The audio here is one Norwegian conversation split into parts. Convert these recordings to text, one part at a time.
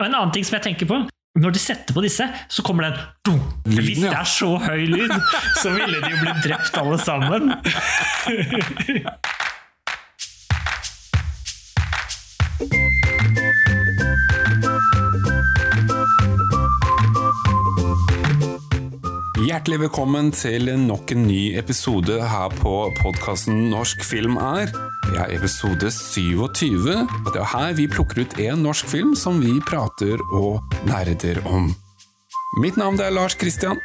Og en annen ting som jeg tenker på når de setter på disse, så kommer det en dunk. Hvis det er så høy lyd, så ville de jo blitt drept alle sammen. Hjertelig velkommen til nok en ny episode her på podkasten Norsk film er. Det er episode 27, og det er her vi plukker ut en norsk film som vi prater og nerder om. Mitt navn er Lars Kristian,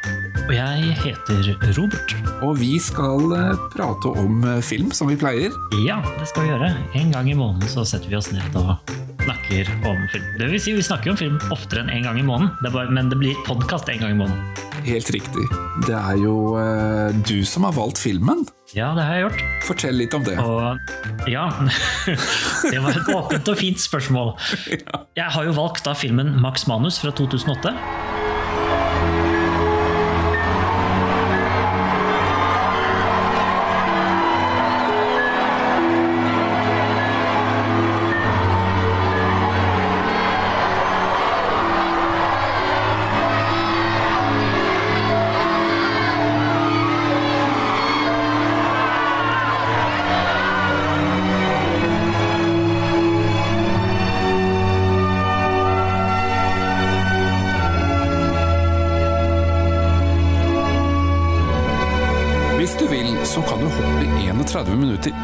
Og jeg heter Robert. og vi skal eh, prate om eh, film som vi pleier. Ja, det skal vi gjøre. En gang i måneden så setter vi oss ned og snakker om film. Det vil si, vi snakker om film oftere enn en gang i måneden, men det blir podkast en gang i måneden. Helt riktig. Det er jo uh, du som har valgt filmen. Ja, det har jeg gjort. Fortell litt om det. Og ja Det var et åpent og fint spørsmål. Jeg har jo valgt da filmen Max Manus fra 2008.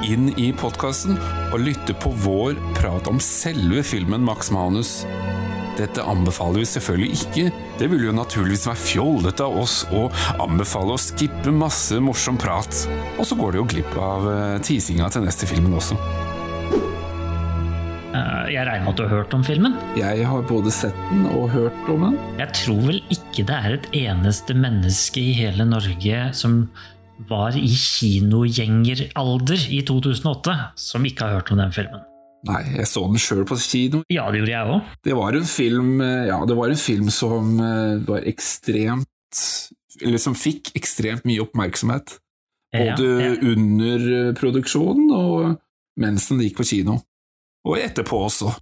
inn i podkasten og lytte på vår prat om selve filmen Max Manus. Dette anbefaler vi selvfølgelig ikke. Det ville jo naturligvis være fjollete av oss å anbefale å skippe masse morsom prat. Og så går du jo glipp av eh, teasinga til neste filmen også. Eh, Jeg regner med at du har hørt om filmen? Jeg har både sett den og hørt om den. Jeg tror vel ikke det er et eneste menneske i hele Norge som var i kinogjengeralder i 2008, som ikke har hørt om den filmen. Nei, jeg så den sjøl på kino. Ja, det gjorde jeg òg. Det var en film, eh, ja, det var en film som eh, var ekstremt Eller som fikk ekstremt mye oppmerksomhet. Både Ja, ja. under eh, produksjonen og mens den gikk på kino. Og etterpå også.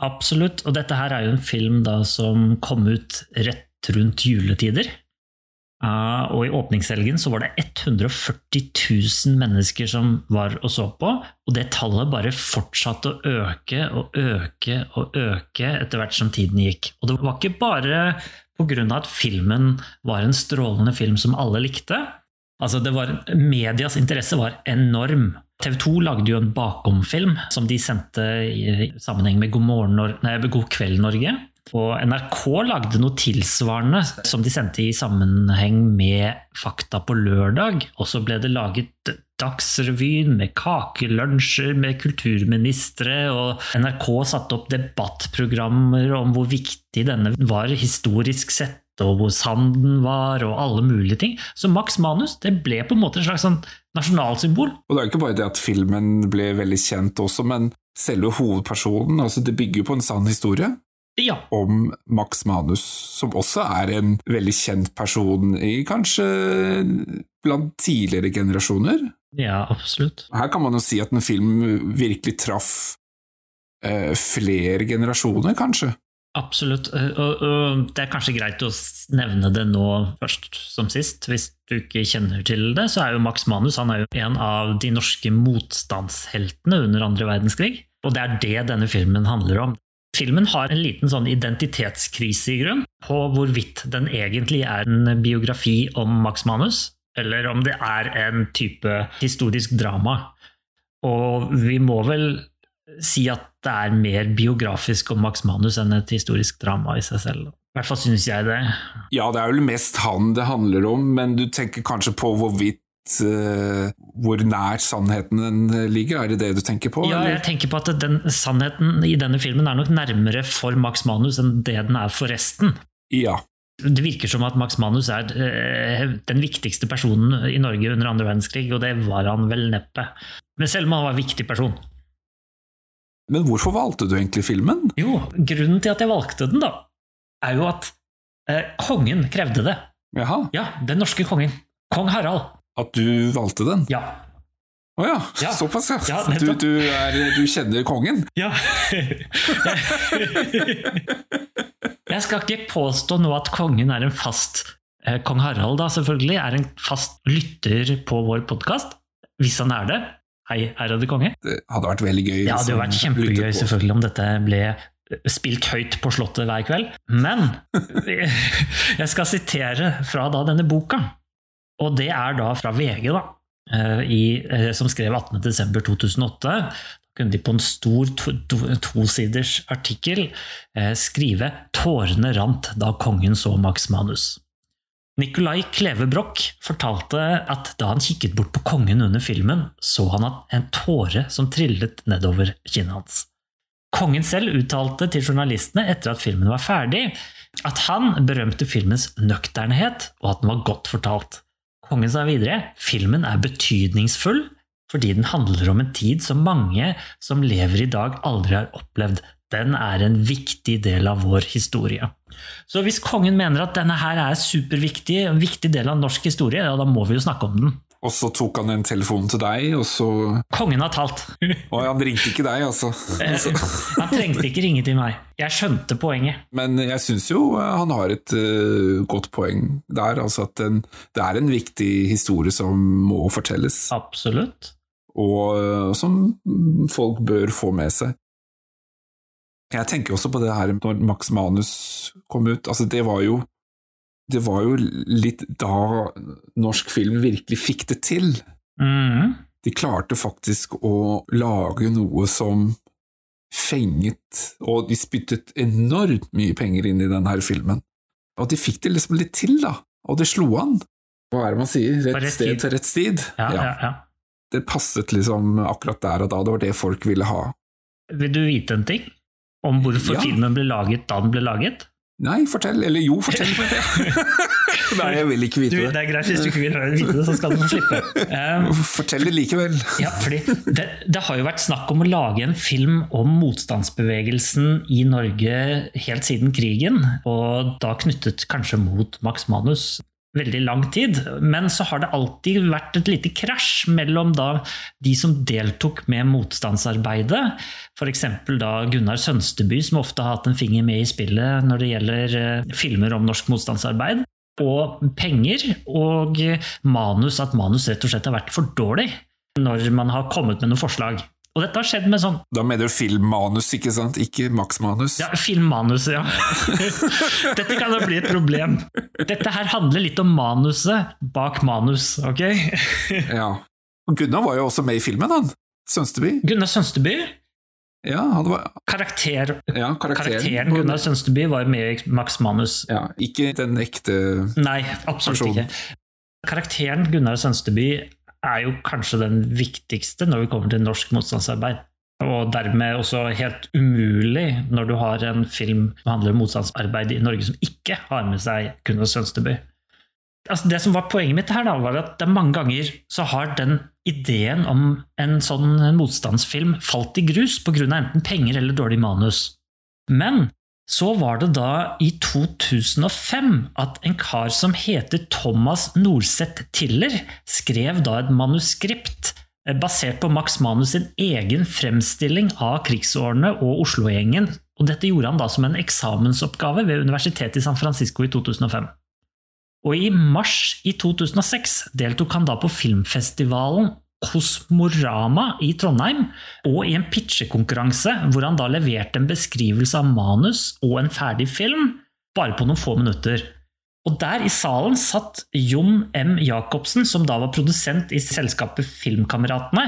Absolutt. Og dette her er jo en film da som kom ut rett rundt juletider. Ah, og i åpningshelgen så var det 140 000 mennesker som var og så på, og det tallet bare fortsatte å øke og øke og øke etter hvert som tiden gikk. Og det var ikke bare pga. at filmen var en strålende film som alle likte. Altså det var, Medias interesse var enorm. TV 2 lagde jo en bakomfilm som de sendte i sammenheng med God, morgen, nei, God kveld Norge. Og NRK lagde noe tilsvarende som de sendte i sammenheng med Fakta på lørdag. Og så ble det laget Dagsrevyen med kakelunsjer med kulturministre, og NRK satte opp debattprogrammer om hvor viktig denne var historisk sett, og hvor sann den var, og alle mulige ting. Så Max Manus det ble på en måte et slags sånn nasjonalsymbol. Og det er ikke bare det at filmen ble veldig kjent også, men selve hovedpersonen, altså det bygger på en sann historie Ja, om Max Manus, som også er en veldig kjent person i kanskje blant tidligere generasjoner. ja absolutt. Her kan man jo si at en film virkelig traff eh, flere generasjoner, kanskje. Absolutt. Eh, Og, og det er kanskje greit å nevne det nå først som sist. Hvis du ikke kjenner til det, så er jo Max Manus han er jo en av de norske motstandsheltene under andre verdenskrig. Og det er det denne filmen handler om. Filmen har en liten sånn identitetskrise i grunn, på hvorvidt den egentlig er en biografi om Max Manus, eller om det er en type historisk drama. Og vi må vel si at det er mer biografisk om Max Manus enn et historisk drama i seg selv. I hvert fall synes jeg det. Ja, det er vel mest han det handler om, men du tenker kanskje på hvorvidt Hvor nær sannheten den ligger? Er det det du tenker på? Ja, eller? jeg tenker på at den sannheten i denne filmen er nok nærmere for Max Manus enn det den er for resten. ja. Det virker som at Max Manus er eh, den viktigste personen i Norge under andre verdenskrig, og det var han vel neppe. Men selv om han var en viktig person. Men hvorfor valgte du egentlig filmen? Jo, grunnen til at jeg valgte den, da, er jo at eh, kongen krevde det. Jaha, Ja, den norske kongen. Kong Harald. At du valgte den? Ja. Å ja, Ja. såpass ja. Ja, du, du, er, du kjenner kongen? Ja. Jeg skal ikke påstå nå at kongen er en fast eh, Kong Harald da selvfølgelig er en fast lytter på vår podkast. Hvis han er det. Hei, ærede konge. Det hadde vært veldig gøy. Ja, det hadde vært kjempegøy selvfølgelig om dette ble spilt høyt på Slottet hver kveld. Men jeg skal sitere fra da denne boka. Og det er da fra VG, da, eh, i, eh, som skrev 18.12.2008. Da kunne de på en stor tosiders to, to artikkel eh, skrive 'Tårene rant da kongen så Max Manus'. Nicolai Kleve Broch fortalte at da han kikket bort på kongen under filmen, så han en tåre som trillet nedover kinnet hans. Kongen selv uttalte til journalistene etter at filmen var ferdig, at han berømte filmens nøkternhet og at den var godt fortalt. Kongen sa videre filmen er betydningsfull fordi den handler om en tid som mange som lever i dag, aldri har opplevd. Den er en viktig del av vår historie. Så hvis kongen mener at denne her er superviktig, en viktig del av norsk historie, ja, da må vi jo snakke om den. Og så tok han en telefon til deg, og så Kongen har talt. Og han ringte ikke deg, altså. altså. han trengte ikke ringe til meg. Jeg skjønte poenget. Men jeg syns jo eh, han har et uh, godt poeng der. Altså at den, det er en viktig historie som må fortelles. Absolutt. Og uh, som folk bør få med seg. Jeg tenker også på det her når Max Manus kom ut. Altså, det var jo det var jo litt da norsk film virkelig fikk det til. Mm. De klarte faktisk å lage noe som fenget, og de spyttet enormt mye penger inn i denne filmen. Og de fikk det liksom litt til, da. Og det slo an. Hva er det man sier? Rett, rett sted til rett tid. Ja, ja. Ja, det passet liksom akkurat der og da. Det var det folk ville ha. Vil du vite en ting? Om hvorfor filmen ble laget da den ble laget? Nei, fortell. Eller jo, fortell. Nei, jeg vil ikke vite det. det er greit hvis du ikke vil vite det, så skal du få slippe. Um, fortell det likevel. ja, fordi det, det, har jo vært snakk om å lage en film om motstandsbevegelsen i Norge helt siden krigen, og da knyttet kanskje mot Max Manus veldig lang tid. Men så har det alltid vært et lite krasj mellom de som deltok med motstandsarbeidet, f.eks. da Gunnar Sønsteby, som ofte har hatt en finger med i spillet når det gjelder eh, filmer om norsk motstandsarbeid, og penger, og manus, at manus rett og slett har vært for dårlig når man har kommet med noen forslag. Og dette har skjedd med sånn Da mener du filmmanus, ikke sant? Ikke maksmanus? Ja, filmmanus, ja. Dette kan da bli et problem. Dette her handler litt om manuset bak manus, ok? ja. Og Gunnar var jo også med i filmen, han. Sønsteby. Gunnar Sønsteby? Ja, han var Karakter, ja, karakteren, karakteren Gunnar Sønsteby var med i Max Manus. Ja, ikke den ekte Nei, absolutt personen. ikke. Karakteren Gunnar Sønsteby er jo kanskje den viktigste når vi kommer til norsk motstandsarbeid. Og dermed også helt umulig når du har en film som handler om motstandsarbeid i Norge som ikke har med seg Gunnar Sønsteby. Altså det som var Poenget mitt her da, var at det mange ganger så har den ideen om en sånn motstandsfilm falt i grus pga. enten penger eller dårlig manus. Men så var det da i 2005 at en kar som heter Thomas Norseth Tiller, skrev da et manuskript eh, basert på Max Manus sin egen fremstilling av krigsårene og Oslo-gjengen. Og dette gjorde han da som en eksamensoppgave ved Universitetet i San Francisco i 2005. Og i mars i 2006 deltok han da på filmfestivalen Kosmorama i Trondheim, og i en pitchekonkurranse hvor han da leverte en beskrivelse av manus og en ferdig film, bare på noen få minutter. Og Der i salen satt Jon M. Jacobsen, som da var produsent i selskapet Filmkameratene.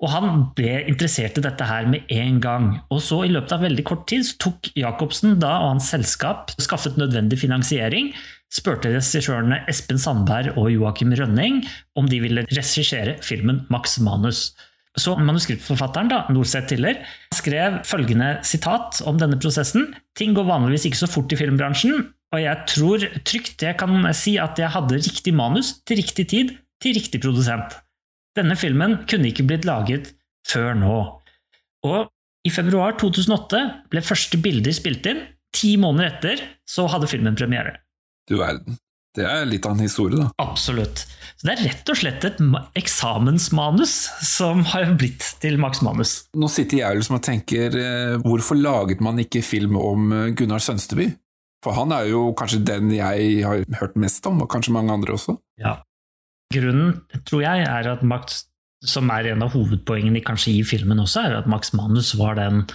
Og Han ble interessert i dette her med en gang. Og så I løpet av veldig kort tid tok Jacobsen da og hans selskap skaffet nødvendig finansiering spurte regissørene Espen Sandberg og Joakim Rønning om de ville regissere filmen Max Manus. Så manuskriptforfatteren, da, Norseth Tiller, skrev følgende sitat om denne prosessen. Ting går vanligvis ikke så fort i filmbransjen, og jeg tror trygt jeg kan si at jeg hadde riktig manus til riktig tid til riktig produsent. Denne filmen kunne ikke blitt laget før nå. Og i februar 2008 ble første bilder spilt inn. Ti måneder etter så hadde filmen premiere. Du verden. Det er litt av en historie, da. Absolutt. Så det er rett og slett et eksamensmanus som har blitt til Max Manus. Nå sitter jeg liksom og tenker, eh, hvorfor laget man ikke film om eh, Gunnar Sønsteby? For han er jo kanskje den jeg har hørt mest om, og kanskje mange andre også. Ja. Grunnen, tror jeg, er at Max, som er en av hovedpoengene kanskje i filmen også, er at Max Manus var den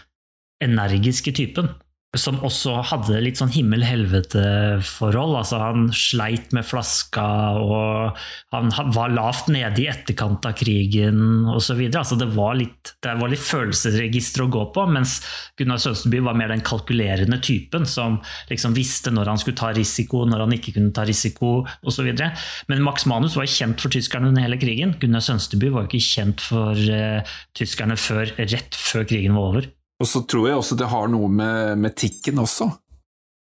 energiske typen som også hadde litt sånn himmel-helvete-forhold. Altså han sleit med flaska, og han var lavt nede i etterkant av krigen osv. Altså det, var litt, det var litt følelsesregister å gå på, mens Gunnar Sønsteby var mer den kalkulerende typen som liksom visste når han skulle ta risiko, når han ikke kunne ta risiko osv. Men Max Manus var kjent for tyskerne under hele krigen. Gunnar Sønsteby var ikke kjent for uh, tyskerne før, rett før krigen var over. Og så tror jeg også det har noe med, med tikken også.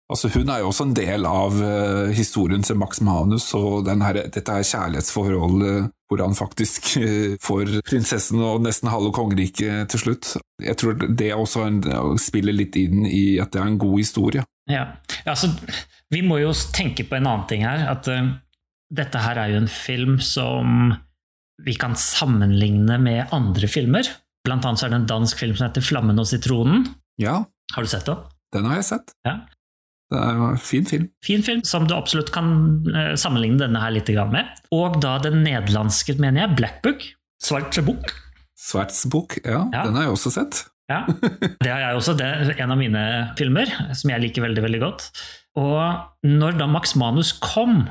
Altså Hun er jo også en del av uh, historien til Max Manus og her, dette her kjærlighetsforholdet hvor han faktisk uh, får prinsessen og nesten halve kongeriket til slutt. Jeg tror det også en, spiller litt inn i at det er en god historie. Ja, altså Vi må jo tenke på en annen ting her. At uh, dette her er jo en film som vi kan sammenligne med andre filmer. Blant annet så er det en dansk film som heter 'Flammen og sitronen'. Ja. Har du sett den? Den har jeg sett. Ja. Det er en fin film. Fin film, som du absolutt kan uh, sammenligne denne her litt med. Og da den nederlandske, mener jeg, 'Black Book'. Svarte bok. Svartsbok, ja, ja. Den har jeg også sett. Ja, det har jeg også. Det er en av mine filmer som jeg liker veldig, veldig godt. Og når da Max Manus kom,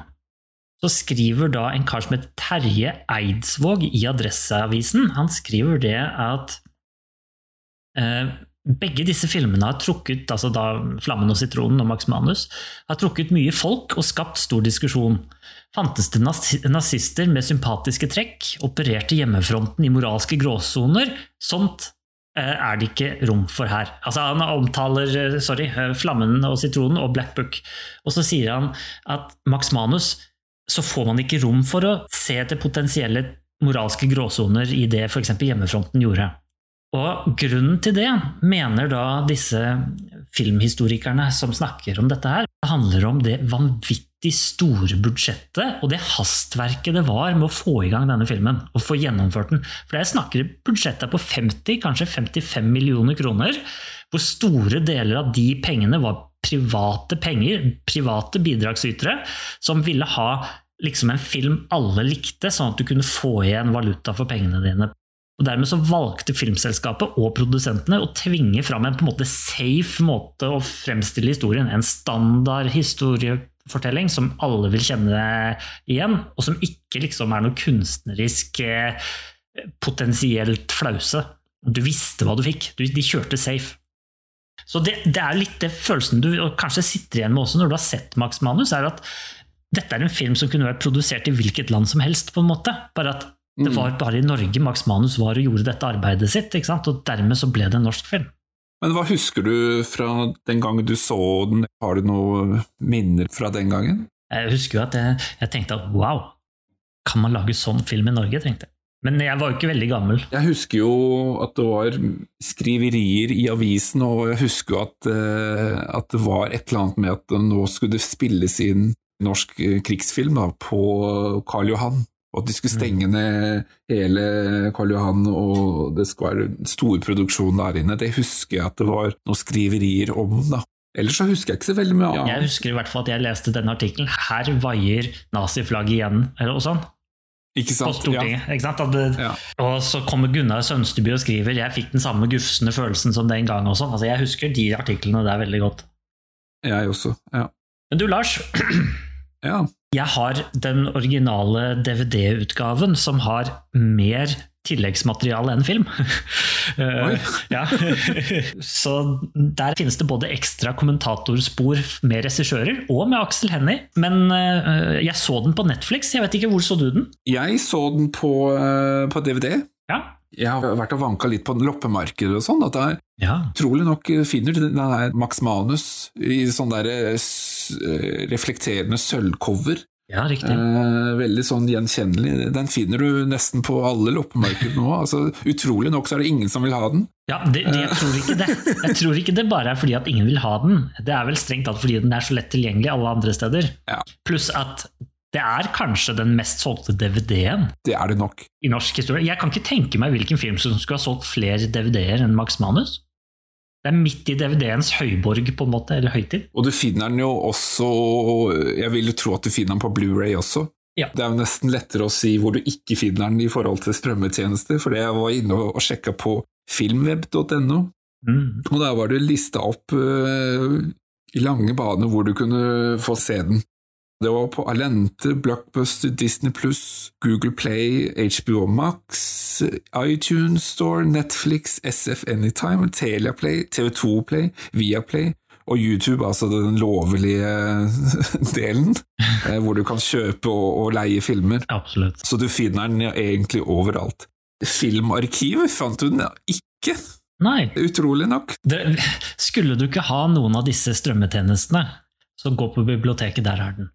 så skriver da en kar som heter Terje Eidsvåg i Adresseavisen Han skriver det at eh, begge disse filmene har trukket altså da 'Flammen og sitronen' og Max Manus har trukket mye folk og skapt stor diskusjon. Fantes det nazister med sympatiske trekk? Opererte hjemmefronten i moralske gråsoner? Sånt eh, er det ikke rom for her. Altså Han omtaler eh, sorry, eh, 'Flammen og sitronen' og 'Black Book'. Og så sier han at Max Manus så får man ikke rom for å se etter potensielle moralske gråsoner i det f.eks. hjemmefronten gjorde. Og grunnen til det, mener da disse filmhistorikerne som snakker om dette her, det handler om det vanvittig store budsjettet og det hastverket det var med å få i gang denne filmen og få gjennomført den. For jeg snakker budsjettet på 50, kanskje 55 millioner kroner, hvor store deler av de pengene var private penger, private bidragsytere, som ville ha liksom en film alle likte, sånn at du kunne få igjen valuta for pengene dine. Og Dermed så valgte filmselskapet og produsentene å tvinge fram en på en måte safe måte å fremstille historien. En standard historiefortelling som alle vil kjenne igjen, og som ikke liksom er noe kunstnerisk eh, potensielt flause. Du visste hva du fikk. De kjørte safe. Så det, det, er litt det følelsen du kanskje sitter igjen med også når du har sett Max Manus, er at dette er en film som kunne vært produsert i hvilket land som helst, på en måte. Bare at det mm. var bare i Norge Max Manus var og gjorde dette arbeidet sitt, og dermed så ble det en norsk film. Men hva husker du fra den gangen du så den? Har du noen minner fra den gangen? Jeg husker jo at jeg, jeg tenkte at wow, kan man lage sånn film i Norge? tenkte jeg. Men jeg var jo ikke veldig gammel. Jeg husker jo at det var skriverier i avisen, og jeg husker jo at, eh, at, det var et eller annet med at nå skulle det spilles inn norsk eh, krigsfilm da, på Karl Johan. Og at de skulle stenge mm. ned hele Karl Johan, og det skulle være stor produksjon der inne. Det husker jeg at det var noen skriverier om. da. Ellers så husker jeg ikke så veldig mye annet. Jeg husker i hvert fall at jeg leste denne artikkelen. Her vaier naziflagget igjen, eller noe sånt. På Stortinget. Ja. Det, ja. Og så kommer Gunnar Sønsteby og skriver 'Jeg fikk den samme gufsende følelsen som den gang'. Altså, jeg husker de artiklene der veldig godt. Jeg også, ja. Men du, Lars. ja. Jeg har den originale DVD-utgaven som har mer tilleggsmateriale enn film. Eh, ja. Så der finnes det både ekstra kommentatorspor med regissører og med Aksel Hennie. Men eh, jeg så den på Netflix. Jeg vet ikke, Hvor så du den? Jeg så den på, eh, på DVD. Ja. Jeg har vært og vanka litt på loppemarkedet og sånn. at der, ja. Trolig nok finner du den der Max Manus i sånn der reflekterende sølvcover. Ja, riktig. Eh, veldig sånn gjenkjennelig. Den finner du nesten på alle loppemarkeder nå. Altså, utrolig nok så er det ingen som vil ha den. Ja, det, det, Jeg tror ikke det. Jeg tror ikke det bare er fordi at ingen vil ha den. Det er vel strengt tatt fordi den er så lett tilgjengelig alle andre steder. Ja. Pluss at det er kanskje den mest solgte DVD-en Det er det nok. i norsk historie. Jeg kan ikke tenke meg hvilken film som skulle ha solgt flere DVD-er enn Max Manus. Det er midt i DVD-ens høyborg, på en måte, eller høytid. Og du finner den jo også Jeg vil jo tro at du finner den på Blu-ray også. Ja. Det er jo nesten lettere å si hvor du ikke finner den i forhold til strømmetjenester, for jeg var inne og sjekka på filmweb.no, Mm. og der var det lista opp uh, i lange baner hvor du kunne få se den. Det var på Alente, Blockbuster, Disney Pluss, Google Play, HBO Max, iTunes Store, Netflix, SF Anytime, Telia Play, TV2 Play, Viaplay og YouTube, altså den lovlige delen, eh, hvor du kan kjøpe og, og leie filmer. Absolutt. Så du finner den egentlig overalt. Filmarkivet fant du den ikke, Nei, utrolig nok. det, skulle du ikke ha noen av disse strømmetjenestene, så gå på biblioteket, der er den.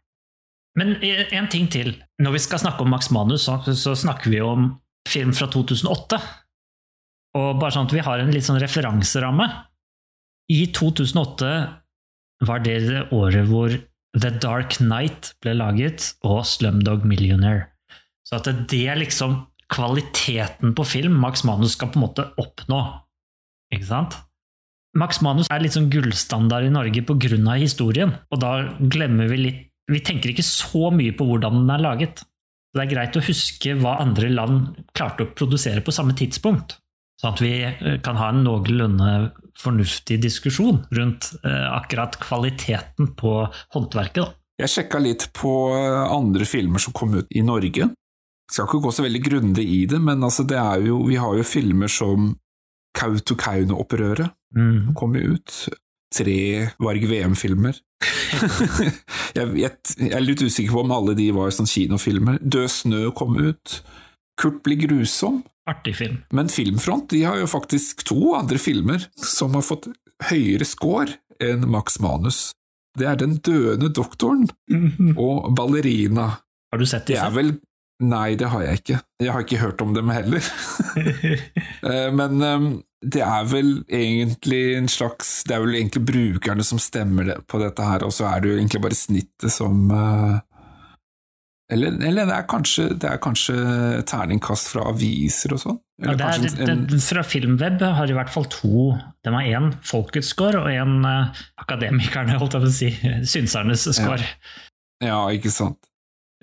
Men eh, en ting til. Når vi skal snakke om Max Manus, så, snakker vi om film fra 2008. Og bare sånn at vi har en litt sånn referanseramme. I 2008 var det det året hvor The Dark Knight ble laget, og Slumdog Millionaire. Så at det er liksom kvaliteten på film Max Manus skal på en måte oppnå. Ikke sant? Max Manus er litt sånn gullstandard i Norge pga. historien, og da glemmer vi litt Vi tenker ikke så mye på hvordan den er laget. Det er greit å huske hva andre land klarte å produsere på samme tidspunkt, sånn at vi eh, kan ha en noenlunde fornuftig diskusjon rundt eh, akkurat kvaliteten på håndverket. Da. Jeg sjekka litt på eh, andre filmer som kom ut i Norge. Jeg skal ikke gå så veldig grundig i det, men altså det er jo, vi har jo filmer som Kautokeino-opprøret Mm. kom jo ut. Tre Varg VM-filmer. jeg, jeg, jeg er litt usikker på om alle de var sånn kinofilmer. Død snø kom ut. Kurt blir grusom. Artig film. Men Filmfront de har jo faktisk to andre filmer som har fått høyere score enn Max Manus. Det er Den døende doktoren og Ballerina. Har du sett Det er vel Nei, det har jeg ikke. Jeg har ikke hørt om dem heller. Eh, Men eh, det er vel egentlig en slags Det er vel egentlig brukerne som stemmer på dette her, og så er det jo egentlig bare snittet som eh, Eller, eller det, er kanskje, det er kanskje terningkast fra aviser og sånn? Ja, det er, en- det, fra Filmweb har i hvert fall to. De har én folkets score og én eh, akademikerne, holdt jeg på å si, synsernes score. Ja, ikke sant.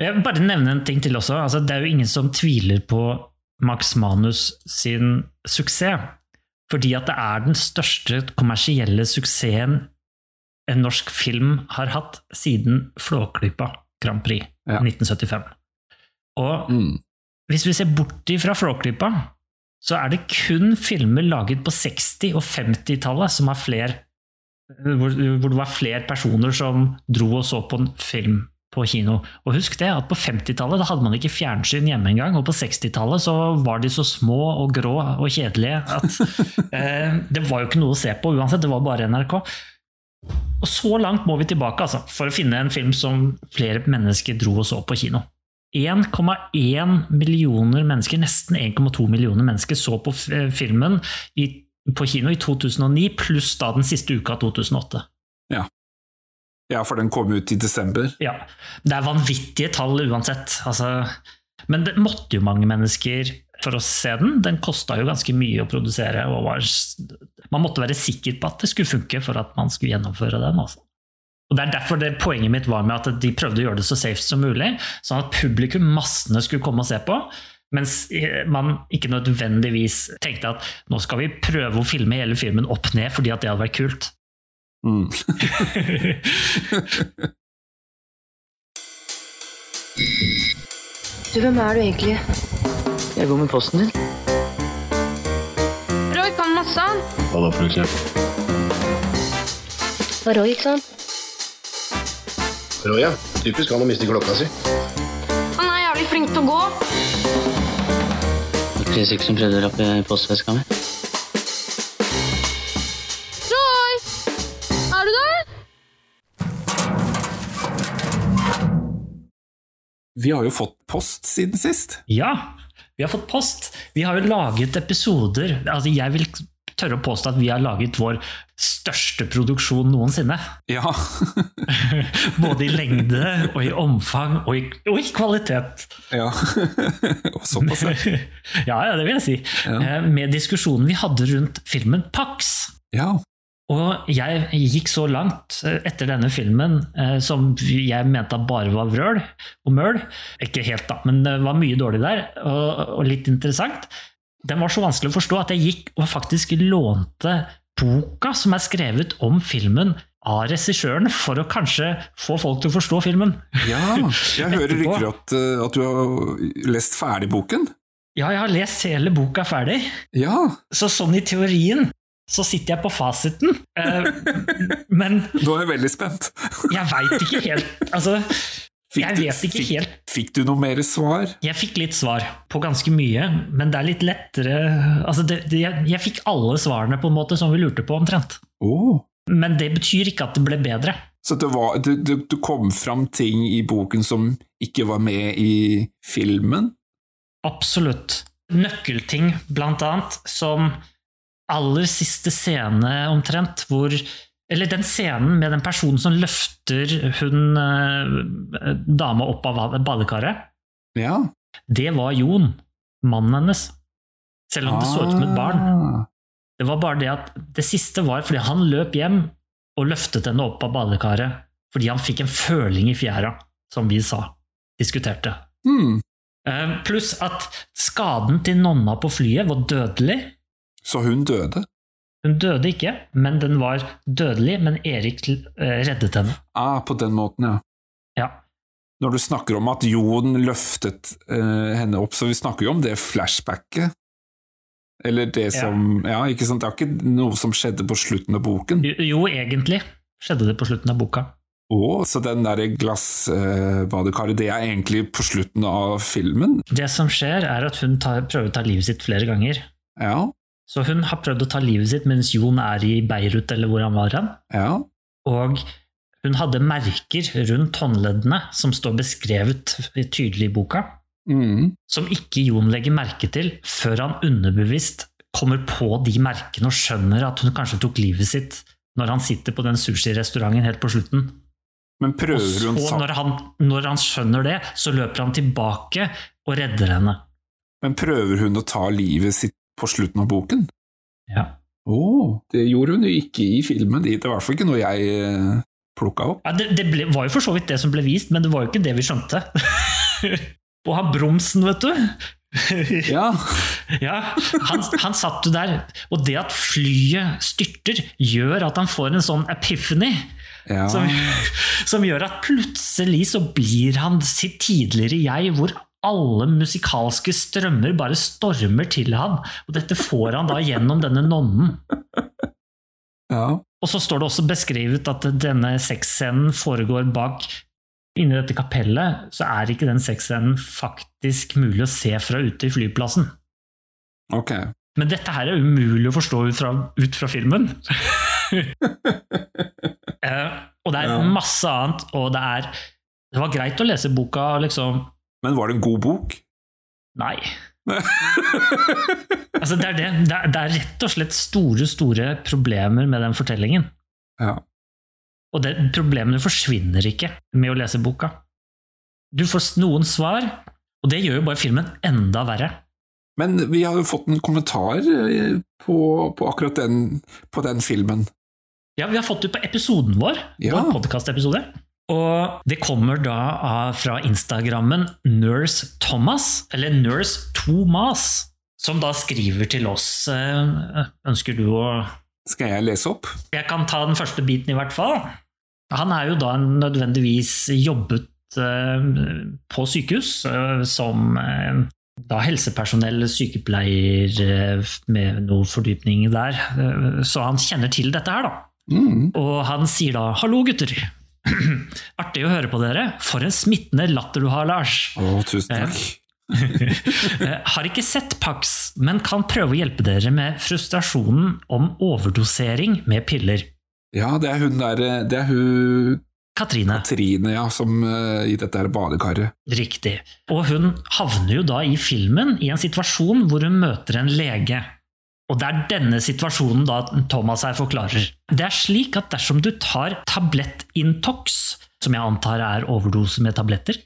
Jeg vil bare nevne en ting til også. Altså, det er jo ingen som tviler på Max Manus sin suksess. Fordi at det er den største kommersielle suksessen en norsk film har hatt siden Flåklypa Grand Prix Ja. 1975. Og Mm. hvis vi ser bort fra Flåklypa, så er det kun filmer laget på 60- og 50-tallet som har flere hvor, hvor det var flere personer som dro og så på en film på kino. Og husk det, at på 50-tallet da hadde man ikke fjernsyn hjemme engang, og på 60-tallet så var de så små og grå og kjedelige at eh, det var jo ikke noe å se på uansett, det var bare NRK. Og så langt må vi tilbake altså, for å finne en film som flere mennesker dro og så på kino. 1,1 millioner mennesker, nesten 1,2 millioner mennesker, så på eh, filmen i, på kino i 2009, pluss da den siste uka av 2008. Ja, for den kom ut i desember. Ja, Det er vanvittige tall uansett. Altså, men det måtte jo mange mennesker for å se den. Den kosta jo ganske mye å produsere. Og var, man måtte være sikker på at det skulle funke for at man skulle gjennomføre den. Også. Og Det er derfor det poenget mitt var med at de prøvde å gjøre det så safe som mulig, sånn at publikum, massene, skulle komme og se på. Mens eh, man ikke nødvendigvis tenkte at nå skal vi prøve å filme hele filmen opp ned fordi at det hadde vært kult. Mm. Du, hvem er du egentlig? Jeg går med posten din. Roy kan masse. Hva da, for eksempel? Var Roy, ikke sant? Roy, ja. Typisk han å miste klokka si. Han er jævlig flink til å gå. Det Tre ikke som prøvde å rappe postveska mi. Vi har jo fått post siden sist. Ja, vi har fått post. Vi har jo laget episoder. Altså, jeg vil tørre å påstå at vi har laget vår største produksjon noensinne. Ja. Både i lengde og i omfang og i, og i kvalitet. ja. Og såpass, ja. ja, det vil jeg si. Ja. Eh, Med diskusjonen vi hadde rundt filmen Pax. Ja. Og jeg gikk så langt eh, etter denne filmen, eh, som jeg mente bare var vrøl og møl. Ikke helt, da, men det var mye dårlig der, og, litt interessant. Den var så vanskelig å forstå at jeg gikk og faktisk lånte boka som er skrevet om filmen av regissøren, for å kanskje få folk til å forstå filmen. Ja, jeg hører rykter at, eh, at du har lest ferdig boken. Ja, jeg har lest hele boka ferdig, Ja, så sånn i teorien så sitter jeg på fasiten. Eh, men nå er jeg veldig spent. jeg veit ikke helt Altså, Fikk jeg vet ikke fikk, helt. Fikk du noe mer svar? Jeg fikk litt svar på ganske mye, men det er litt lettere altså det, det, jeg, jeg fikk alle svarene på en måte som vi lurte på, omtrent. Oh. Men det betyr ikke at det ble bedre. Så det, var, du, du, du kom fram ting i boken som ikke var med i filmen? Absolutt. Nøkkelting, blant annet, som aller siste scene omtrent, hvor Eller den scenen med den personen som løfter hun eh, dama opp av badekaret. Ja. Det var Jon, mannen hennes. Selv om det så ut som et barn. Ah. Det var bare det at det siste var fordi han løp hjem og løftet henne opp av badekaret fordi han fikk en føling i fjæra, som vi sa, diskuterte. Eh, Pluss at skaden til nonna på flyet var dødelig. Så hun døde? Hun døde ikke, men den var dødelig, men Erik eh, reddet henne. Ah, på den måten, ja. Ja. Når du snakker om at Jon løftet eh, henne opp, så vi snakker jo om det flashbacket. Eller det som Ja, ikke sant? Det er ikke noe som skjedde på slutten av boken. Jo, jo, egentlig skjedde det på slutten av boka. Å, så den derre glassbadekaret, det er egentlig på slutten av filmen? Det som skjer, er at hun tar, prøver å ta livet sitt flere ganger. Ja. Så hun har prøvd å ta livet sitt mens Jon er i Beirut, eller hvor han var hen. Ja. Og hun hadde merker rundt håndleddene som står beskrevet tydelig i boka, Mm. som ikke Jon legger merke til før han underbevisst kommer på de merkene og skjønner at hun kanskje tok livet sitt når han sitter på den sushirestauranten helt på slutten. Men Og prøver så, hun sa- når han, når han skjønner det, så løper han tilbake og redder henne. Men prøver hun å ta livet sitt på slutten av boken? Ja. Å, det gjorde hun jo ikke i filmen. Det er i hvert fall ikke noe jeg eh, plukka opp. Ja, det det ble, var jo for så vidt det som ble vist, men det var jo ikke det vi skjønte. og han Bromsen, vet du. Ja. Ja, han, han satt jo der, og det at flyet styrter, gjør at han får en sånn epiphany. ja. Som, som gjør at plutselig så blir han sitt tidligere jeg, hvor alle musikalske strømmer bare stormer til ham. Og dette får han da gjennom denne nonnen. ja. Og så står det også beskrevet at denne sexscenen foregår bak Inni dette kapellet så er ikke den sexscenen faktisk mulig å se fra ute i flyplassen. Ok. Men dette her er umulig å forstå ut fra, ut fra filmen. Eh, og det er masse annet, og det er Det var greit å lese boka, liksom. Men var det en god bok? Nei. Altså, det er det. Det er, det er rett og slett store, store problemer med den fortellingen. ja. Og det, problemene forsvinner ikke med å lese boka. Du får noen svar, og det gjør jo bare filmen enda verre. Men vi har jo fått en kommentar eh, på, på akkurat den, på den filmen. Ja, vi har fått det på episoden vår, Ja. vår podkastepisode. Og det kommer da fra Instagrammen Nurse Thomas, eller Nurse Thomas, som da skriver til oss. Eh, Ønsker du å Skal jeg lese opp? Jeg kan ta den første biten, i hvert fall. Han er jo da nødvendigvis jobbet eh, på sykehus eh, som da helsepersonell, sykepleier med noe fordypning der. Så han kjenner til dette her, da. Mm. Og han sier da 'hallo, gutter'. Artig å høre på dere. For en smittende latter du har, Lars. Å, tusen takk. Eh, Har ikke sett Pax, men kan prøve å hjelpe dere med frustrasjonen om overdosering med piller. Ja, det er hun der eh, Det er hun Katrine. Katrine, ja, som uh, i dette her badekaret. Riktig. Og hun havner jo da i filmen i en situasjon hvor hun møter en lege. Og det er denne situasjonen da Thomas her forklarer. Det er slik at dersom du tar tablettintox, som jeg antar er overdose med tabletter,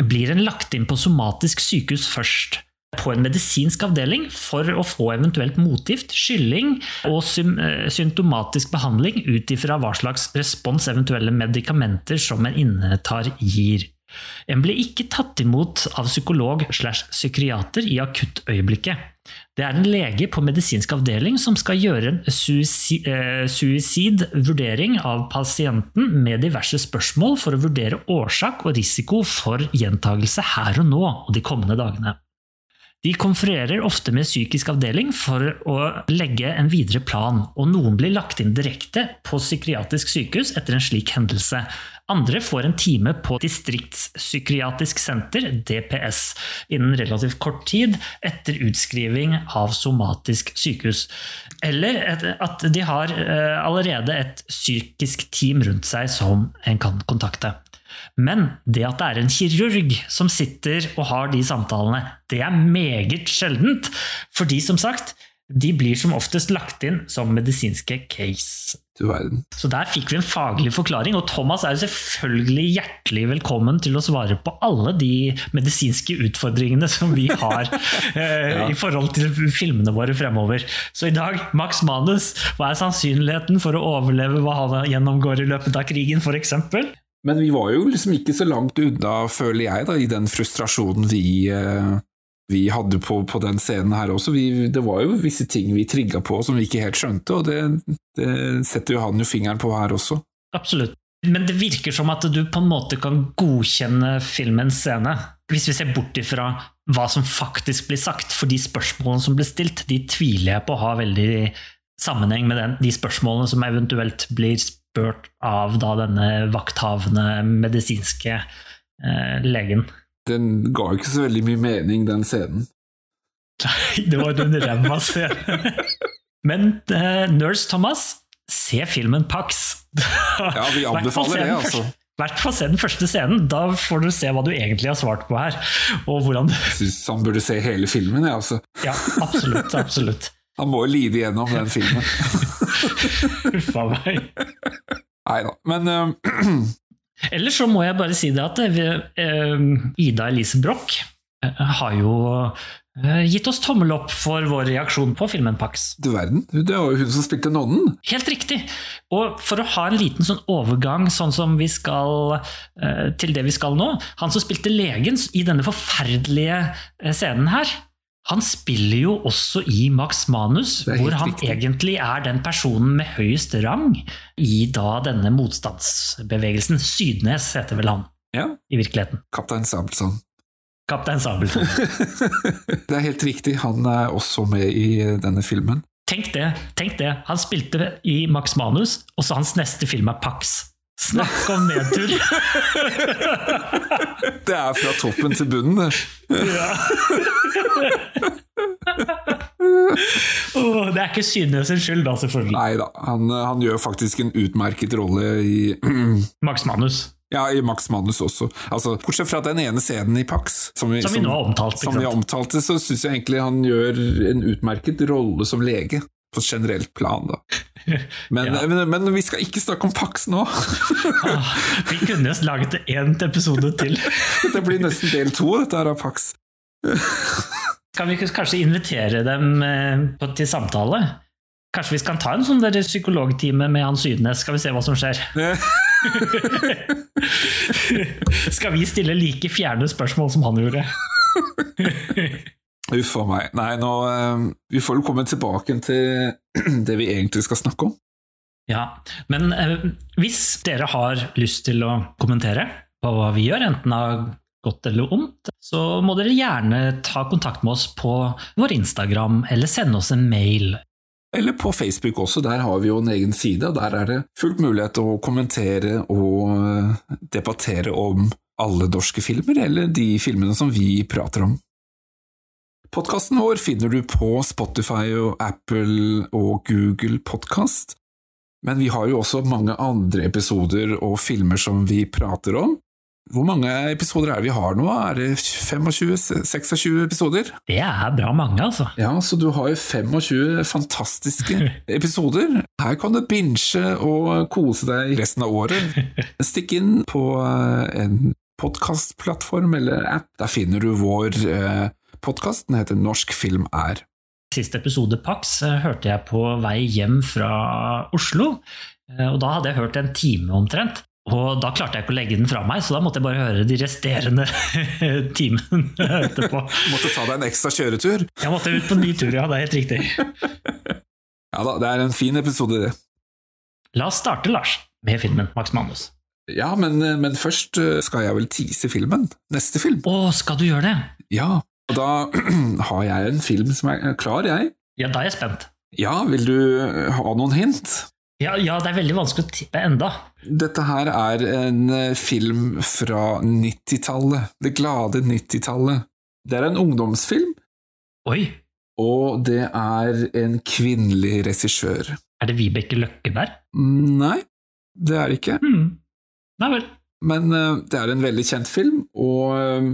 blir en lagt inn på somatisk sykehus først. på en medisinsk avdeling for å få eventuelt motgift, skylling og eh, symptomatisk behandling ut ifra hva slags respons eventuelle medikamenter som en innetar gir. En ble ikke tatt imot av psykolog slash psykiater i akuttøyeblikket. Det er en lege på medisinsk avdeling som skal gjøre en suicid, eh, suicid vurdering av pasienten med diverse spørsmål for å vurdere årsak og risiko for gjentagelse her og nå og de kommende dagene. De konfererer ofte med psykisk avdeling for å legge en videre plan, og noen blir lagt inn direkte på psykiatrisk sykehus etter en slik hendelse. Andre får en time på distriktspsykiatrisk senter, DPS, innen relativt kort tid etter utskriving av somatisk sykehus. Eller at de har eh, allerede et psykisk team rundt seg som en kan kontakte. Men det at det er en kirurg som sitter og har de samtalene, det er meget sjeldent. Fordi, som sagt, de blir som oftest lagt inn som medisinske case. Så der fikk vi en faglig forklaring, og Thomas er jo selvfølgelig hjertelig velkommen til å svare på alle de medisinske utfordringene som vi har ja. i forhold til filmene våre fremover. Så i dag, Max Manus, hva er sannsynligheten for å overleve hva han gjennomgår i løpet av krigen, f.eks.? Men vi var jo liksom ikke så langt unna, føler jeg, da, i den frustrasjonen vi, eh, vi hadde på, på, den scenen her også. Vi, det var jo visse ting vi trigga på som vi ikke helt skjønte, og det, det setter jo han jo fingeren på her også. Absolutt. Men det virker som at du på en måte kan godkjenne filmens scene, hvis vi ser bort ifra hva som faktisk blir sagt. For de spørsmålene som blir stilt, de tviler jeg på å ha veldig sammenheng med den, de spørsmålene som eventuelt blir spurt av da denne vakthavende medisinske eh, legen. Den ga ikke så veldig mye mening, den scenen. Nei, det var en ræva scene. Men eh, Nurse Thomas, se filmen Pax. Ja, vi anbefaler det, altså. I hvert fall se den første scenen. Da får du se hva du egentlig har svart på her. Og hvordan Jeg syns han burde se hele filmen, jeg, altså. Ja, absolutt. absolutt. Han må jo lide gjennom den filmen. Uff a meg. Nei da, men uh, Ellers så må jeg bare si det at vi, uh, Ida Elise Broch uh, har jo gitt oss tommel opp for vår reaksjon på filmen Pax. Du verden, det var jo hun som spilte nonnen. Helt riktig! Og for å ha en liten sånn overgang sånn som vi skal, til det vi skal nå Han som spilte legen i denne forferdelige scenen her, han spiller jo også i Max Manus, hvor han riktig. egentlig er den personen med høyest rang i da denne motstandsbevegelsen. Sydnes heter vel han Ja, i virkeligheten. Kaptein Sabeltann. Kaptein Sabeltann. det er helt riktig, han er også med i denne filmen. Tenk det! tenk det. Han spilte i Max Manus, og så hans neste film er Pax. Snakk om nedtur! Det er fra toppen til bunnen, det. Ja. Åh, det er ikke Sydnes sin skyld, da, selvfølgelig. Nei da, han, han gjør faktisk en utmerket rolle i Max Manus. Ja, i Max Manus også. Altså, bortsett fra den ene scenen i Pax, som vi, Som vi nå har omtalt, som vi omtalte, så syns jeg egentlig han gjør en utmerket rolle som lege. På et generelt plan, da. Men, Ja. men, men vi skal ikke snakke om Pax nå. Ah, vi kunne laget en episode til. Det blir nesten del to, dette her av Pax. Kan vi kanskje invitere dem eh, til samtale? Kanskje vi skal ta en sånn psykologtime med han Sydnes, skal vi se hva som skjer. skal vi stille like fjerne spørsmål som han gjorde? Uff a meg. Nei, nå eh, Vi får vel komme tilbake til det vi egentlig skal snakke om. Ja, men eh, hvis dere har lyst til å kommentere på hva vi gjør, enten av godt eller ondt, så må dere gjerne ta kontakt med oss på vår Instagram, eller sende oss en mail. Eller på Facebook også, der har vi jo en egen side, og der er det fullt mulighet til å kommentere og eh, debattere om alle norske filmer, eller de filmene som vi prater om. Podkasten vår finner du på Spotify og Apple og Google Podkast, men vi har jo også mange andre episoder og filmer som vi prater om. Hvor mange episoder er det vi har nå? Er det 25-26 episoder? Det er bra mange, altså. Ja, så du har jo 25 fantastiske episoder. Her kan du binge og kose deg resten av året. Stikk inn på eh, en podkastplattform eller app. Der finner du vår eh, podkast. Den heter Norsk film er. Siste episode Pax eh, hørte jeg på vei hjem fra Oslo. Og da hadde jeg hørt en time omtrent. Og da klarte jeg ikke å legge den fra meg, så da måtte jeg bare høre de resterende timene etterpå. Du måtte ta deg en ekstra kjøretur. Jeg måtte ut på en ny tur, ja. Det er helt riktig. Ja da, det er en fin episode, det. La oss starte, Lars, med filmen Max Manus. Ja, men, men først eh, skal jeg vel tease filmen. Neste film. Å, skal du gjøre det? Ja, og da har jeg en film som er klar, jeg. Ja, da er jeg spent. Ja, vil du ha noen hint? Ja, ja det er veldig vanskelig å tippe enda. Dette her er en eh, film fra 90-tallet. Det glade 90-tallet. Det er en ungdomsfilm, Oi, og det er en kvinnelig regissør. er det Vibeke Løkkeberg? Nei, det er det ikke. Mm. Nei vel. Men eh, det er en veldig kjent film, og eh,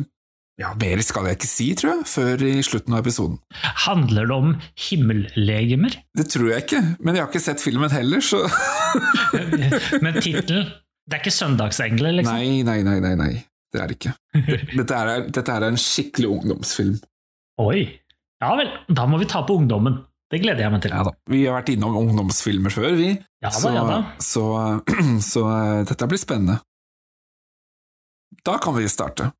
ja, mer skal jeg ikke si, tror jeg, før i slutten av episoden. Handler det om himmellegemer? Det tror jeg ikke, men jeg har ikke sett filmen heller, så Men tittelen Det er ikke Søndagsengler, liksom? Nei, nei, nei, nei, nei. Det er det ikke. Dette er, dette er en skikkelig ungdomsfilm. Oi. Ja vel, da må vi ta på ungdommen. Det gleder jeg meg til. Ja da. Vi har vært innom ungdomsfilmer før, vi. Ja da, så, ja da. Så, så, så dette blir spennende. Da kan vi starte.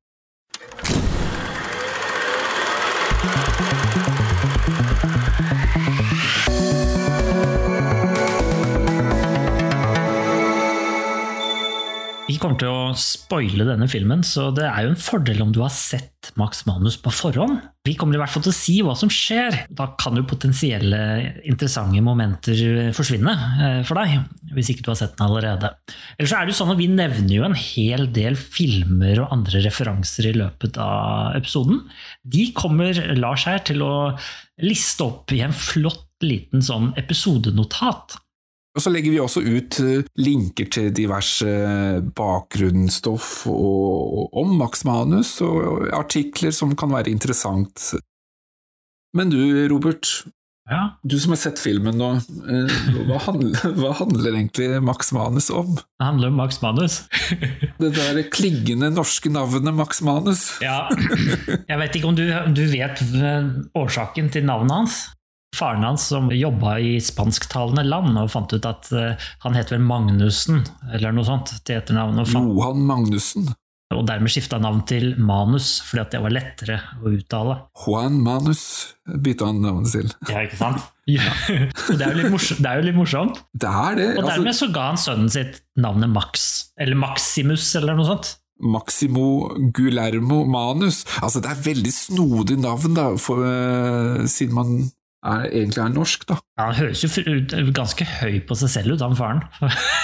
Vi kommer til å spoile denne filmen, så det er jo en fordel om du har sett Max Manus på forhånd. Vi kommer i hvert fall til å si hva som skjer. Da kan jo potensielle interessante momenter forsvinne eh, for deg, hvis ikke du har sett den allerede. Ellers så er det jo sånn at vi nevner jo en hel del filmer og andre referanser i løpet av episoden. De kommer Lars her til å liste opp i en flott liten sånn episodenotat. Og så legger vi også ut eh, linker til diverse eh, bakgrunnsstoff og, om Max Manus, og artikler som kan være interessant. Men du, Robert, Ja, du som har sett filmen nå, eh, hva handler, hva handler egentlig Max Manus om? det handler om Max Manus. Det der klingende norske navnet Max Manus? Ja, jeg vet ikke om du, du vet årsaken til navnet hans. Faren hans som jobba i spansktalende land og fant ut at eh, han het vel Magnussen, eller noe sånt, til etternavn. Johan Magnussen. og dermed skifta navn til Manus, fordi at det var lettere å uttale. Juan Manus bytta han navnet til. Ja, ikke sant? Ja. Det er. Det er jo litt morsomt. Det er det! Og Altså, dermed så ga han sønnen sitt navnet Max, eller Maximus, eller noe sånt. Maximo Gulermo Manus. Altså, det er veldig snodig navn, da, for, uh, siden man er, egentlig er norsk, da. Ja, han høres jo ganske høy på seg selv ut, han faren.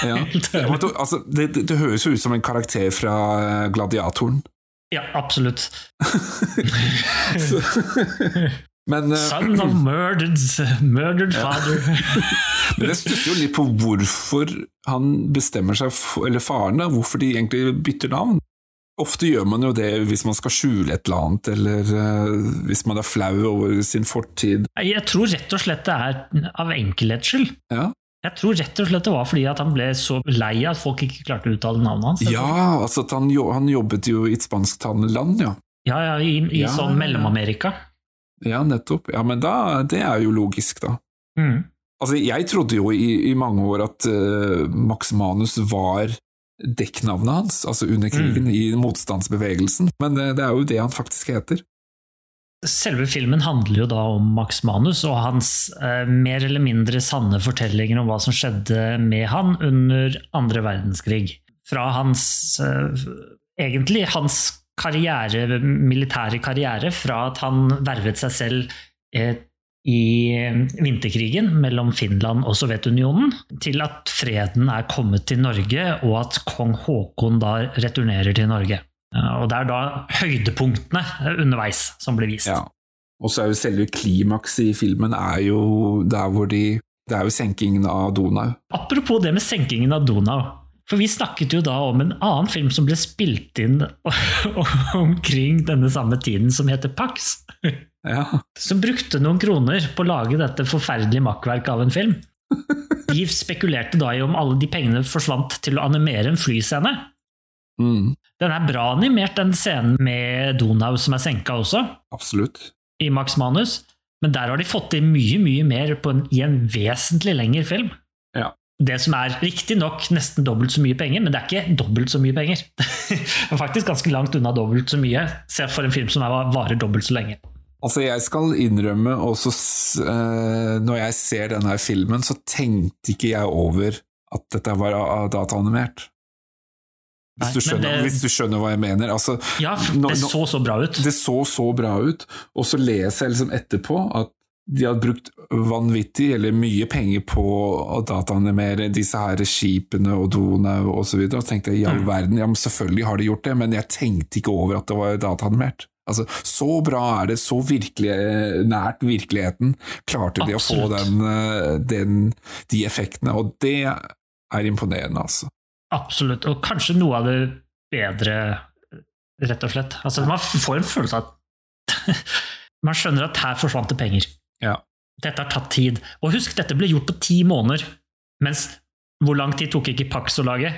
Ja. Det- altså, det, det, det høres jo ut som en karakter fra eh, Gladiatoren. Ja, absolutt. Men, eh, Son of murdered, murdered father. men jeg stusser jo litt på hvorfor han bestemmer seg for, eller faren, da, hvorfor de egentlig bytter navn. Ofte gjør man jo det hvis man skal skjule et eller annet, eller uh, hvis man er flau over sin fortid. Jeg tror rett og slett det er av enkelhets skyld. Ja, Jeg tror rett og slett det var fordi at han ble så lei at folk ikke klarte å uttale navnet hans. ja altså han, jo- han jobbet jo i et spansktalende land, ja. ja, ja I, i Ja, sånn. Mellom-Amerika. Ja, nettopp. Ja, men da, det er jo logisk, da. Mm. Altså, jeg trodde jo i, i mange år at uh, Max Manus var dekknavnet hans, altså under krigen, i motstandsbevegelsen, men det, det er jo det han faktisk heter. Selve filmen handler jo da om Max Manus og hans eh, mer eller mindre sanne fortellinger om hva som skjedde med han under andre verdenskrig. Fra hans eh, Egentlig hans karriere, militære karriere, fra at han vervet seg selv eh, i vinterkrigen mellom Finland og Sovjetunionen, til at freden er kommet til Norge, og at kong Haakon da returnerer til Norge. Og det er da høydepunktene underveis som blir vist. Ja. Og så er jo selve klimakset i filmen er jo der hvor de Det er jo senkingen av Donau. Apropos det med senkingen av Donau. For vi snakket jo da om en annen film som ble spilt inn omkring denne samme tiden, som heter Pax. Ja. Som brukte noen kroner på å lage dette forferdelige makkverket av en film. De spekulerte da i om alle de pengene forsvant til å animere en flyscene. Mm, Den er bra animert, den scenen med Donau som er senka også, absolutt. i Max Manus. Men der har de fått til mye, mye mer på en, i en vesentlig lengre film. Ja. Det som er riktignok nesten dobbelt så mye penger, men det er ikke dobbelt så mye penger. det er faktisk ganske langt unna dobbelt så mye, se for en film som er, varer dobbelt så lenge. Altså, jeg skal innrømme også eh, Når jeg ser denne filmen, så tenkte ikke jeg over at dette var dataanimert. dataanimert. Nei, Hvis du, skjønner, det- hvis du skjønner hva jeg mener. Altså, Ja, det så så bra ut. det så så bra ut, og så leser jeg liksom etterpå at de hadde brukt vanvittig eller mye penger på å dataanimere disse her skipene og Donau og så videre. Og så tenkte jeg i all Mm. verden, ja men selvfølgelig har de gjort det, men jeg tenkte ikke over at det var dataanimert. Altså, Så bra er det, så virkelig, eh, nært virkeligheten klarte de å få den, eh, den, de effektene, og det er imponerende, altså. Absolutt. Og kanskje noe av det bedre, rett og slett. Altså, man får en følelse av at Man skjønner at her forsvant det penger. Ja. Dette har tatt tid. Og husk, dette ble gjort på ti måneder. Mens hvor lang tid tok ikke Pax å lage?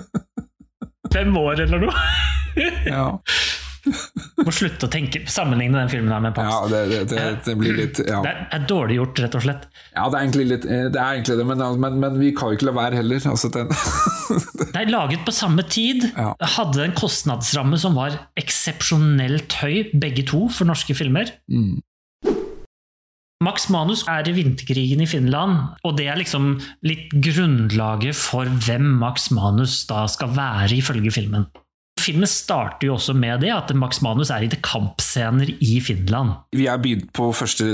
Fem år, eller noe? Ja, Må slutte å tenke, sammenligne den filmen her med Pax. ja det, det, det, det blir litt ja. Det er, dårlig gjort, rett og slett. Ja, det er egentlig litt eh, Det er egentlig det, men, men, men vi kan jo ikke la være heller. Altså, den, Det er laget på samme tid. Ja. Hadde en kostnadsramme som var eksepsjonelt høy, begge to, for norske filmer. mm, Max Manus er i vinterkrigen i Finland, og det er liksom litt grunnlaget for hvem Max Manus da skal være, ifølge filmen. Filmen starter jo også med det, at Max Manus er i det kampscener i Finland. vi er begynt på første,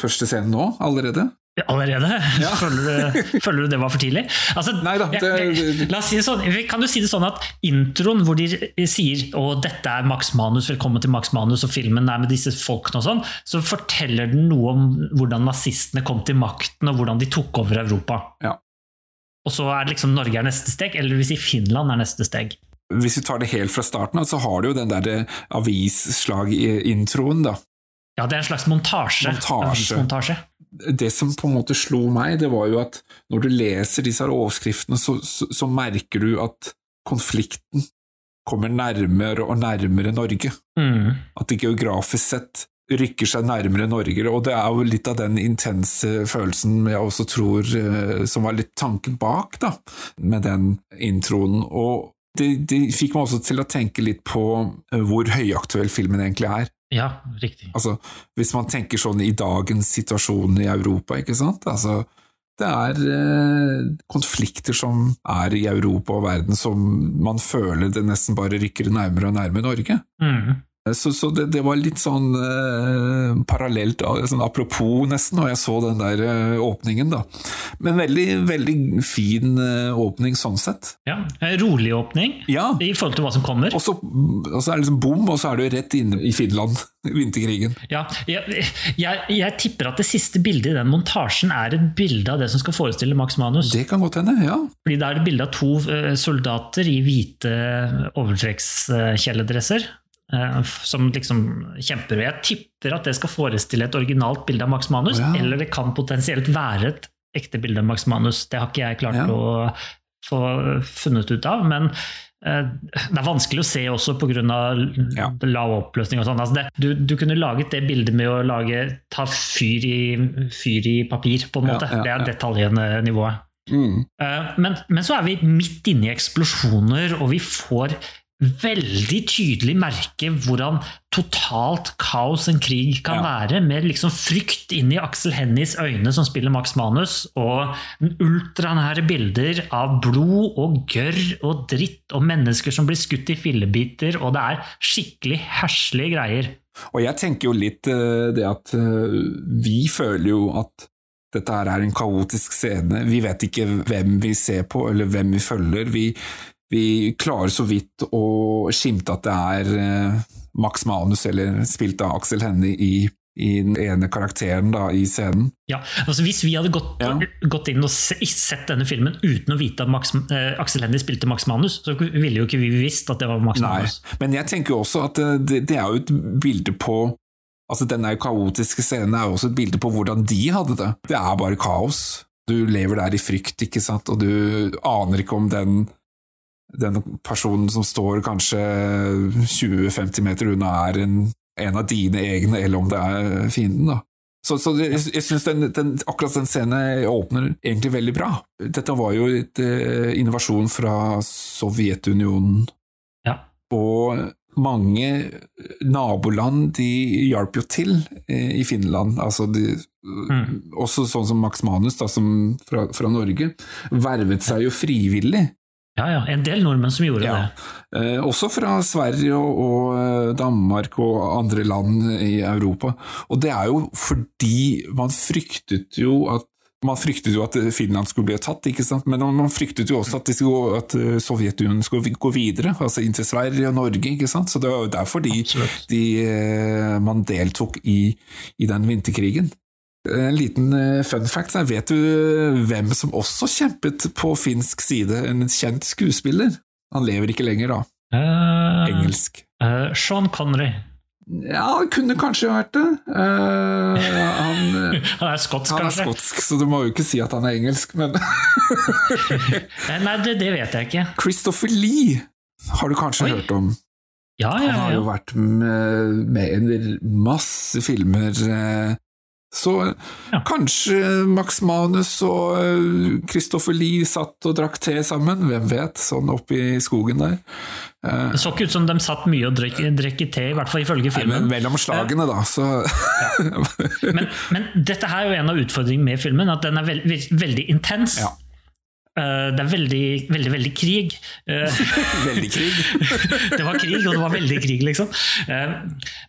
første scene nå, allerede. Allerede? Ja. Føler, du, føler du det var for tidlig? Altså, Nei da. det- la oss si det sånn, kan du si det sånn at introen hvor de sier å dette er Max Manus, velkommen til Max Manus, og filmen er med disse folkene og sånn, så forteller den noe om hvordan nazistene kom til makten, og hvordan de tok over Europa. Ja. Og så er det liksom Norge er neste steg, eller vil si Finland er neste steg. Hvis vi tar det helt fra starten av, så har du jo den der avisslag-introen, da. Ja, det er en slags montasje. Montasje. Avismontasje. Det som på en måte slo meg, det var jo at når du leser disse overskriftene, så, så, så merker du at konflikten kommer nærmere og nærmere Norge. Mm. At det geografisk sett rykker seg nærmere Norge, og det er jo litt av den intense følelsen jeg også tror eh, som var litt tanken bak, da, med den introen. Og det, det fikk meg også til å tenke litt på eh, hvor høyaktuell filmen egentlig er. Ja, riktig. Altså, hvis man tenker sånn i dagens situasjon i Europa, ikke sant? Altså, det er eh, konflikter som er i Europa og verden som man føler det nesten bare rykker nærmere og nærmere Norge. Mm. Så, så det, det var litt sånn eh, parallelt, sånn apropos nesten, når jeg så den der eh, åpningen, da. Men veldig, veldig fin eh, åpning sånn sett. Ja, rolig åpning Ja, i forhold til hva som kommer. og så, og så er det liksom bom, og så er du rett inne i Finland, vinterkrigen. Ja, jeg, jeg, jeg tipper at det siste bildet i den montasjen er et bilde av det som skal forestille Max Manus. Det kan godt hende, ja. Fordi Da er det bilde av to eh, soldater i hvite overtrekkskjeledresser. Eh, som liksom kjemper. Jeg tipper at det skal forestille et originalt bilde av Max Manus, ja. eller det kan potensielt være et ekte bilde av Max Manus. Det har ikke jeg klart Ja. å få funnet ut av. men eh, det er vanskelig å se også pga. Ja. lav oppløsning. og sånn. Altså du, du kunne laget det bildet med å lage, ta fyr i, fyr i papir, på en Ja, måte. ja, det er ja. detaljene nivået. Mm. Eh, Men, men så er vi midt inne i eksplosjoner, og vi får veldig tydelig merke hvordan totalt kaos en krig kan Ja. være, med liksom frykt inn i Aksel Hennys øyne, som spiller Max Manus, og ultranære bilder av blod og gørr og dritt, og mennesker som blir skutt i fillebiter, og det er skikkelig herslige greier. Og jeg tenker jo litt eh, det at eh, vi føler jo at dette her er en kaotisk scene. Vi vet ikke hvem vi ser på, eller hvem vi følger. Vi, vi klarer så vidt å skimte at det er eh, Max Manus, eller spilt av Aksel Hennie, i, i den ene karakteren da, i scenen. Ja, altså Hvis vi hadde gått, Ja. gått inn og se, sett denne filmen uten å vite at Max, eh, Aksel Hennie spilte Max Manus, så ville jo ikke vi visst at det var Max Nei, Manus. men jeg tenker jo også at eh, det, det er jo et bilde på Altså Denne kaotiske scenen er jo også et bilde på hvordan de hadde det. Det er bare kaos. Du lever der i frykt, ikke sant, og du aner ikke om den den personen som står kanskje 20-50 meter unna, er en, en av dine egne, eller om det er fienden. da. Så, så det, jeg, jeg den, akkurat den scenen åpner egentlig veldig bra. Dette var jo et eh, innovasjon fra Sovjetunionen, Ja. og mange naboland de hjalp jo til eh, i Finland. Altså de, Mm. Også sånn som Max Manus da, som fra, fra Norge, vervet seg jo frivillig. Ja, ja. En del nordmenn som gjorde Ja. det. Eh, også fra Sverige og, og eh, Danmark og andre land i Europa. Og det er jo fordi man fryktet jo at man fryktet jo at Finland skulle bli tatt, men man fryktet jo også at, skulle, at eh, Sovjetunionen skulle gå videre, altså inn til Sverige og Norge. ikke sant? Så det var jo derfor de, de, eh, man deltok i, i den vinterkrigen. En liten eh, fun fact. Vet du hvem som også kjempet på finsk side? En kjent skuespiller? Han lever ikke lenger, da. Uh, Engelsk. Uh, Sean Connery. Ja, han kunne kanskje vært det. Uh, han, eh, Han er skotsk, han er kanskje? skotsk, så du må jo ikke si at han er engelsk, men Eh, Nei, det, det vet jeg ikke. Christopher Lee har du kanskje Oi. hørt om. Ja, Han ja, har jo vært med, med i masse filmer. Eh, Så Ja. kanskje Max Manus og Kristoffer Christopher Lee satt og drakk te sammen, hvem vet, sånn oppe i skogen der. Eh, Det så ikke ut som de satt mye og drekk te, i hvert fall ifølge Nei, filmen. men mellom slagene, da, så Men, men dette her er jo en av utfordringene med filmen, at den er veld, veldig intens. Ja. Eh, Det er veldig, veldig, veldig krig. Eh, Veldig krig. det var krig, og det var veldig krig, liksom. Eh,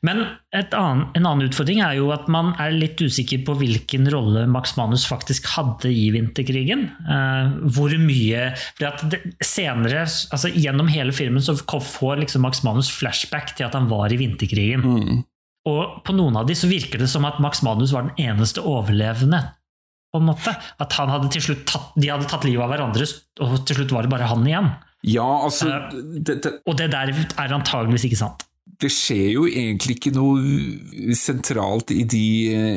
Men annen, en annen utfordring er jo at man er litt usikker på hvilken rolle Max Manus faktisk hadde i vinterkrigen. Hvor mye at det, Senere, altså gjennom hele filmen, så får liksom Max Manus flashback til at han var i vinterkrigen. Mm. Og på noen av de så virker det som at Max Manus var den eneste overlevende. På en måte. At han hadde til slutt tatt, de hadde tatt livet av hverandre, og til slutt var det bare han igjen. Ja, altså det, det, Og det der er antageligvis ikke sant. det skjer jo egentlig ikke noe sentralt i de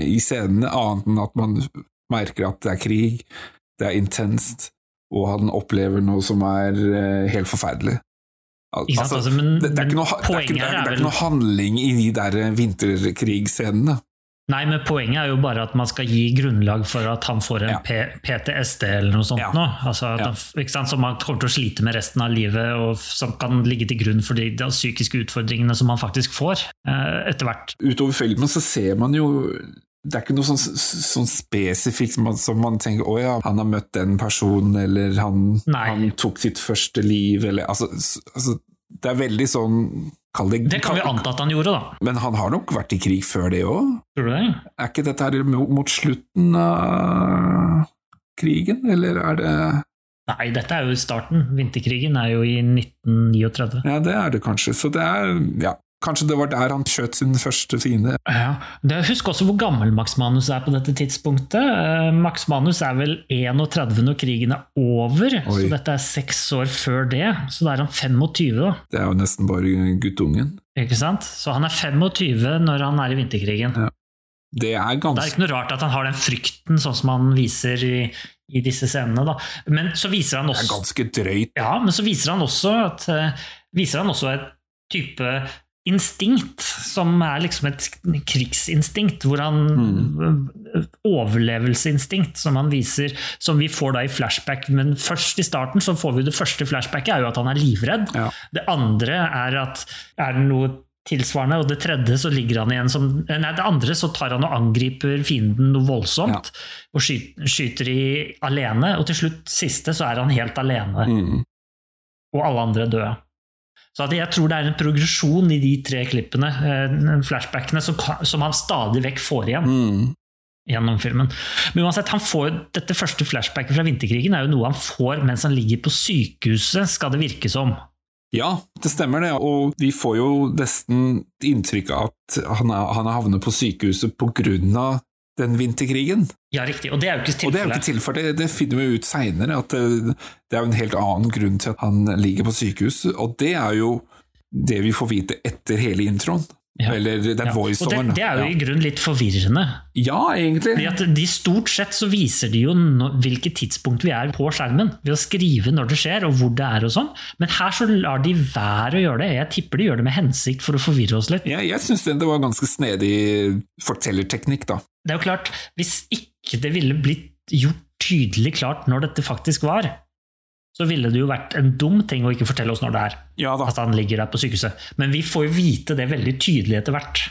i scenene, annet enn at man merker at det er krig, det er intenst, og han opplever noe som er eh, helt forferdelig. Sant? Altså, men- det, det, er ikke noe, det, er er, er ikke noe handling i de der vinterkrigsscenene. Nei, men poenget er jo bare at man skal gi grunnlag for at han får en Ja. PTSD eller noe sånt Ja. nå. Altså Ja. han? Som han kommer til å slite med resten av livet, og som kan ligge til grunn for de, de psykiske utfordringene som han faktisk får eh, etter hvert. Utover filmen så ser man jo det er ikke noe sånn, sånn spesifikt som man, som man tenker å ja, han har møtt den personen, eller han, han tok sitt første liv, eller altså, altså Det er veldig sånn Kall det Det kan vi anta at han gjorde, da. Men han har nok vært i krig før det òg? Tror du det? Er ikke dette her mot slutten av krigen, eller er det Nei, dette er jo starten. Vinterkrigen er jo i 1939. Ja, det er det kanskje. Så det er Ja, kanskje det var der han skjøt sin første fiende. Ja. Husk også hvor gammel Max Manus er på dette tidspunktet. Eh, Max Manus er vel 31 når krigen er over, Oi. så dette er seks år før det. Så da er han 25, da. Det er jo nesten bare guttungen. Ikke sant? Så han er 25 når han er i vinterkrigen. Ja. Det er Det er ikke noe rart at han har den frykten, sånn som han viser i, i disse scenene. Da. Men så viser han også Det er ganske drøyt. Ja, men så viser han også at eh, viser han også et type instinkt, som er liksom et krigsinstinkt, hvor han Mm. Overlevelsesinstinkt, som han viser, som vi får da i flashback. Men først i starten så får vi det første flashbacket, er jo at han er livredd. Ja. Det andre er at er det noe tilsvarende, og det tredje så ligger han igjen som Nei, det andre så tar han og angriper fienden noe voldsomt, og skyter, skyter i alene, og til slutt, siste, så er han helt alene Mm. og alle andre døde. Så jeg tror det er en progresjon i de tre klippene, eh, flashbackene, som, som han stadig vekk får igjen Mm. gjennom filmen. Men uansett, han får, dette første flashbacket fra vinterkrigen er jo noe han får mens han ligger på sykehuset, skal det virke som. Ja, det stemmer det, og vi får jo nesten inntrykk av at han er, han er havnet på sykehuset av den vinterkrigen. Ja, riktig. Og det er jo ikke tilfellet. Og det er jo ikke tilfellet, det, det finner vi ut seinere, at det, det er jo en helt annen grunn til at han ligger på sykehus, og det er jo det vi får vite etter hele introen. Ja. Eller den Ja. voiceoveren. det, det er jo ja. i grunnen litt forvirrende. ja, egentlig. Fordi at de Stort sett så viser de jo no, hvilket tidspunkt vi er på skjermen, ved å skrive når det skjer og hvor det er og sånn. Men her så lar de være å gjøre det. Jeg tipper de gjør det med hensikt for å forvirre oss litt. Jeg, jeg syns det var ganske snedig fortellerteknikk, da. Det er jo klart, hvis ikke det ville blitt gjort tydelig klart når dette faktisk var, så ville det jo vært en dum ting å ikke fortelle oss når det er. Ja. At han ligger der på sykehuset. Men vi får jo vite det veldig tydelig etter hvert.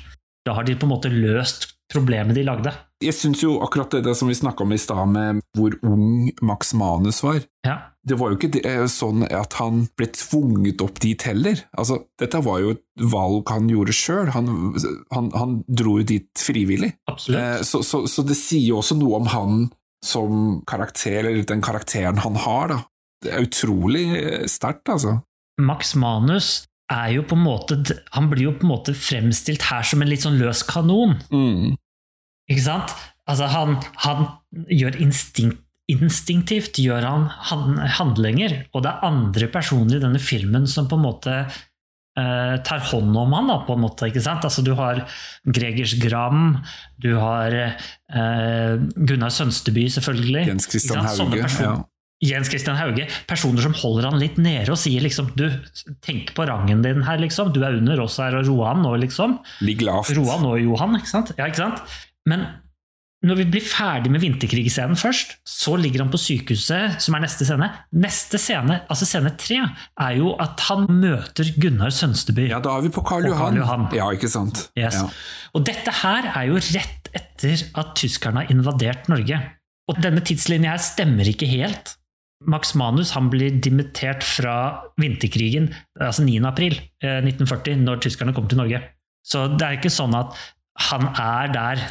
Da har de på en måte løst problemet de lagde. Jeg syns jo akkurat det, det som vi snakka om i stad, med hvor ung Max Manus var. Ja. Det var jo ikke det, eh, sånn at han ble tvunget opp dit heller. Altså, dette var jo et valg han gjorde sjøl. Han, han, han dro jo dit frivillig. Eh, Så, så, så det sier jo også noe om han som karakter, eller den karakteren han har, da. Det er utrolig sterkt, altså. Max Manus er jo på en måte Han blir jo på en måte fremstilt her som en litt sånn løs kanon. Mm. Ikke sant? Altså, han, han gjør instinkt, instinktivt gjør han, han handlinger, og det er andre personer i denne filmen som på en måte eh, tar hånd om han, da, på en måte. ikke sant? Altså, du har Gregers Gram, du har eh, Gunnar Sønsteby, selvfølgelig. Jens Christian Hauge. Ja. Jens Christian Hauge, personer som holder han litt nede og sier liksom Du, tenk på rangen din her, liksom. Du er under oss her og Roan nå, liksom. Ligg lavt. Roan og Johan, ikke sant? Ja, ikke sant? Men når vi blir ferdig med vinterkrigsscenen først, så ligger han på sykehuset, som er neste scene. Neste scene, altså scene tre, er jo at han møter Gunnar Sønsteby. Ja, da er vi på Karl Johan. Karl. Johan. Ja, ikke sant. Yes. Ja. Og dette her er jo rett etter at tyskerne har invadert Norge. Og denne tidslinja her stemmer ikke helt. Max Manus han blir dimittert fra vinterkrigen, altså 9. april eh, 1940, når tyskerne kom til Norge. Så det er ikke sånn at han er der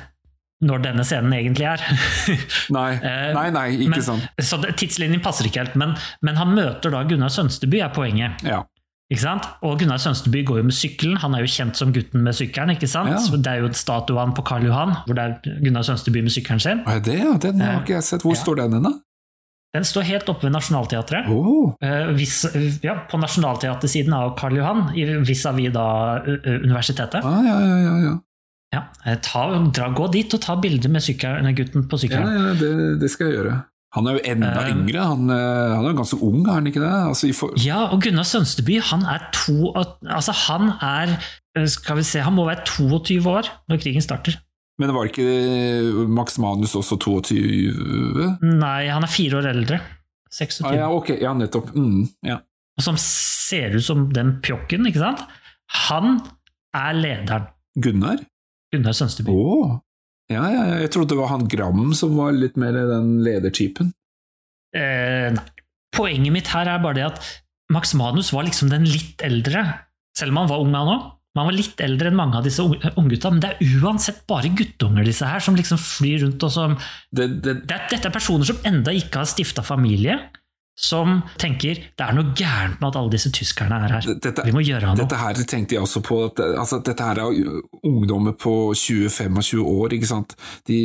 når denne scenen egentlig er. Nei, Eh, nei, nei, ikke men- sånn. Så tidslinjen passer ikke helt, men, men han møter da Gunnar Sønsteby, er poenget. Ja. Ikke sant? Og Gunnar Sønsteby går jo med sykkelen, han er jo kjent som gutten med sykkelen. ikke sant? Ja. Det er jo statuen på Karl Johan, hvor det er Gunnar Sønsteby med sykkelen sin. Er det? ja? Den har Eh, ikke jeg sett. Hvor ja. står den hen, da? Den står helt oppe ved Nationaltheatret. Oh, Eh, vis, ja, på Nationaltheatersiden av Karl Johan, vis-à-vis da universitetet. ah, ja, ja, ja, ja. Ja, eh, ta, dra, gå dit og ta bilder med sykkelen, gutten på ja, sykkelen. ja det, det skal jeg gjøre. Han er jo enda uh, yngre. Han, eh, han er jo ganske ung, er han ikke det? Altså, i for... Ja, og Gunnar Sønsteby, han er to Altså, han er eh, Skal vi se, han må være 22 år når krigen starter. Men var ikke Max Manus også 22? Nei, han er fire år eldre. 26. Ah, ja, ok, ja, nettopp. Mm, ja. Og som ser ut som den pjokken, ikke sant? Han er lederen. Gunnar? Gunnar Sønsteby. Oh. Ja, ja, ja, jeg trodde det var han Gram som var litt mer den ledertypen. Eh, nei. Poenget mitt her er bare det at Max Manus var liksom den litt eldre, selv om han var ung han òg. Men han var litt eldre enn mange av disse unggutta. Men det er uansett bare guttunger, disse her, som liksom flyr rundt og som Det, det, det er, Dette er personer som enda ikke har stifta familie, som tenker det er noe gærent med at alle disse tyskerne er her. dette, Vi må gjøre noe. Dette her tenkte jeg også på, at altså, dette her er ungdommer på 20-25 år, ikke sant. De,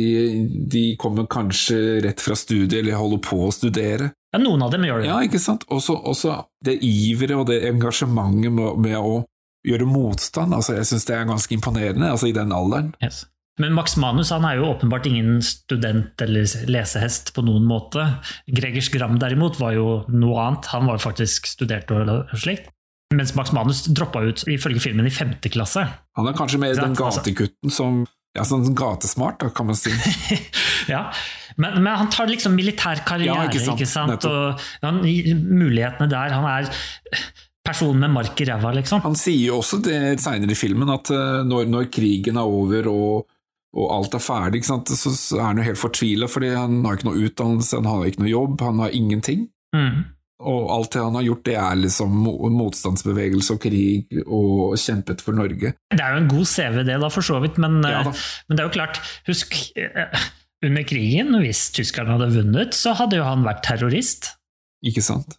de kommer kanskje rett fra studiet, eller holder på å studere. Ja, noen av dem gjør det. Ja, ikke sant. Også, også det iveret og det engasjementet med, med å gjøre motstand, altså jeg synes det er ganske imponerende, altså i den alderen. Yes. Men Max Manus han er jo åpenbart ingen student eller lesehest på noen måte. Gregers Gram derimot var jo noe annet. Han var faktisk studert og slikt. Mens Max Manus droppa ut ifølge filmen i femte klasse. Han er kanskje mer den altså. gategutten som ja, sånn gatesmart, da, kan man si. ja, men, men han tar liksom militær karriere, Ja, ikke ikke sant, sant? Og han, mulighetene der. Han er personen med mark i ræva, liksom. Han sier jo også det senere i filmen, at eh, når, når krigen er over og, og alt er ferdig, sant, så, er han jo helt fortvila, fordi han har ikke noe utdannelse, han har ikke noe jobb, han har ingenting. Mm. Og alt det han har gjort, det er liksom motstandsbevegelse og krig og kjempet for Norge. Det er jo en god CV, det, da, for så vidt. Men, Ja eh, men det er jo klart, husk eh, under krigen, hvis tyskerne hadde vunnet, så hadde jo han vært terrorist. Ikke sant?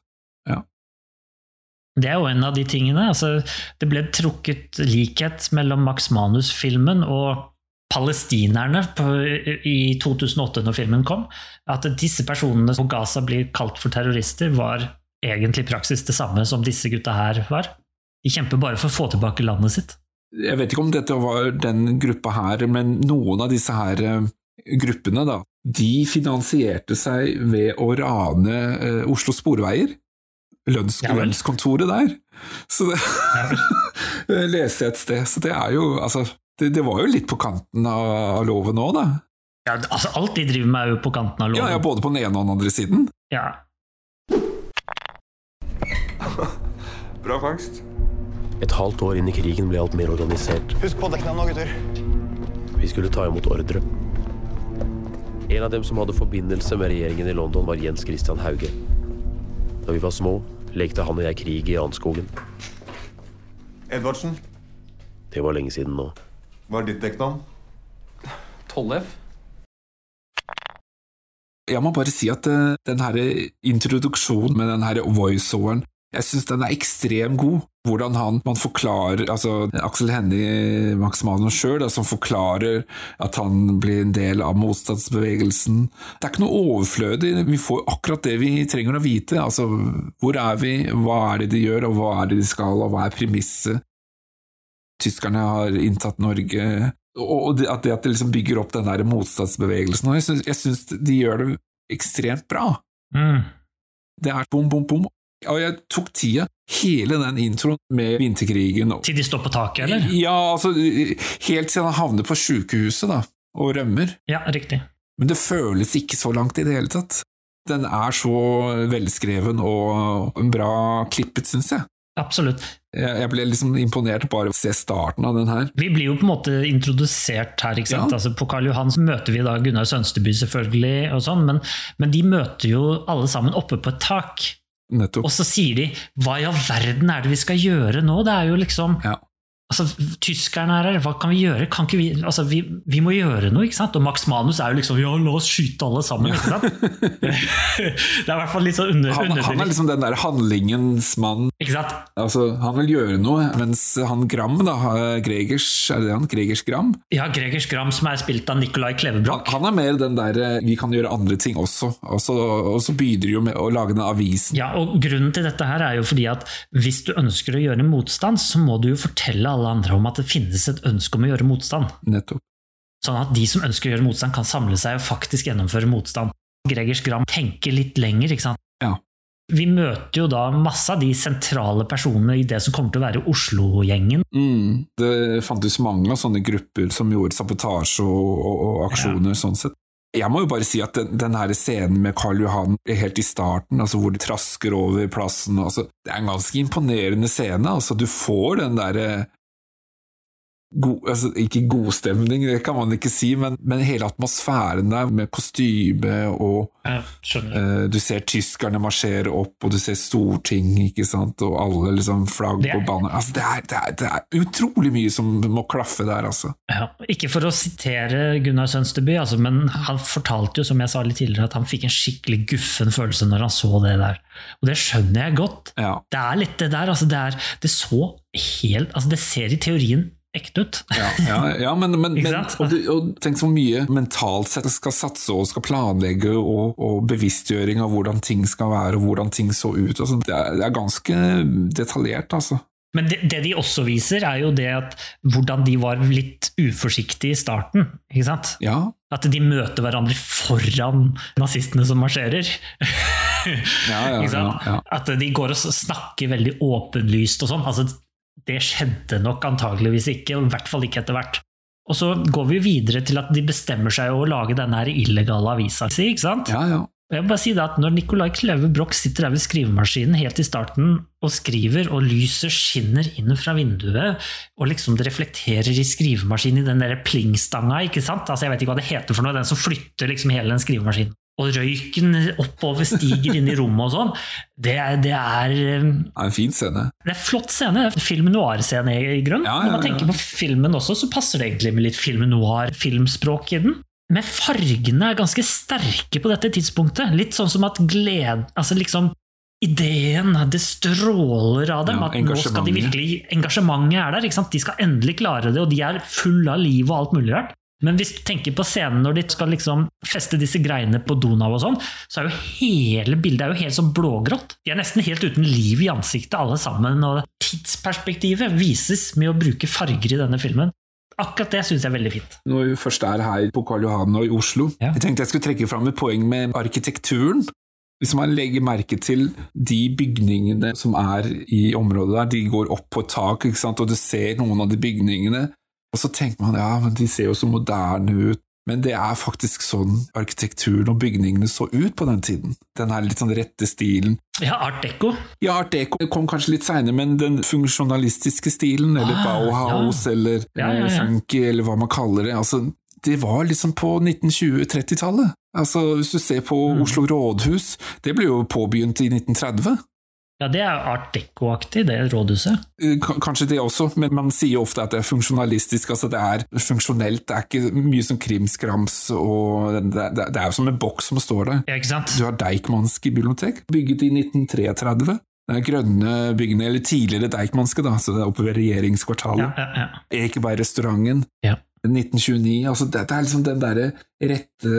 Det er jo en av de tingene. Altså, det ble trukket likhet mellom Max Manus-filmen og palestinerne i 2008, når filmen kom. At disse personene på Gaza blir kalt for terrorister, var egentlig praksis det samme som disse gutta her var. De kjemper bare for å få tilbake landet sitt. Jeg vet ikke om dette var den gruppa her, men noen av disse her eh, gruppene, da, de finansierte seg ved å rane eh, Oslo Sporveier. Lønns, Ja lønnskontoret der. Så det Ja, leste jeg et sted. Så det er jo Altså, det, det var jo litt på kanten av, av loven òg, da. Ja, altså, alt de driver med, er jo på kanten av Ja, loven. ja, både på den ene og den andre siden. Ja. Bra fangst. Et halvt år inn i krigen ble alt mer organisert. Husk på dekkene nå, gutter. Vi skulle ta imot ordre. En av dem som hadde forbindelse med regjeringen i London, var Jens Christian Hauge. Da vi var små, lekte han og jeg krig i Anskogen. Edvardsen, Det var lenge siden nå. hva er ditt dekknavn? 12F? Jeg må bare si at eh, den her introduksjonen med den her voiceoveren, jeg syns den er ekstremt god. Hvordan han man forklarer altså Aksel Hennie Max Manus sjøl, som forklarer at han blir en del av motstandsbevegelsen. Det er ikke noe overflødig, vi får akkurat det vi trenger å vite. Altså, hvor er vi, hva er det de gjør, og hva er det de skal, og hva er premisset? Tyskerne har inntatt Norge, og at det, at det liksom bygger opp den der motstandsbevegelsen. Og jeg syns de gjør det ekstremt bra. Mm. Det er bom, bom, bom. Og jeg tok tida, hele den introen med vinterkrigen. Til de står på taket, eller? Ja, altså, helt siden han havner på sjukehuset da, og rømmer. Ja, riktig. Men det føles ikke så langt i det hele tatt. Den er så velskreven og bra klippet, syns jeg. Absolutt. Jeg ble liksom imponert bare å se starten av den her. Vi blir jo på en måte introdusert her. ikke sant? Ja. Altså, på Karl Johan møter vi da Gunnar Sønsteby, selvfølgelig, og sånn, men, men de møter jo alle sammen oppe på et tak. Nettopp. Og så sier de 'hva i all verden er det vi skal gjøre nå'? Det er jo liksom Ja. Altså, Tyskerne er her, hva kan vi gjøre? Kan ikke vi, altså, vi, vi må gjøre noe, ikke sant? Og Max Manus er jo liksom 'ja, la oss skyte alle sammen', ikke sant? det er i hvert fall litt sånn under, Han, han er liksom den der handlingens mann. Ikke sant? Altså, han vil gjøre noe, mens han Gram, da, Gregers, er det han? Gregers Gram? Ja, Gregers Gram, som er spilt av Nicolai Han, Klevebrok. han er mer den der eh, vi kan gjøre andre ting også, og så, og så begynner de jo med å lage den avisen. Ja, og Grunnen til dette her er jo fordi at hvis du ønsker å gjøre motstand, så må du jo fortelle alle andre om at det finnes et ønske om å gjøre motstand. Nettopp. Sånn at de som ønsker å gjøre motstand, kan samle seg og faktisk gjennomføre motstand. Gregers Gram tenker litt lenger, ikke sant. Ja. Vi møter jo da masse av de sentrale personene i det som kommer til å være Oslo-gjengen. Mm. Det fantes mange av sånne grupper som gjorde sabotasje og, og, og aksjoner sånn sett. Jeg må jo bare si at den, den her scenen med Karl Johan helt i starten, altså hvor de trasker over plassen altså, Det er en ganske imponerende scene. Altså, du får den derre God, altså, ikke godstemning, det kan man ikke si, men, men hele atmosfæren der med kostyme og uh, Du ser tyskerne marsjere opp, og du ser storting, ikke sant, og alle liksom flagg er- og banner altså, det, er, det, er, det er utrolig mye som må klaffe der, altså. Ja, ikke for å sitere Gunnar Sønsteby, altså, men han fortalte jo, som jeg sa litt tidligere, at han fikk en skikkelig guffen følelse når han så det der. Og det skjønner jeg godt. Ja. Det er litt det der, altså det, det så helt Altså, det ser i teorien ekte ut. Ja, ja, ja men, men, men og, og tenk så mye mentalt sett skal satse og skal planlegge, og, og bevisstgjøring av hvordan ting skal være, og hvordan ting så ut. Altså, det, er, det er ganske detaljert, altså. Men det, det de også viser, er jo det at hvordan de var litt uforsiktige i starten. ikke sant? Ja, At de møter hverandre foran nazistene som marsjerer. ja, ja. Ja. At de går og snakker veldig åpenlyst og sånn. Altså, det skjedde nok antageligvis ikke, og i hvert fall ikke etter hvert. Og så går vi videre til at de bestemmer seg å lage denne her illegale avisa si, ikke sant? ja, ja. Jeg vil bare si det at Når Nicolai Kleve Broch sitter der ved skrivemaskinen helt i starten og skriver, og lyset skinner inn fra vinduet, og liksom det reflekterer i skrivemaskinen i den der plingstanga, ikke sant? Altså Jeg vet ikke hva det heter for noe, den som flytter liksom hele den skrivemaskinen. Og røyken oppover stiger inn i rommet og sånn. Det det er eh, Det er en fin scene. det er flott scene. Film noir-scene i grunnen. grunn. Ja, ja, Når man tenker på filmen også, så passer det egentlig med litt film noir-filmspråk i den. Men fargene er ganske sterke på dette tidspunktet. Litt sånn som at glede Altså liksom Ideen, det stråler av dem. Ja, at nå skal de virkelig Engasjementet er der. De skal endelig klare det, og de er fulle av liv og alt mulig rart. Men hvis du tenker på scenen når de skal liksom feste disse greiene på Donau og sånn, så er jo hele bildet er jo helt sånn blågrått. De er nesten helt uten liv i ansiktet alle sammen, og tidsperspektivet vises med å bruke farger i denne filmen. Akkurat det syns jeg er veldig fint. Når vi først er her på Karl Johan og i Oslo, Ja. jeg tenkte jeg skulle trekke fram et poeng med arkitekturen. Hvis man legger merke til de bygningene som er i området der, de går opp på tak, ikke sant? og du ser noen av de bygningene, og så tenker man ja, men de ser jo så moderne ut. Men det er faktisk sånn arkitekturen og bygningene så ut på den tiden. Den her litt sånn rette stilen. Ja, Art Deco. Ja, Art Deco kom kanskje litt seinere, men den funksjonalistiske stilen, eller Ah, Bauhaus, ja. eller Ja, ja, eh, funky, eller hva man kaller det, altså, det var liksom på 1920-30-tallet. Altså, hvis du ser på Mm. Oslo rådhus, det ble jo påbegynt i 1930. Ja, det er Art Deco-aktig, det rådhuset. Eh, Kanskje det også, men man sier jo ofte at det er funksjonalistisk, altså det er funksjonelt, det er ikke mye som krimskrams, og det, det, det er jo som en boks som står der. Ja, ikke sant? Du har Deichmanske bibliotek, bygget i 1933. Det er grønne byggene, eller tidligere Deichmanske, da, så det er oppe ved regjeringskvartalet. Ja, ja, ja. Ekebergrestauranten. Ja. 1929, altså det, det er liksom den derre rette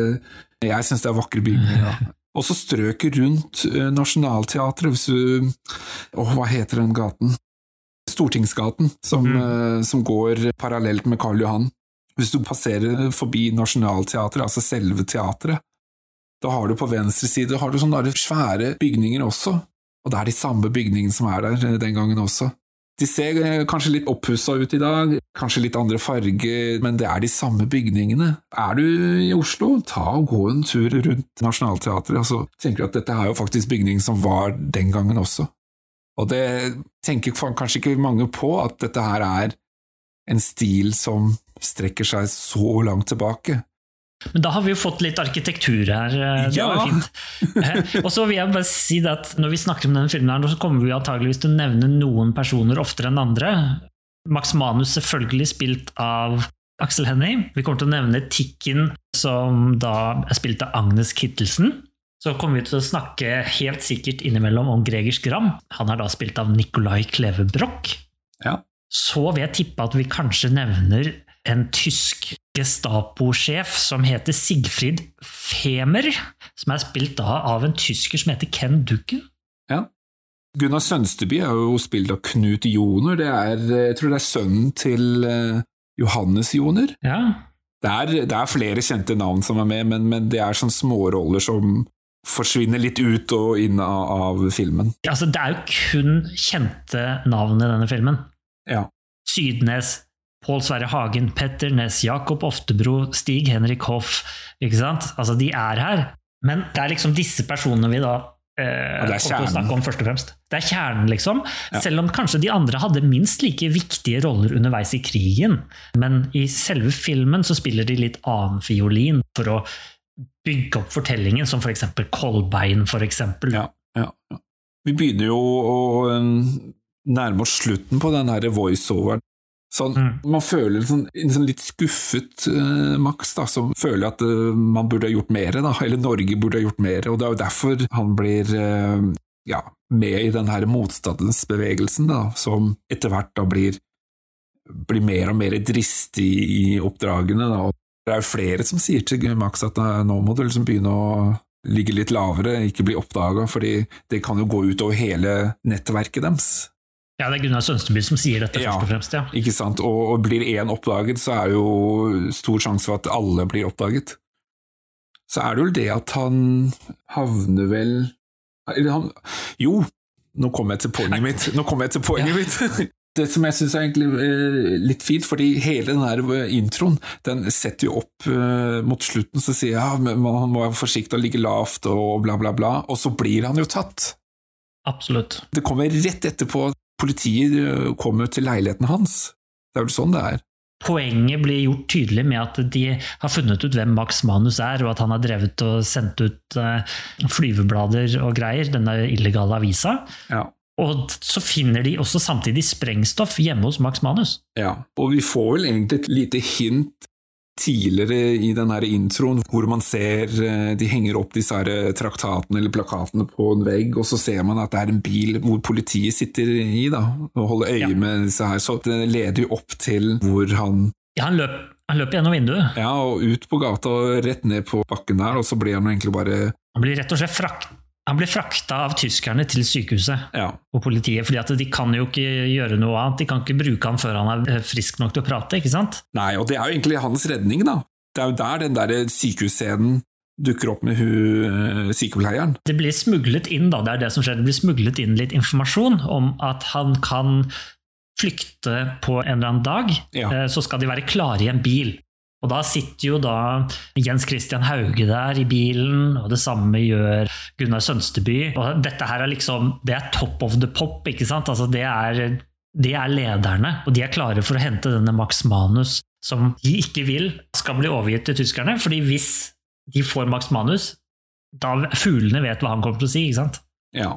Jeg syns det er vakre bygninger. Ja. Også strøket rundt eh, Nationaltheatret, hvis du Åh, hva heter den gaten? Stortingsgaten, som, Mm. eh, som går parallelt med Karl Johan. Hvis du passerer forbi Nationaltheatret, altså selve teatret, da har du på venstre side har du sånne svære bygninger også, og det er de samme bygningene som er der eh, den gangen også. De ser eh, kanskje litt oppussa ut i dag, kanskje litt andre farger, men det er de samme bygningene. Er du i Oslo, ta og gå en tur rundt Nationaltheatret, og så tenker du at dette er jo faktisk bygning som var den gangen også. Og det tenker kanskje ikke mange på, at dette her er en stil som strekker seg så langt tilbake. Men da har vi jo fått litt arkitektur her. eh, Det Ja. var jo fint. Eh, Og så vil jeg bare si det at når vi snakker om denne filmen, her, så kommer vi antageligvis til å nevne noen personer oftere enn andre. Max Manus selvfølgelig spilt av Aksel Hennie. Vi kommer til å nevne Tikken, som da er spilt av Agnes Kittelsen. Så kommer vi til å snakke helt sikkert innimellom om Gregers Gram. Han er da spilt av Nicolai Kleve Broch. Ja. Så vil jeg tippe at vi kanskje nevner en tysk Gestapo-sjef som heter Sigfrid Femer, som er spilt av en tysker som heter Ken Ducken. Gunnar Sønsteby er jo spilt av Knut Joner, det er, jeg tror det er sønnen til eh, Johannes Joner. Ja, Det er, det er flere kjente navn som er med, men, men det er sånne småroller som forsvinner litt ut og inn av, av filmen. altså Det er jo kun kjente navn i denne filmen. Ja. Sydnes, Pål Sverre Hagen, Petter Næss, Jakob Oftebro, Stig Henrik Hoff. Ikke sant? Altså, de er her. Men det er liksom disse personene vi da eh, det er kjernen. snakke om først og fremst. Det er kjernen, liksom. Ja. Selv om kanskje de andre hadde minst like viktige roller underveis i krigen. Men i selve filmen så spiller de litt annen fiolin for å bygge opp fortellingen, som for eksempel Kolbein, for eksempel. Ja, ja. Vi begynner jo å um, nærme oss slutten på den voiceoveren. Sånn, Mm. Man føler sånn, en sånn litt skuffet uh, Max, da, som føler at uh, man burde ha gjort mer, da, eller Norge burde ha gjort mer. og Det er jo derfor han blir uh, ja, med i den her motstandsbevegelsen, da, som etter hvert da blir, blir mer og mer dristig i oppdragene. Da. Og Det er jo flere som sier til Max at nå må du liksom begynne å ligge litt lavere, ikke bli oppdaga, fordi det kan jo gå utover hele nettverket deres. Ja, det er Gunnar Sønsteby som sier dette, Ja. først og fremst. ja. Ikke sant? Og, og blir én oppdaget, så er jo stor sjanse for at alle blir oppdaget. Så er det vel det at han havner vel eller han, Jo, nå kommer jeg til poenget mitt. Nå kommer jeg til poenget mitt. Det som jeg syns er egentlig eh, litt fint, fordi hele den her eh, introen den setter jo opp eh, mot slutten, så sier jeg ja, man må være forsiktig og ligge lavt og bla, bla, bla, og så blir han jo tatt. Absolutt. Det kommer rett etterpå at politiet eh, kommer til leiligheten hans. Det er vel sånn det er. Poenget blir gjort tydelig med at de har funnet ut hvem Max Manus er, og at han har drevet og sendt ut eh, flyveblader og greier, denne illegale avisa. Ja. Og så finner de også samtidig sprengstoff hjemme hos Max Manus. Ja, og vi får vel egentlig et lite hint tidligere i den her introen, hvor man ser eh, de henger opp disse her eh, traktatene eller plakatene på en vegg, og så ser man at det er en bil hvor politiet sitter i da, og holder øye Ja. med disse her, så det leder jo opp til hvor han Ja, han, løp, Han løper gjennom vinduet. Ja, og ut på gata og rett ned på bakken der, og så blir han egentlig bare Han blir rett og slett frakt, han blir frakta av tyskerne til sykehuset Ja. og politiet, fordi at de kan jo ikke gjøre noe annet. De kan ikke bruke han før han er frisk nok til å prate, ikke sant? Nei, og det er jo egentlig hans redning, da. Det er jo der den der sykehusscenen dukker opp med hun eh, sykepleieren. Det blir smuglet inn, da, det er det som skjer, det blir smuglet inn litt informasjon om at han kan flykte på en eller annen dag, Ja. eh, så skal de være klare i en bil. Og da sitter jo da Jens Christian Hauge der i bilen, og det samme gjør Gunnar Sønsteby. Og dette her er liksom, det er top of the pop, ikke sant? Altså det er, det er lederne, og de er klare for å hente denne Max Manus, som de ikke vil skal bli overgitt til tyskerne, fordi hvis de får Max Manus, da fuglene vet hva han kommer til å si, ikke sant? Ja.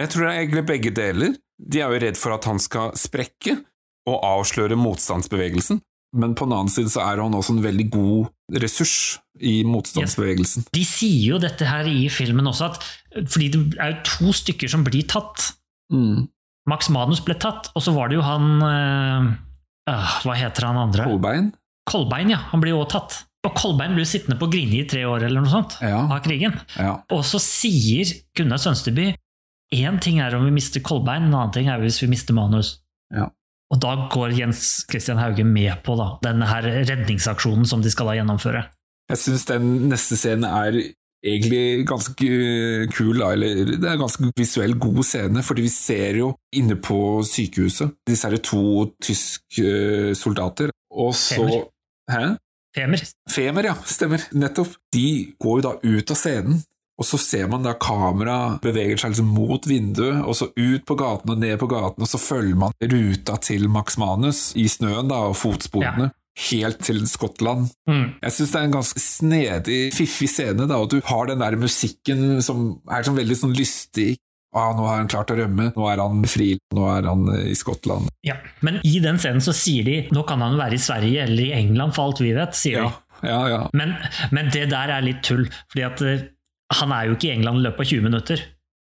Jeg tror det er egentlig begge deler. De er jo redd for at han skal sprekke og avsløre motstandsbevegelsen, men på den annen side så er han også en veldig god ressurs i motstandsbevegelsen. De sier jo dette her i filmen også, at fordi det er jo to stykker som blir tatt. Mm. Max Manus ble tatt, og så var det jo han øh, Hva heter han andre? Kolbein? Kolbein, ja. Han blir jo også tatt. Og Kolbein jo sittende på Grini i tre år eller noe sånt Ja. av krigen. Ja. Og så sier Gunnar Sønsteby én ting er om vi mister Kolbein, en annen ting er hvis vi mister Manus. Og da går Jens Christian Hauge med på da, denne her redningsaksjonen som de skal da gjennomføre. Jeg syns den neste scenen er egentlig ganske kul, da, eller det er en ganske visuell god scene, fordi vi ser jo inne på sykehuset disse er to tyske soldater, og så. Hæ? Femer. Femer, ja, stemmer. Nettopp. De går jo da ut av scenen, og så ser man da kamera beveger seg liksom mot vinduet, og så ut på gaten og ned på gaten, og så følger man ruta til Max Manus i snøen da, og fotsporene. Helt til Skottland. Mm. Jeg syns det er en ganske snedig, fiffig scene, da, og du har den der musikken som er sånn veldig sånn lystig. Ah, nå har han klart å rømme, nå er han fri, nå er han eh, i Skottland. Ja, Men i den scenen så sier de nå kan han være i Sverige eller i England, for alt vi vet. sier Ja, de. ja, ja. Men, men det der er litt tull, fordi at eh, han er jo ikke i England i løpet av 20 minutter.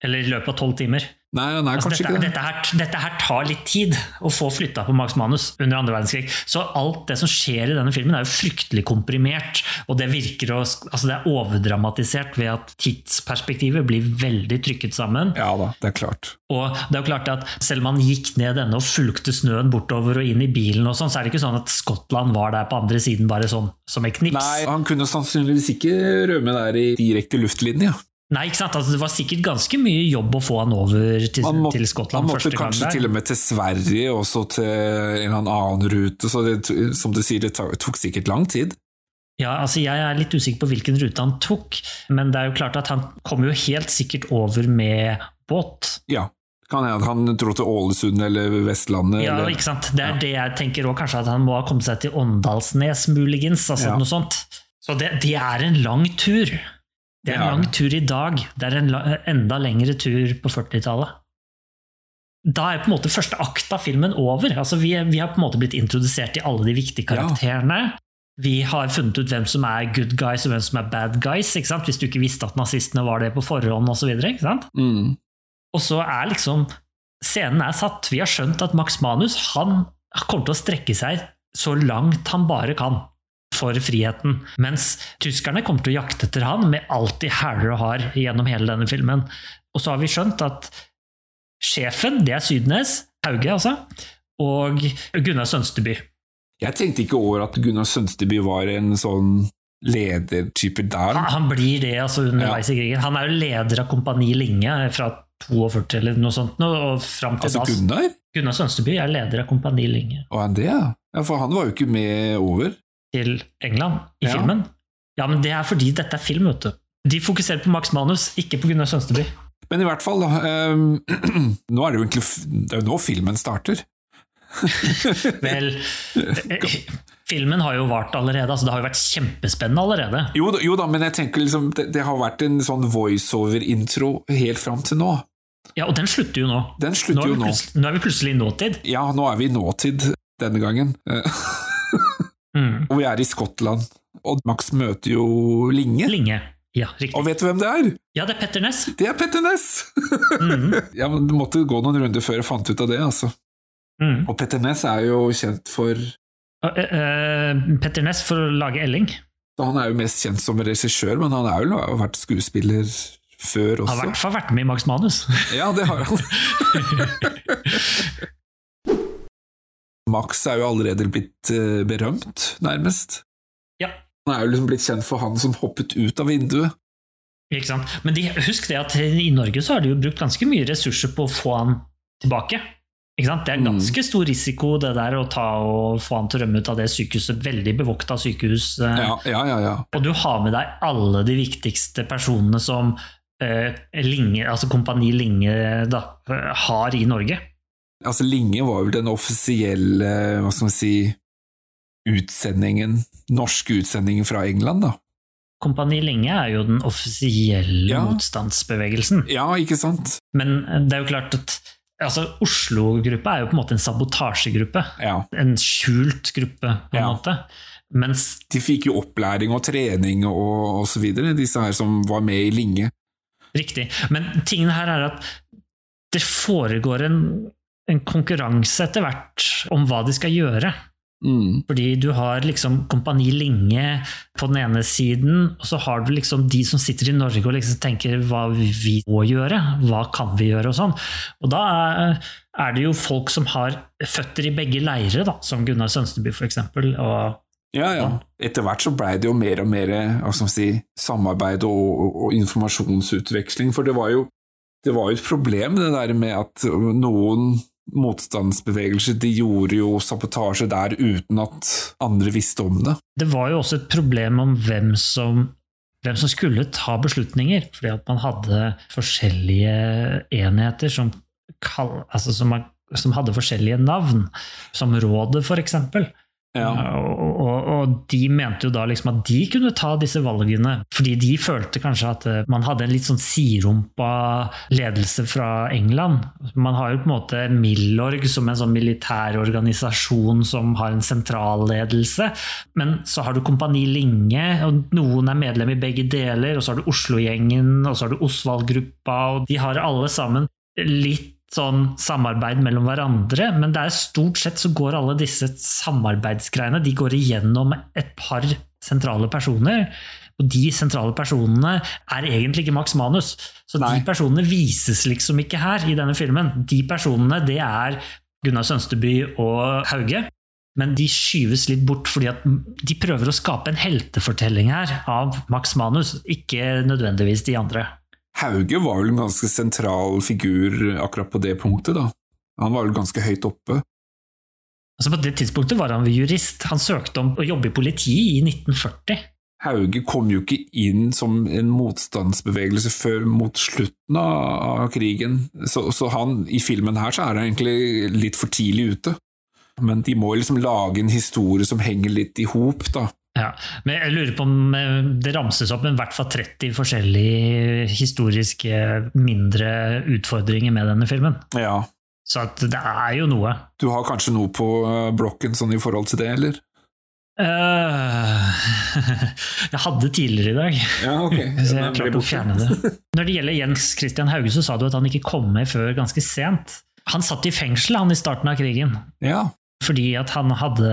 Eller i løpet av 12 timer. Nei, er Altså, kanskje dette, ikke det. dette, her, dette her tar litt tid å få flytta på Max Manus under andre verdenskrig. Så alt det som skjer i denne filmen er jo fryktelig komprimert, og det virker å, altså det er overdramatisert ved at tidsperspektivet blir veldig trykket sammen. Ja da, det er klart. Og det er jo klart at selv om han gikk ned denne og fulgte snøen bortover og inn i bilen, og sånn, så er det ikke sånn at Skottland var der på andre siden bare sånn som et knips. Nei, han kunne sannsynligvis ikke rømme der i direkte luftlinje. Nei, ikke sant? Altså, det var sikkert ganske mye jobb å få han over til, må, til Skottland han måtte kanskje der. til og med til Sverige, og så til en eller annen rute, så det, som du sier, det tok sikkert lang tid. Ja, altså Jeg er litt usikker på hvilken rute han tok, men det er jo klart at han kom jo helt sikkert over med båt. Ja. Kan hende han dro til Ålesund eller Vestlandet. Ja, eller, ikke sant? Det er det jeg tenker òg, kanskje at han må ha kommet seg til Åndalsnes, muligens. altså Ja. noe sånt. Så det, det er en lang tur. Det er en lang tur i dag. Det er en enda lengre tur på 40-tallet. Da er på en måte første akt av filmen over. Altså vi, vi har på en måte blitt introdusert til alle de viktige Ja. karakterene. Vi har funnet ut hvem som er good guys og hvem som er bad guys. Hvis du ikke visste at nazistene var det på forhånd osv. Mm. Og så er liksom Scenen er satt. Vi har skjønt at Max Manus han kommer til å strekke seg så langt han bare kan for friheten. Mens tyskerne kommer til å jakte etter han med alt de hæler og har gjennom hele denne filmen. Og så har vi skjønt at sjefen, det er Sydnes, Hauge altså, og Gunnar Sønsteby. Jeg tenkte ikke over at Gunnar Sønsteby var en sånn ledertype der. Han, han blir det altså underveis i krigen. Han er jo leder av Kompani Linge fra 42 eller noe sånt, og fram til Altså. Gunnar? Gunnar Sønsteby er leder av Kompani Linge. Og han det, ja? ja? For han var jo ikke med over. Til England i Ja. filmen. Ja, men det er fordi dette er film, vet du. De fokuserer på Max Manus, ikke på Gunnar Sønsteby. Men i hvert fall, da. ehm, nå er det jo egentlig Det er jo nå filmen starter. Vel, filmen har jo vart allerede, altså det har jo vært kjempespennende allerede. Jo, jo da, men jeg tenker liksom det, det har vært en sånn voiceover-intro helt fram til nå. Ja, og den slutter jo nå. Den Nå slutter er, jo nå. nå er vi plutselig i nåtid. Ja, nå er vi i nåtid denne gangen. Mm. Og vi er i Skottland. Og Max møter jo Linge. Linge. Ja, riktig. Og vet du hvem det er? Ja, det er Petter Ness. Det er Petter Ness! Mm. ja, men du måtte gå noen runder før jeg fant ut av det. altså. Mm. Og Petter Ness er jo kjent for Uh, uh, Petter Ness for å lage Elling. Han er jo mest kjent som regissør, men han er jo vært skuespiller før også. Har i hvert fall vært med i Max Manus. Ja, det har han. Max er jo allerede blitt uh, berømt, nærmest. Ja. Han er jo liksom blitt kjent for han som hoppet ut av vinduet. Ikke sant? Men de, husk det at i Norge så har de jo brukt ganske mye ressurser på å få han tilbake. Ikke sant? Det er ganske stor risiko det der å ta og få han til å rømme ut av det sykehuset, veldig bevokta sykehus. eh. Ja, ja, ja. ja. Og du har med deg alle de viktigste personene som eh, Linge, altså Kompani Linge da, eh, har i Norge. Altså, Linge var vel den offisielle, hva skal man si, utsendingen, norske utsendingen fra England, da. Kompani Linge er jo den offisielle Ja. motstandsbevegelsen. Ja, ikke sant? Men eh, det er jo klart at altså, Oslo-gruppa er jo på en måte en sabotasjegruppe. Ja. En skjult gruppe, på en Ja. måte. Mens De fikk jo opplæring og trening og, så videre, disse her som var med i Linge. Riktig. Men tingen her er at det foregår en, en konkurranse etter hvert om hva de skal gjøre. Mm. Fordi du har liksom Kompani Linge på den ene siden, og så har du liksom de som sitter i Norge og liksom tenker hva vi må gjøre, hva kan vi gjøre og sånn. Og da er, det jo folk som har føtter i begge leire, da, som Gunnar Sønsteby eksempel. Og Ja, ja. Etter hvert så blei det jo mer og mer si, samarbeid og, og, og informasjonsutveksling, for det var jo det var jo et problem det der med at noen motstandsbevegelser de gjorde jo sabotasje der uten at andre visste om det. det var jo også et problem om hvem som hvem som skulle ta beslutninger, fordi at man hadde forskjellige enheter som, kall, altså som, som hadde forskjellige navn, som Rådet eksempel. Ja. Og, og, og de mente jo da liksom at de kunne ta disse valgene, fordi de følte kanskje at eh, man hadde en litt sånn sidrumpa ledelse fra England. Man har jo på en måte Milorg som en sånn militær organisasjon som har en sentralledelse, men så har du Kompani Linge, og noen er medlem i begge deler, og så har du Oslo-gjengen, og så har du Osvald-gruppa, og de har alle sammen litt sånn samarbeid mellom hverandre, men det er stort sett så går alle disse samarbeidsgreiene de går igjennom et par sentrale personer. Og de sentrale personene er egentlig ikke Max Manus. Så Nei. de personene vises liksom ikke her i denne filmen. De personene, det er Gunnar Sønsteby og Hauge. Men de skyves litt bort fordi at de prøver å skape en heltefortelling her av Max Manus, ikke nødvendigvis de andre. Hauge var vel en ganske sentral figur akkurat på det punktet, da. Han var vel ganske høyt oppe. Altså På det tidspunktet var han jurist. Han søkte om å jobbe i politiet i 1940. Hauge kom jo ikke inn som en motstandsbevegelse før mot slutten av, krigen, så, så han, i filmen her så er han egentlig litt for tidlig ute. Men de må liksom lage en historie som henger litt i hop, da. Ja, men jeg lurer på om eh, det ramses opp med i hvert fall 30 forskjellige historiske mindre utfordringer med denne filmen. Ja. Så at det er jo noe. Du har kanskje noe på eh, blokken sånn i forhold til det, eller? Uh, jeg hadde tidligere i dag, Ja, okay. så jeg klarte å fjerne det. Når det gjelder Jens Christian Hauge, så sa du at han ikke kom med før ganske sent. Han satt i fengsel han i starten av krigen, Ja. fordi at han hadde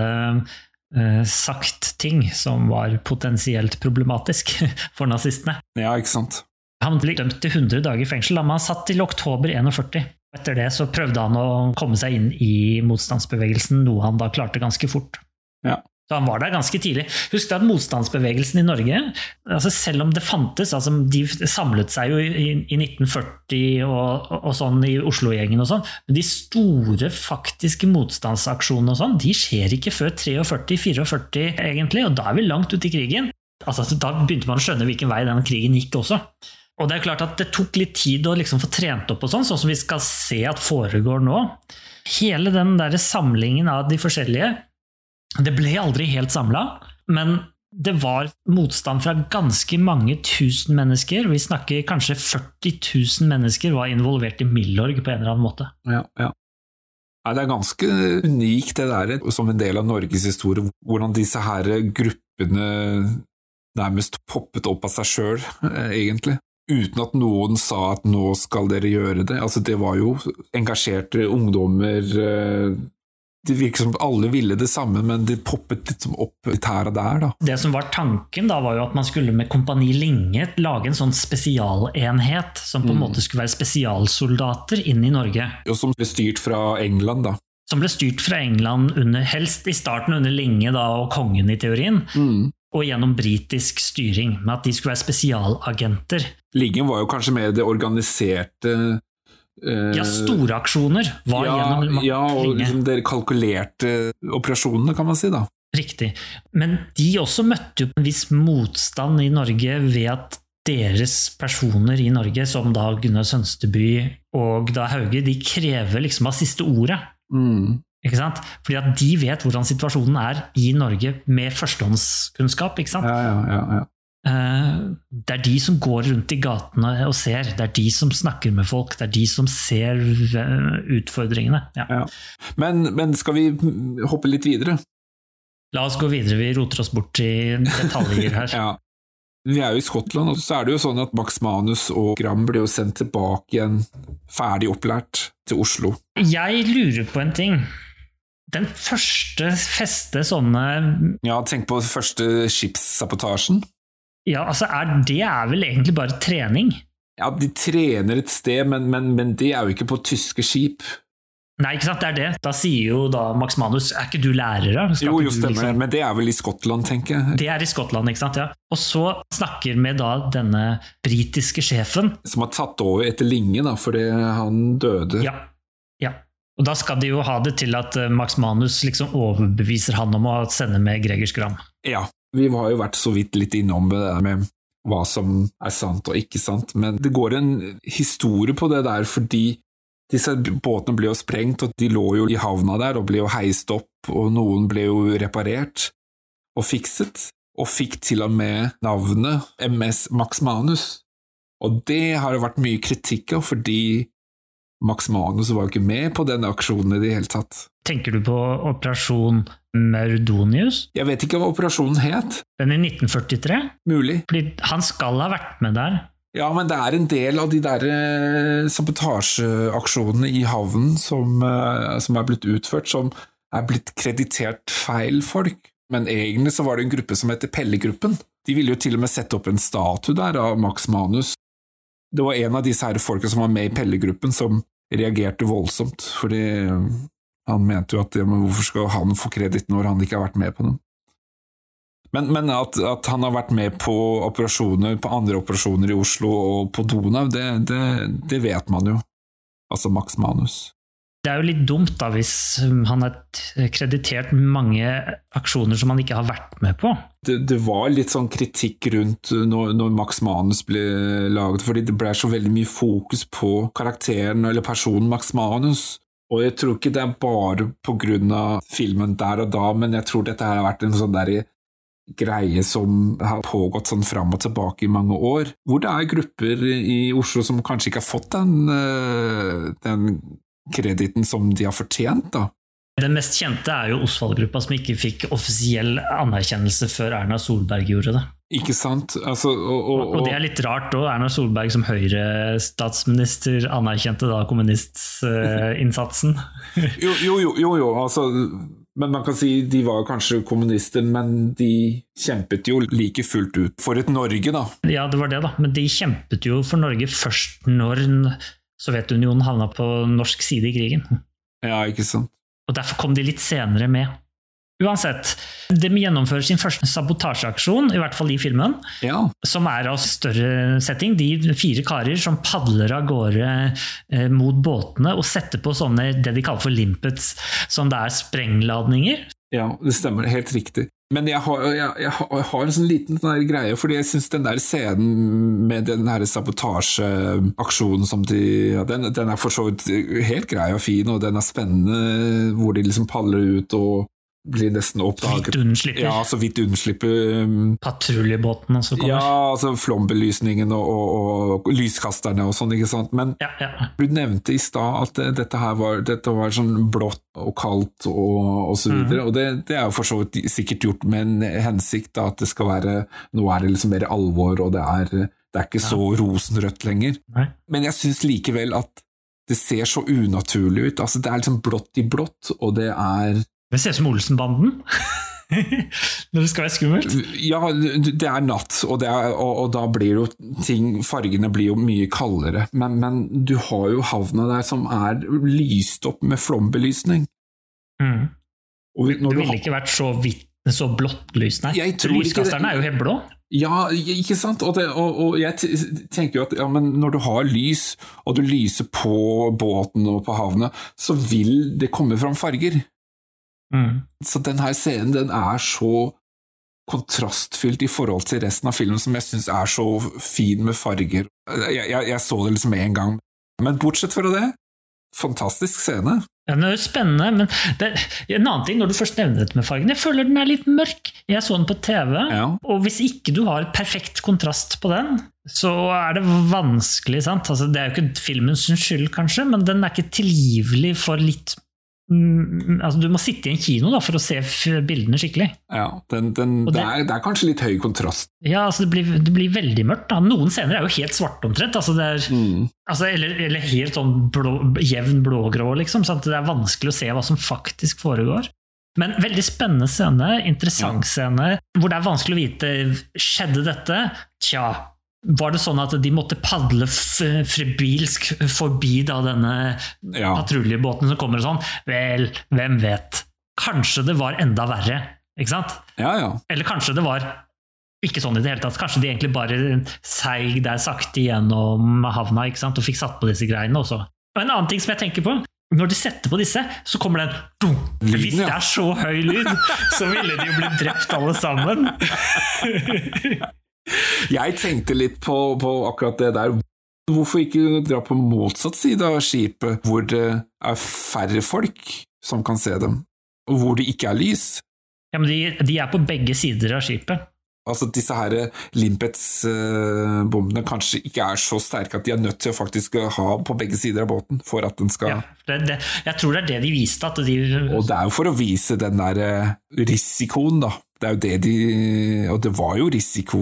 sagt ting som var potensielt problematisk for nazistene. ja, ikke sant. Han ble dømt til 100 dager i fengsel, da, men han satt til oktober 41. Etter det så prøvde han å komme seg inn i motstandsbevegelsen, noe han da klarte ganske fort. Ja. Så han var der ganske tidlig. Husk at motstandsbevegelsen i Norge, altså selv om det fantes altså De samlet seg jo i, i 1940 og, og, sånn i Oslo-gjengen og sånn, men de store faktiske motstandsaksjonene og sånn, de skjer ikke før 43-44 egentlig, og da er vi langt ute i krigen. Altså, da begynte man å skjønne hvilken vei den krigen gikk også. Og det er klart at det tok litt tid å liksom få trent opp og sånn, sånn som vi skal se at foregår nå. Hele den der samlingen av de forskjellige, det ble aldri helt samla, men det var motstand fra ganske mange tusen mennesker. Vi snakker kanskje 40 000 mennesker var involvert i Milorg på en eller annen måte. Ja, ja. Nei, det er ganske unikt det der, som en del av Norges historie, hvordan disse her gruppene nærmest poppet opp av seg sjøl, egentlig. Uten at noen sa at nå skal dere gjøre det. Altså, det var jo engasjerte ungdommer, eh, Det virker som alle ville det samme, men det poppet litt som opp litt her og der, da. Det som var tanken, da, var jo at man skulle med Kompani Linge lage en sånn spesialenhet som på en måte skulle være spesialsoldater inn i Norge. Og som ble styrt fra England, da. Som ble styrt fra England under, helst i starten under Linge da, og kongen i teorien, og gjennom britisk styring, med at de skulle være spesialagenter. Lingen var jo kanskje mer det organiserte Ja, storaksjoner var ja, gjennom ja, og Linge. liksom dere kalkulerte operasjonene, kan man si, da. Riktig. Men de også møtte jo en viss motstand i Norge ved at deres personer i Norge, som da Gunnar Sønsteby og da Hauge, de krever liksom av siste ordet. Mm. Ikke sant? Fordi at de vet hvordan situasjonen er i Norge med førstehåndskunnskap. ikke sant? Ja, ja, ja, ja. Eh, Det er de som går rundt i gatene og ser, det er de som snakker med folk, det er de som ser eh, utfordringene. Ja. Ja. Men, men skal vi hoppe litt videre? La oss gå videre, vi roter oss bort i detaljer her. Ja. Vi er jo i Skottland, og så er det jo sånn at Max Manus og Gram ble jo sendt tilbake igjen, ferdig opplært, til Oslo. Jeg lurer på en ting. Den første feste sånne Ja, tenk på første skipssabotasjen. Ja, altså er, Det er vel egentlig bare trening? Ja, de trener et sted, men, men, men det er jo ikke på tyske skip. Nei, ikke sant, det er det. Da sier jo da Max Manus Er ikke du lærer, da? Skal Jo, jo, stemmer det, liksom- men det er vel i Skottland, tenker jeg. Det er i Skottland, ikke sant? ja. Og så snakker vi da denne britiske sjefen. Som har tatt over etter Linge, da, fordi han døde. Ja. ja. Og da skal de jo ha det til at eh, Max Manus liksom overbeviser han om å sende med Gregers Gram. Ja, vi har jo vært så vidt litt innom det der med hva som er sant og ikke sant, men det går en historie på det der fordi disse båtene ble jo sprengt, og de lå jo i havna der og ble jo heist opp, og noen ble jo reparert og fikset, og fikk til og med navnet MS Max Manus. Og det har det vært mye kritikk av, fordi Max Manus var jo ikke med på denne aksjonen i det hele tatt. Tenker du på operasjon Maurdonius? Jeg vet ikke hva operasjonen het. Den i 1943? Mulig. Fordi han skal ha vært med der. Ja, men det er en del av de der eh, sabotasjeaksjonene i havnen som, eh, som er blitt utført, som er blitt kreditert feil folk. Men egentlig så var det en gruppe som heter Pellegruppen. De ville jo til og med sette opp en statue der av Max Manus. Det var en av disse her folka som var med i Pellegruppen som reagerte voldsomt, fordi eh, han mente jo at ja, hvorfor skal han få kreditt når han ikke har vært med på dem? Men, men at, at han har vært med på operasjoner, på andre operasjoner i Oslo og på Donau, det, det, det vet man jo. Altså Max Manus. Det er jo litt dumt da hvis han har kreditert mange aksjoner som han ikke har vært med på. Det, det var litt sånn kritikk rundt når, når Max Manus ble laget, fordi det ble så veldig mye fokus på karakteren eller personen Max Manus. Og jeg tror ikke det er bare av filmen der og da, men jeg tror dette her har vært en sånn der greie som har pågått sånn fram og tilbake i mange år. Hvor det er grupper i Oslo som kanskje ikke har fått den, eh, den krediten som de har fortjent, da. Den mest kjente er jo Osvald-gruppa, som ikke fikk offisiell anerkjennelse før Erna Solberg gjorde det. Ikke sant? Altså, og, og, Og det er litt rart òg. Erna Solberg som Høyre-statsminister anerkjente da kommunistinnsatsen. Jo, jo, jo, jo, jo altså, men man kan si de var kanskje kommunister, men de kjempet jo like fullt ut for et Norge, da. ja, det var det, da. Men de kjempet jo for Norge først når Sovjetunionen havna på norsk side i krigen. Ja, ikke sant. Og derfor kom de litt senere med. Uansett, de gjennomfører sin første sabotasjeaksjon, i hvert fall i filmen, Ja, som er av større setting. De fire karer som padler av gårde eh, mot båtene og setter på sånne det de kaller for limpets, som det er sprengladninger. ja det stemmer. Helt riktig. Men jeg har, jeg, jeg har en sånn liten sånn greie, fordi jeg syns den der scenen med den sabotasjeaksjonen som de ja, den, den er for så vidt helt grei og fin, og den er spennende, hvor de liksom paller ut og blir nesten oppdaget. Vidt unnslipper. Ja, så vidt unnslipper. um, Patruljebåten også kommer. Ja, altså flombelysningen og, og, og lyskasterne og sånn, ikke sant. Men Ja, ja. du nevnte i stad at dette her var, dette var sånn blått og kaldt og, og så videre, og det, det er jo for så vidt sikkert gjort med en hensikt, da, at det skal være Nå er det liksom mer alvor, og det er, det er ikke så rosenrødt lenger. Nei. Men jeg syns likevel at Det ser så unaturlig ut. Altså, det er liksom blått i blått, og det er Det ser ut som Olsenbanden. Når det skal være skummelt. Ja, det er natt, og, det er, og, og da blir jo ting Fargene blir jo mye kaldere. Men, men du har jo havna der som er lyst opp med flombelysning. Mm. Og Det ville har- ikke vært så, hvitt, så blått lys, nei. Lyskasterne er jo helt blå. Ja, ikke sant? Og, det, og, og jeg tenker jo at ja, men når du har lys, og du lyser på båten og på havnet, så vil det komme fram farger. Mm. Så den her scenen den er så kontrastfylt i forhold til resten av filmen, som jeg syns er så fin med farger. Jeg, jeg, jeg så det liksom en gang. Men bortsett fra det, fantastisk scene. Ja, Den er jo spennende, men det, en annen ting, når du først nevner dette med fargen, jeg føler den er litt mørk. Jeg så den på TV, Ja. og hvis ikke du har perfekt kontrast på den, så er det vanskelig, sant? Altså, det er jo ikke filmens skyld, kanskje, men den er ikke tilgivelig for litt mm, altså, Du må sitte i en kino da, for å se bildene skikkelig. Ja, den, den, det, det- er, det er kanskje litt høy kontrast. Ja, altså det blir, det blir veldig mørkt. Da. Noen scener er jo helt svarte omtrent. Altså er, Mm. altså, eller, eller helt sånn blå, jevn blågrå, liksom. Så det er vanskelig å se hva som faktisk foregår. Men veldig spennende scene, interessant scene, hvor det er vanskelig å vite skjedde dette. Tja, var det sånn at de måtte padle frebilsk forbi da denne Ja. patruljebåten som kommer og sånn? Vel, hvem vet? Kanskje det var enda verre, ikke sant? ja, ja. Eller kanskje det var ikke sånn i det hele tatt. Kanskje de egentlig bare seig der sakte gjennom havna ikke sant? og fikk satt på disse greiene også. Og en annen ting som jeg tenker på, når de setter på disse, så kommer det en dum. Hvis det er så høy lyd, så ville de jo blitt drept alle sammen. Jeg tenkte litt på, på akkurat det der. Hvorfor ikke dra på motsatt side av skipet, hvor det er færre folk som kan se dem, og hvor det ikke er lys? Ja, men de, de er på begge sider av skipet. Altså disse her Limpets-bombene kanskje ikke er så sterke at de er nødt til å faktisk ha på begge sider av båten for at den skal Ja, det, det, jeg tror det er det de viste. At de, Og det er jo for å vise den der eh, risikoen, da. Det er jo det de Og det var jo risiko,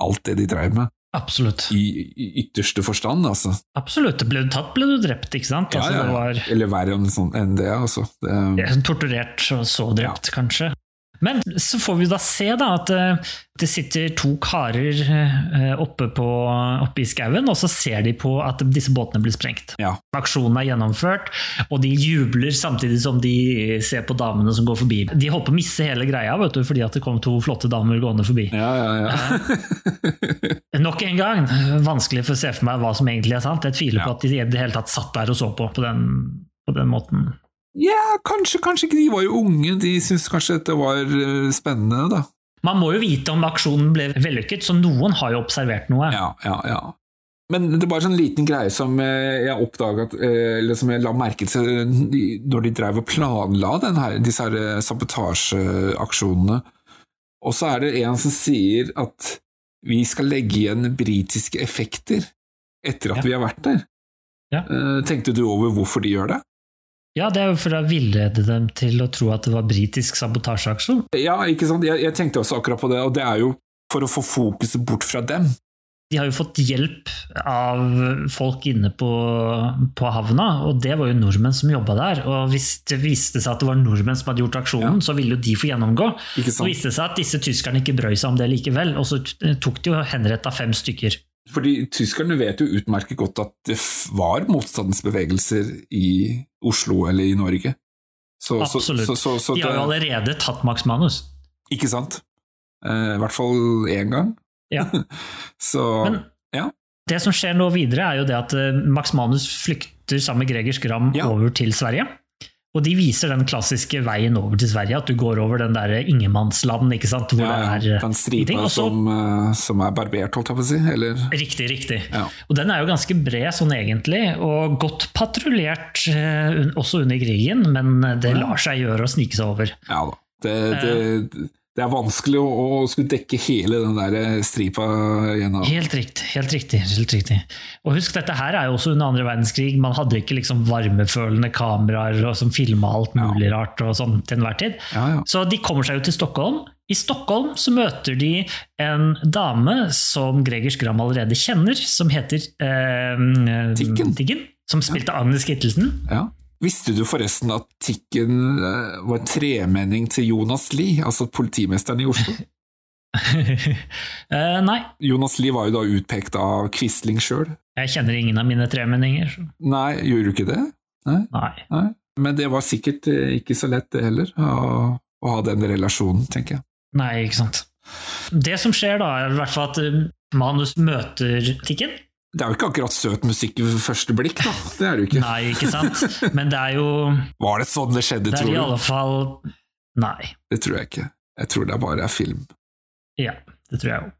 alt det de drev med, absolutt. i, i ytterste forstand, altså. Absolutt. Ble du tatt, ble du drept, ikke sant? Ja, Altså, ja, ja. var Eller verre enn, sånn, enn det, altså. Det, Ja, Torturert og så drept, kanskje. Men så får vi da se da at eh, det sitter to karer eh, oppe, på, oppe i skauen, og så ser de på at disse båtene blir sprengt. Ja. Aksjonen er gjennomført, og de jubler samtidig som de ser på damene som går forbi. De holdt på å misse hele greia vet du, fordi at det kom to flotte damer gående forbi. ja, ja, ja. Nok en gang, vanskelig for å se for meg hva som egentlig er sant. Jeg tviler på at de i det hele tatt satt der og så på på den, på den måten. Ja, kanskje, kanskje ikke. De var jo unge, de syntes kanskje dette var eh, spennende, da. Man må jo vite om aksjonen ble vellykket, så noen har jo observert noe. Ja, ja, ja. Men det var en sånn liten greie som eh, jeg oppdaget, eh, eller som jeg la merke til når de drev og planla den her, disse her sabotasjeaksjonene. Og så er det en som sier at vi skal legge igjen britiske effekter etter at Ja. vi har vært der. Ja. Tenkte du over hvorfor de gjør det? Ja, det er jo for å villede dem til å tro at det var britisk sabotasjeaksjon. Ja, ikke sant? Jeg, jeg tenkte også akkurat på det, og det er jo for å få fokuset bort fra dem. De har jo fått hjelp av folk inne på, på havna, og det var jo nordmenn som jobba der. Og hvis det viste seg at det var nordmenn som hadde gjort aksjonen, så ville jo de få gjennomgå. Så viste det seg at disse tyskerne ikke brøy seg om det likevel, og så tok de jo henretta fem stykker. Fordi tyskerne vet jo utmerket godt at det var motstandsbevegelser i Oslo eller i Norge. Så, Absolutt. så, så, så De har jo allerede tatt Max Manus. ikke sant? Eh, I hvert fall én gang. Ja. Så Men ja. det som skjer nå videre, er jo det at eh, Max Manus flykter sammen med Greger Skram Ja. over til Sverige. Og de viser den klassiske veien over til Sverige, at du går over den der ingenmannsland, ikke sant? Hvor ja, det er eh, den stripa ingenting. Og som, eh, som er barbert, holdt jeg på å si. Eller Riktig, riktig. Ja. Og den er jo ganske bred sånn egentlig, og godt patruljert eh, også under krigen, men det lar seg gjøre å snike seg over. Ja da. Det, det, det er vanskelig å, å skulle dekke hele den der stripa gjennom Helt riktig. helt riktig, helt riktig. Og husk, dette her er jo også under andre verdenskrig. Man hadde ikke liksom varmefølende kameraer og som filma alt mulig rart og sånn til enhver tid. Ja, ja. Så de kommer seg jo til Stockholm. I Stockholm så møter de en dame som Gregers Gram allerede kjenner, som heter eh, Tiggen. Tikken. som spilte Agnes Kittelsen. Ja. Visste du forresten at Tikken var en tremenning til Jonas Lie, altså politimesteren i Oslo? Eh, nei, Jonas Lie var jo da utpekt av Quisling sjøl. jeg kjenner ingen av mine tremenninger. Nei, gjør du ikke det? Nei. Nei. Men det var sikkert eh, ikke så lett det heller, å, å ha den relasjonen, tenker jeg. Nei, ikke sant. Det som skjer da, er i hvert fall at eh, Manus møter Tikken. Det er jo ikke akkurat søt musikk ved første blikk, da. Det er det jo ikke. Nei, ikke sant? Men det er jo Var det sånn det skjedde, Det er i alle fall Nei. Det tror jeg ikke. Jeg tror det bare er film. Ja, det tror jeg òg.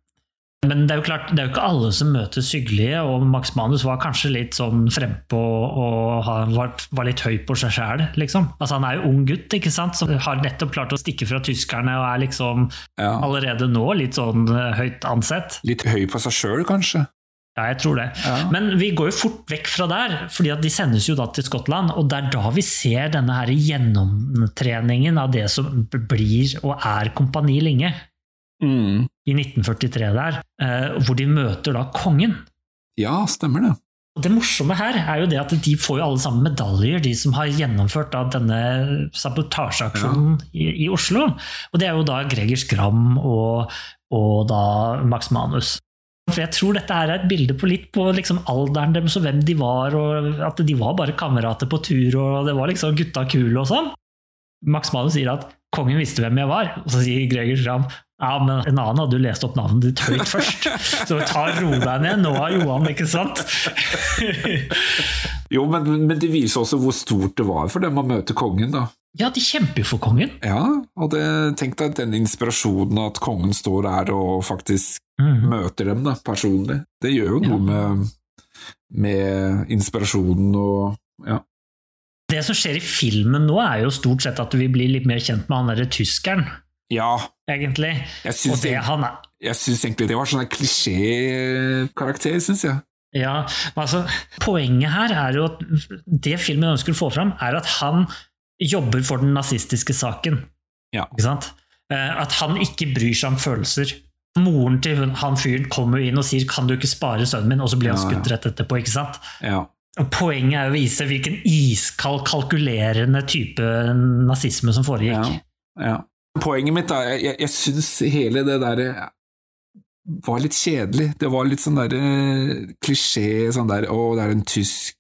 Men det er jo klart, det er jo ikke alle som møtes hyggelige, og Max Manus var kanskje litt sånn frempå og var, var litt høy på seg sjæl, liksom. Altså, han er jo ung gutt, ikke sant, som har nettopp klart å stikke fra tyskerne og er liksom Ja. allerede nå litt sånn eh, høyt ansett. Litt høy på seg sjøl, kanskje. Ja, jeg tror det. Ja. Men vi går jo fort vekk fra der, fordi de sendes jo da til Skottland, og det er da vi ser denne her gjennomtreningen av det som blir og er Kompani Linge Mm. i 1943 der, eh, hvor de møter da kongen. Ja, stemmer det. Og Det morsomme her er jo det at de får jo alle sammen medaljer, de som har gjennomført da denne sabotasjeaksjonen i, i Oslo. Og det er jo da Gregers Gram og, og da Max Manus. For jeg tror dette her er et bilde på litt på liksom alderen deres og hvem de var, og at de var bare kamerater på tur, og det var liksom gutta kule og sånn. Max Manus sier at kongen visste hvem jeg var, og så sier Greger Schram ja, men en annen hadde jo lest opp navnet ditt høyt først. Så ta ro deg ned nå, er Johan, ikke sant? Jo, men, men det viser også hvor stort det var for dem å møte kongen, da. Ja, de kjemper jo for kongen. Ja, og det, tenk deg den inspirasjonen at kongen står der og faktisk Mm. møter dem da, personlig. Det gjør jo noe med, med inspirasjonen og ja. Det som skjer i filmen nå, er jo stort sett at vi blir litt mer kjent med han derre tyskeren, Ja, egentlig. jeg syns, egentlig, det var sånn klisjékarakter, syns jeg. Ja, altså, poenget her er jo at det filmen ønsker å få fram, er at han jobber for den nazistiske saken. Ja. Ikke sant? Eh, At han ikke bryr seg om følelser. Moren til han fyren kommer inn og sier 'kan du ikke spare sønnen min', og så blir han skutt rett etterpå. ikke sant? Ja. Og Poenget er å vise hvilken iskald, kalkulerende type nazisme som foregikk. Ja, ja. Poenget mitt er jeg, jeg, syns hele det der var litt kjedelig. Det var litt sånn der eh, klisjé sånn der Å, det er en tysk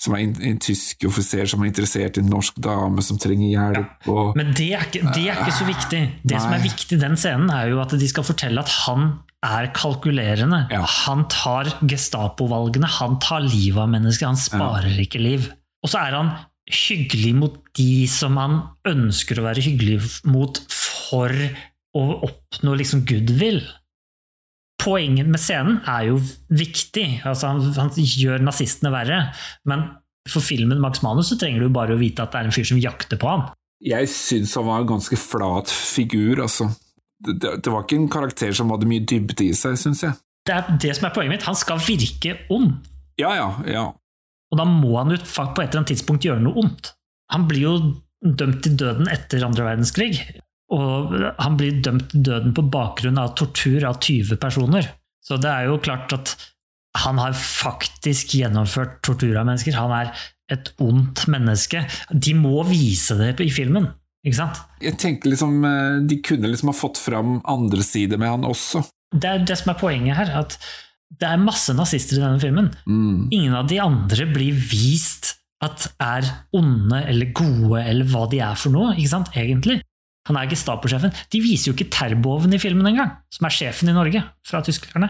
som er en, en tysk offiser som er interessert i en norsk dame som trenger hjelp, og Men det er, ikke, det er ikke så viktig. Det som er viktig i den scenen, er jo at de skal fortelle at han er kalkulerende. Ja. Han tar Gestapo-valgene, han tar livet av mennesker, han sparer ikke liv. Og så er han hyggelig mot de som han ønsker å være hyggelig mot for å oppnå liksom goodwill. Poenget med scenen er jo viktig. Altså han, han gjør nazistene verre. Men for filmen Max Manus så trenger du bare å vite at det er en fyr som jakter på ham. Jeg syns han var en ganske flat figur, altså. Det, det, det var ikke en karakter som hadde mye dybde i seg, syns jeg. Det er det som er poenget mitt. Han skal virke ond. Ja, ja, ja. Og da må han jo på et eller annet tidspunkt gjøre noe ondt. Han blir jo dømt til døden etter andre verdenskrig. Og han blir dømt til døden på bakgrunn av tortur av 20 personer. Så det er jo klart at han har faktisk gjennomført tortur av mennesker. Han er et ondt menneske. De må vise det i filmen, ikke sant? Jeg tenker liksom eh, De kunne liksom ha fått fram andre sider med han også. Det er det som er poenget her. at det er masse nazister i denne filmen. Mm. Ingen av de andre blir vist at er onde eller gode, eller hva de er for noe, ikke sant, egentlig. Han er Gestapo-sjefen. De viser jo ikke Terboven i filmen engang, som er sjefen i Norge, fra tyskerne.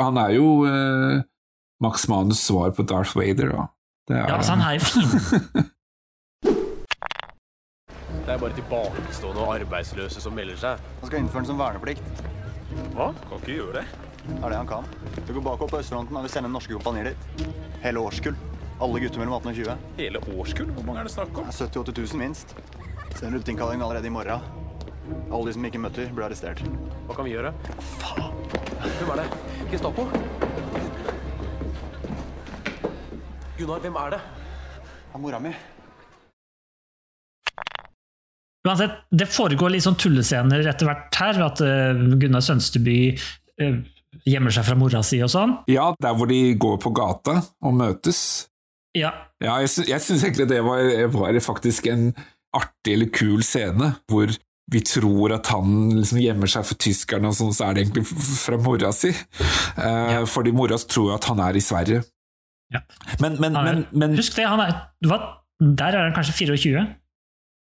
Han er jo eh, Max Manus' svar på Darth Vader, da. Det er, Ja, altså Han er jo fin. Det er bare tilbakestående og arbeidsløse som melder seg. Han skal innføre den som verneplikt. Hva? Kan ikke gjøre det. Det er det han kan. Det går bakover på østfronten og vil sende norske kompanier dit. Hele årskull. Alle gutter mellom 18 og 20. Hele årskull? Hvor mange er det snakk om? Det er 70 000-80 000 minst. Sender ut innkalling allerede i morgen. Alle de som ikke møter, blir arrestert. Hva kan vi gjøre? Faen! Hvem er det? Gestapo? Gunnar, hvem er det? Det er mora mi. Uansett, det foregår litt sånn tullescener etter hvert her, at eh, Gunnar Sønsteby eh, gjemmer seg fra mora si og sånn. Ja, der hvor de går på gata og møtes. Ja. Ja, jeg, sy jeg syns egentlig det var, var faktisk en artig eller kul scene, hvor vi tror at han liksom gjemmer seg for tyskerne, og sånn, så er det egentlig fra mora si. Eh, Fordi mora tror at han er i Sverige. Ja. Men, men, men, men Husk det, han er, hva, der er han kanskje 24.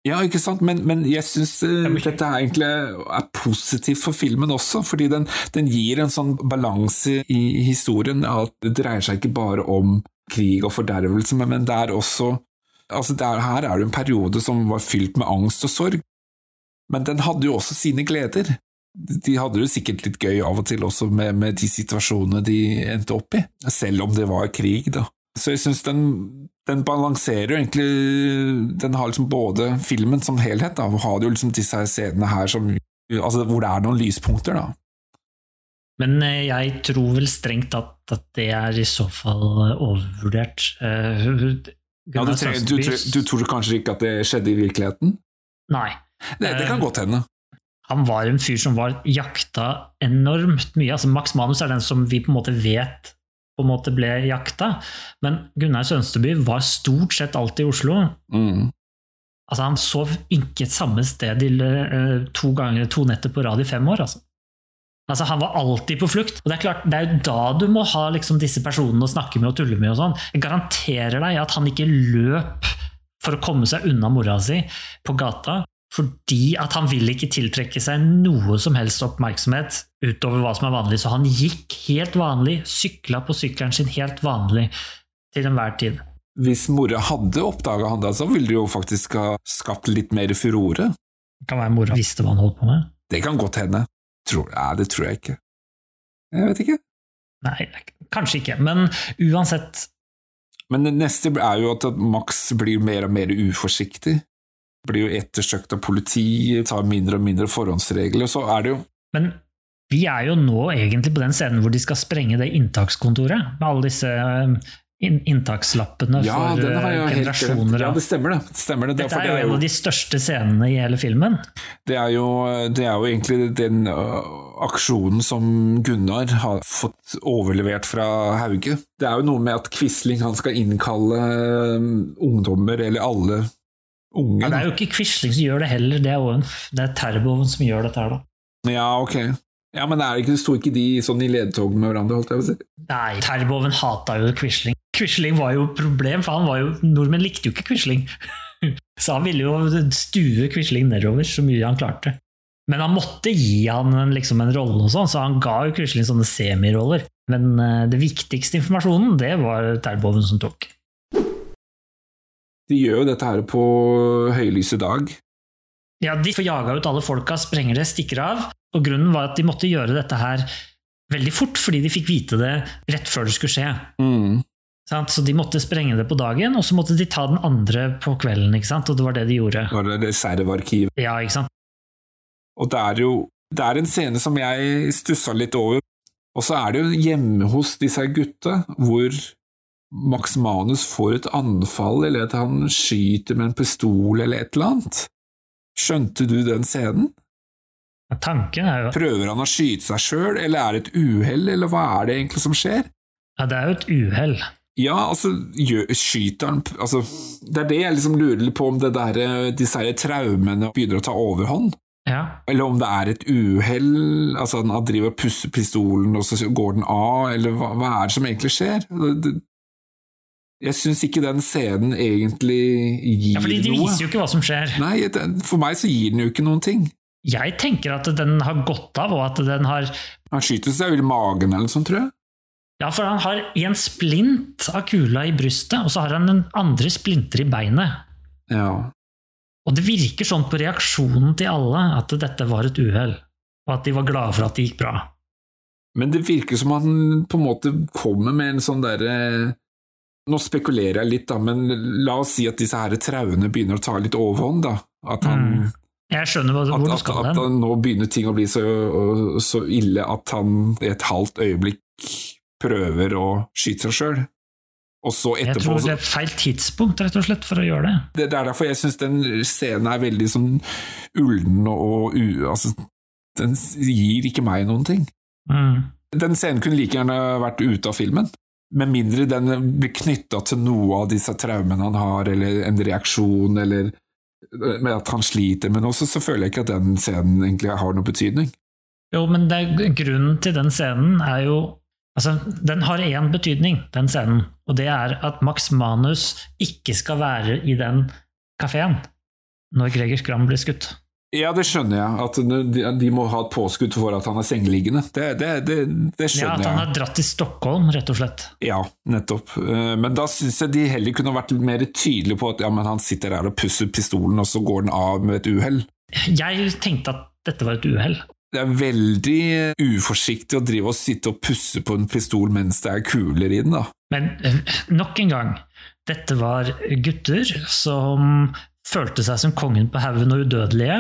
Ja, ikke sant, men, men jeg syns dette er egentlig er positivt for filmen også, fordi den, den gir en sånn balanse i historien, at det dreier seg ikke bare om krig og fordervelse, men, men det er også altså der, Her er det en periode som var fylt med angst og sorg, men den hadde jo også sine gleder. De hadde det sikkert litt gøy av og til også med, med de situasjonene de endte opp i, selv om det var krig, da. Så jeg syns den, den balanserer jo egentlig Den har liksom både filmen som helhet, da, har jo liksom disse her scenene her som Altså hvor det er noen lyspunkter, da. Men eh, jeg tror vel strengt tatt at det er i så fall eh, overvurdert. Ja, du, Gunnar du, tre, du tror kanskje ikke at det skjedde i virkeligheten? Nei. Det, det kan Eh, godt hende. Han var en fyr som var jakta enormt mye. Altså Max Manus er den som vi på en måte vet på en måte ble jakta, men Gunnar Sønsteby var stort sett alltid i Oslo. Mm. Altså Han sov ikke samme sted eh, to ganger to netter på rad i fem år. Altså. Altså Han var alltid på flukt. Og Det er klart, det er jo da du må ha liksom disse personene å snakke med og tulle med. og sånn. Jeg garanterer deg at han ikke løp for å komme seg unna mora si på gata, fordi at han vil ikke tiltrekke seg noe som helst oppmerksomhet utover hva som er vanlig. Så han gikk helt vanlig, sykla på sykkelen sin helt vanlig til enhver tid. Hvis mora hadde oppdaga han da, så ville det jo faktisk ha skapt litt mer furore. Det kan være mora visste hva han holdt på med. Det kan godt hende. Tror, ja, det tror jeg ikke. Jeg vet ikke. Nei, kanskje ikke, men uansett Men det neste er jo at Max blir mer og mer uforsiktig. Blir jo ettersøkt av politiet, tar mindre og mindre forhåndsregler. og Så er det jo Men vi er jo nå egentlig på den scenen hvor de skal sprenge det inntakskontoret, med alle disse eh, inntakslappene Ja, for eh, generasjoner Ja, det stemmer, det. Stemmer det. Dette er det jo en av de største scenene i hele filmen. Det er jo, det er jo egentlig den uh, aksjonen som Gunnar har fått overlevert fra Hauge. Det er jo noe med at Quisling han skal innkalle øh, ungdommer, eller alle unge. Ja, det er jo ikke Quisling som gjør det heller, det er en, det er Terboven som gjør dette her, da. Ja, ok. Ja, men er det ikke, sto ikke de sånn i ledtog med hverandre, holdt jeg på å si? Nei, Terboven hata jo Quisling. Quisling var jo problem, for han var jo, nordmenn likte jo ikke Quisling. Så han ville jo stue Quisling nedover så mye han klarte. Men han måtte gi han en, liksom en rolle, og sånn, så han ga jo Quisling sånne semiroller. Men uh, det viktigste informasjonen, det var Terboven som tok. De gjør jo dette her på høylyse dag. Ja, De får jaga ut alle folka, sprenger det, stikker av. Og Grunnen var at de måtte gjøre dette her veldig fort, fordi de fikk vite det rett før det skulle skje. Mm. Sant? Så de måtte sprenge det på dagen, og så måtte de ta den andre på kvelden. Og det var det de gjorde. Var det reservearkivet. Ja, ikke sant? Og det er jo det er en scene som jeg stussa litt over. Og så er det jo hjemme hos disse gutta, hvor Max Manus får et anfall, eller at han skyter med en pistol eller et eller annet. Skjønte du den scenen? Tanken er jo Prøver han å skyte seg sjøl, eller er det et uhell, eller hva er det egentlig som skjer? Ja, det er jo et uhell. Ja, altså, skyter han altså, Det er det jeg liksom lurer litt på, om det der, disse her traumene begynner å ta overhånd. Ja. Eller om det er et uhell, altså han driver og pusser pistolen, og så går den av, eller hva, hva er det som egentlig skjer? Det, jeg syns ikke den scenen egentlig gir ja, fordi de noe. viser jo ikke hva som skjer. Nei, for meg så gir den jo ikke noen ting. Jeg tenker at den har gått av, og at den har Han skyter seg vel i magen eller noe sånt, tror jeg. Ja, for han har en splint av kula i brystet, og så har han den andre splinter i beinet. Ja. Og det virker sånn på reaksjonen til alle at dette var et uhell, og at de var glade for at det gikk bra. Men det virker som han på en måte kommer med en sånn derre Nå spekulerer jeg litt, da, men la oss si at disse her trauene begynner å ta litt overhånd, da. At han Mm. Jeg skjønner hvor, at, du skal hen. at, at, nå begynner ting å bli så, så ille at han i et halvt øyeblikk prøver å skyte seg sjøl. Jeg tror det er feil tidspunkt rett og slett for å gjøre det. det, det er derfor jeg syns den scenen er veldig sånn ulden og, u... Altså, den gir ikke meg noen ting. Mm. Den scenen kunne like gjerne vært ute av filmen. Med mindre den blir knytta til noe av disse traumene han har, eller en reaksjon, eller med at han sliter med noe, så, føler jeg ikke at den scenen egentlig har noen betydning. Jo, men det, grunnen til den scenen er jo Altså, den har én betydning, den scenen, og det er at Max Manus ikke skal være i den kafeen når Greger Skram blir skutt. Ja, det skjønner jeg. At de, må ha et påskudd for at han er sengeliggende. Det, det, det, det Ja, At han har dratt til Stockholm, rett og slett. Ja, nettopp. Eh, Men da syns jeg de heller kunne vært mer tydelige på at ja, men han sitter der og pusser pistolen, og så går den av med et uhell. Jeg tenkte at dette var et uhell. Det er veldig uforsiktig å drive og sitte og pusse på en pistol mens det er kuler i den, da. Men eh, nok en gang, dette var gutter som følte seg som kongen på haugen og udødelige,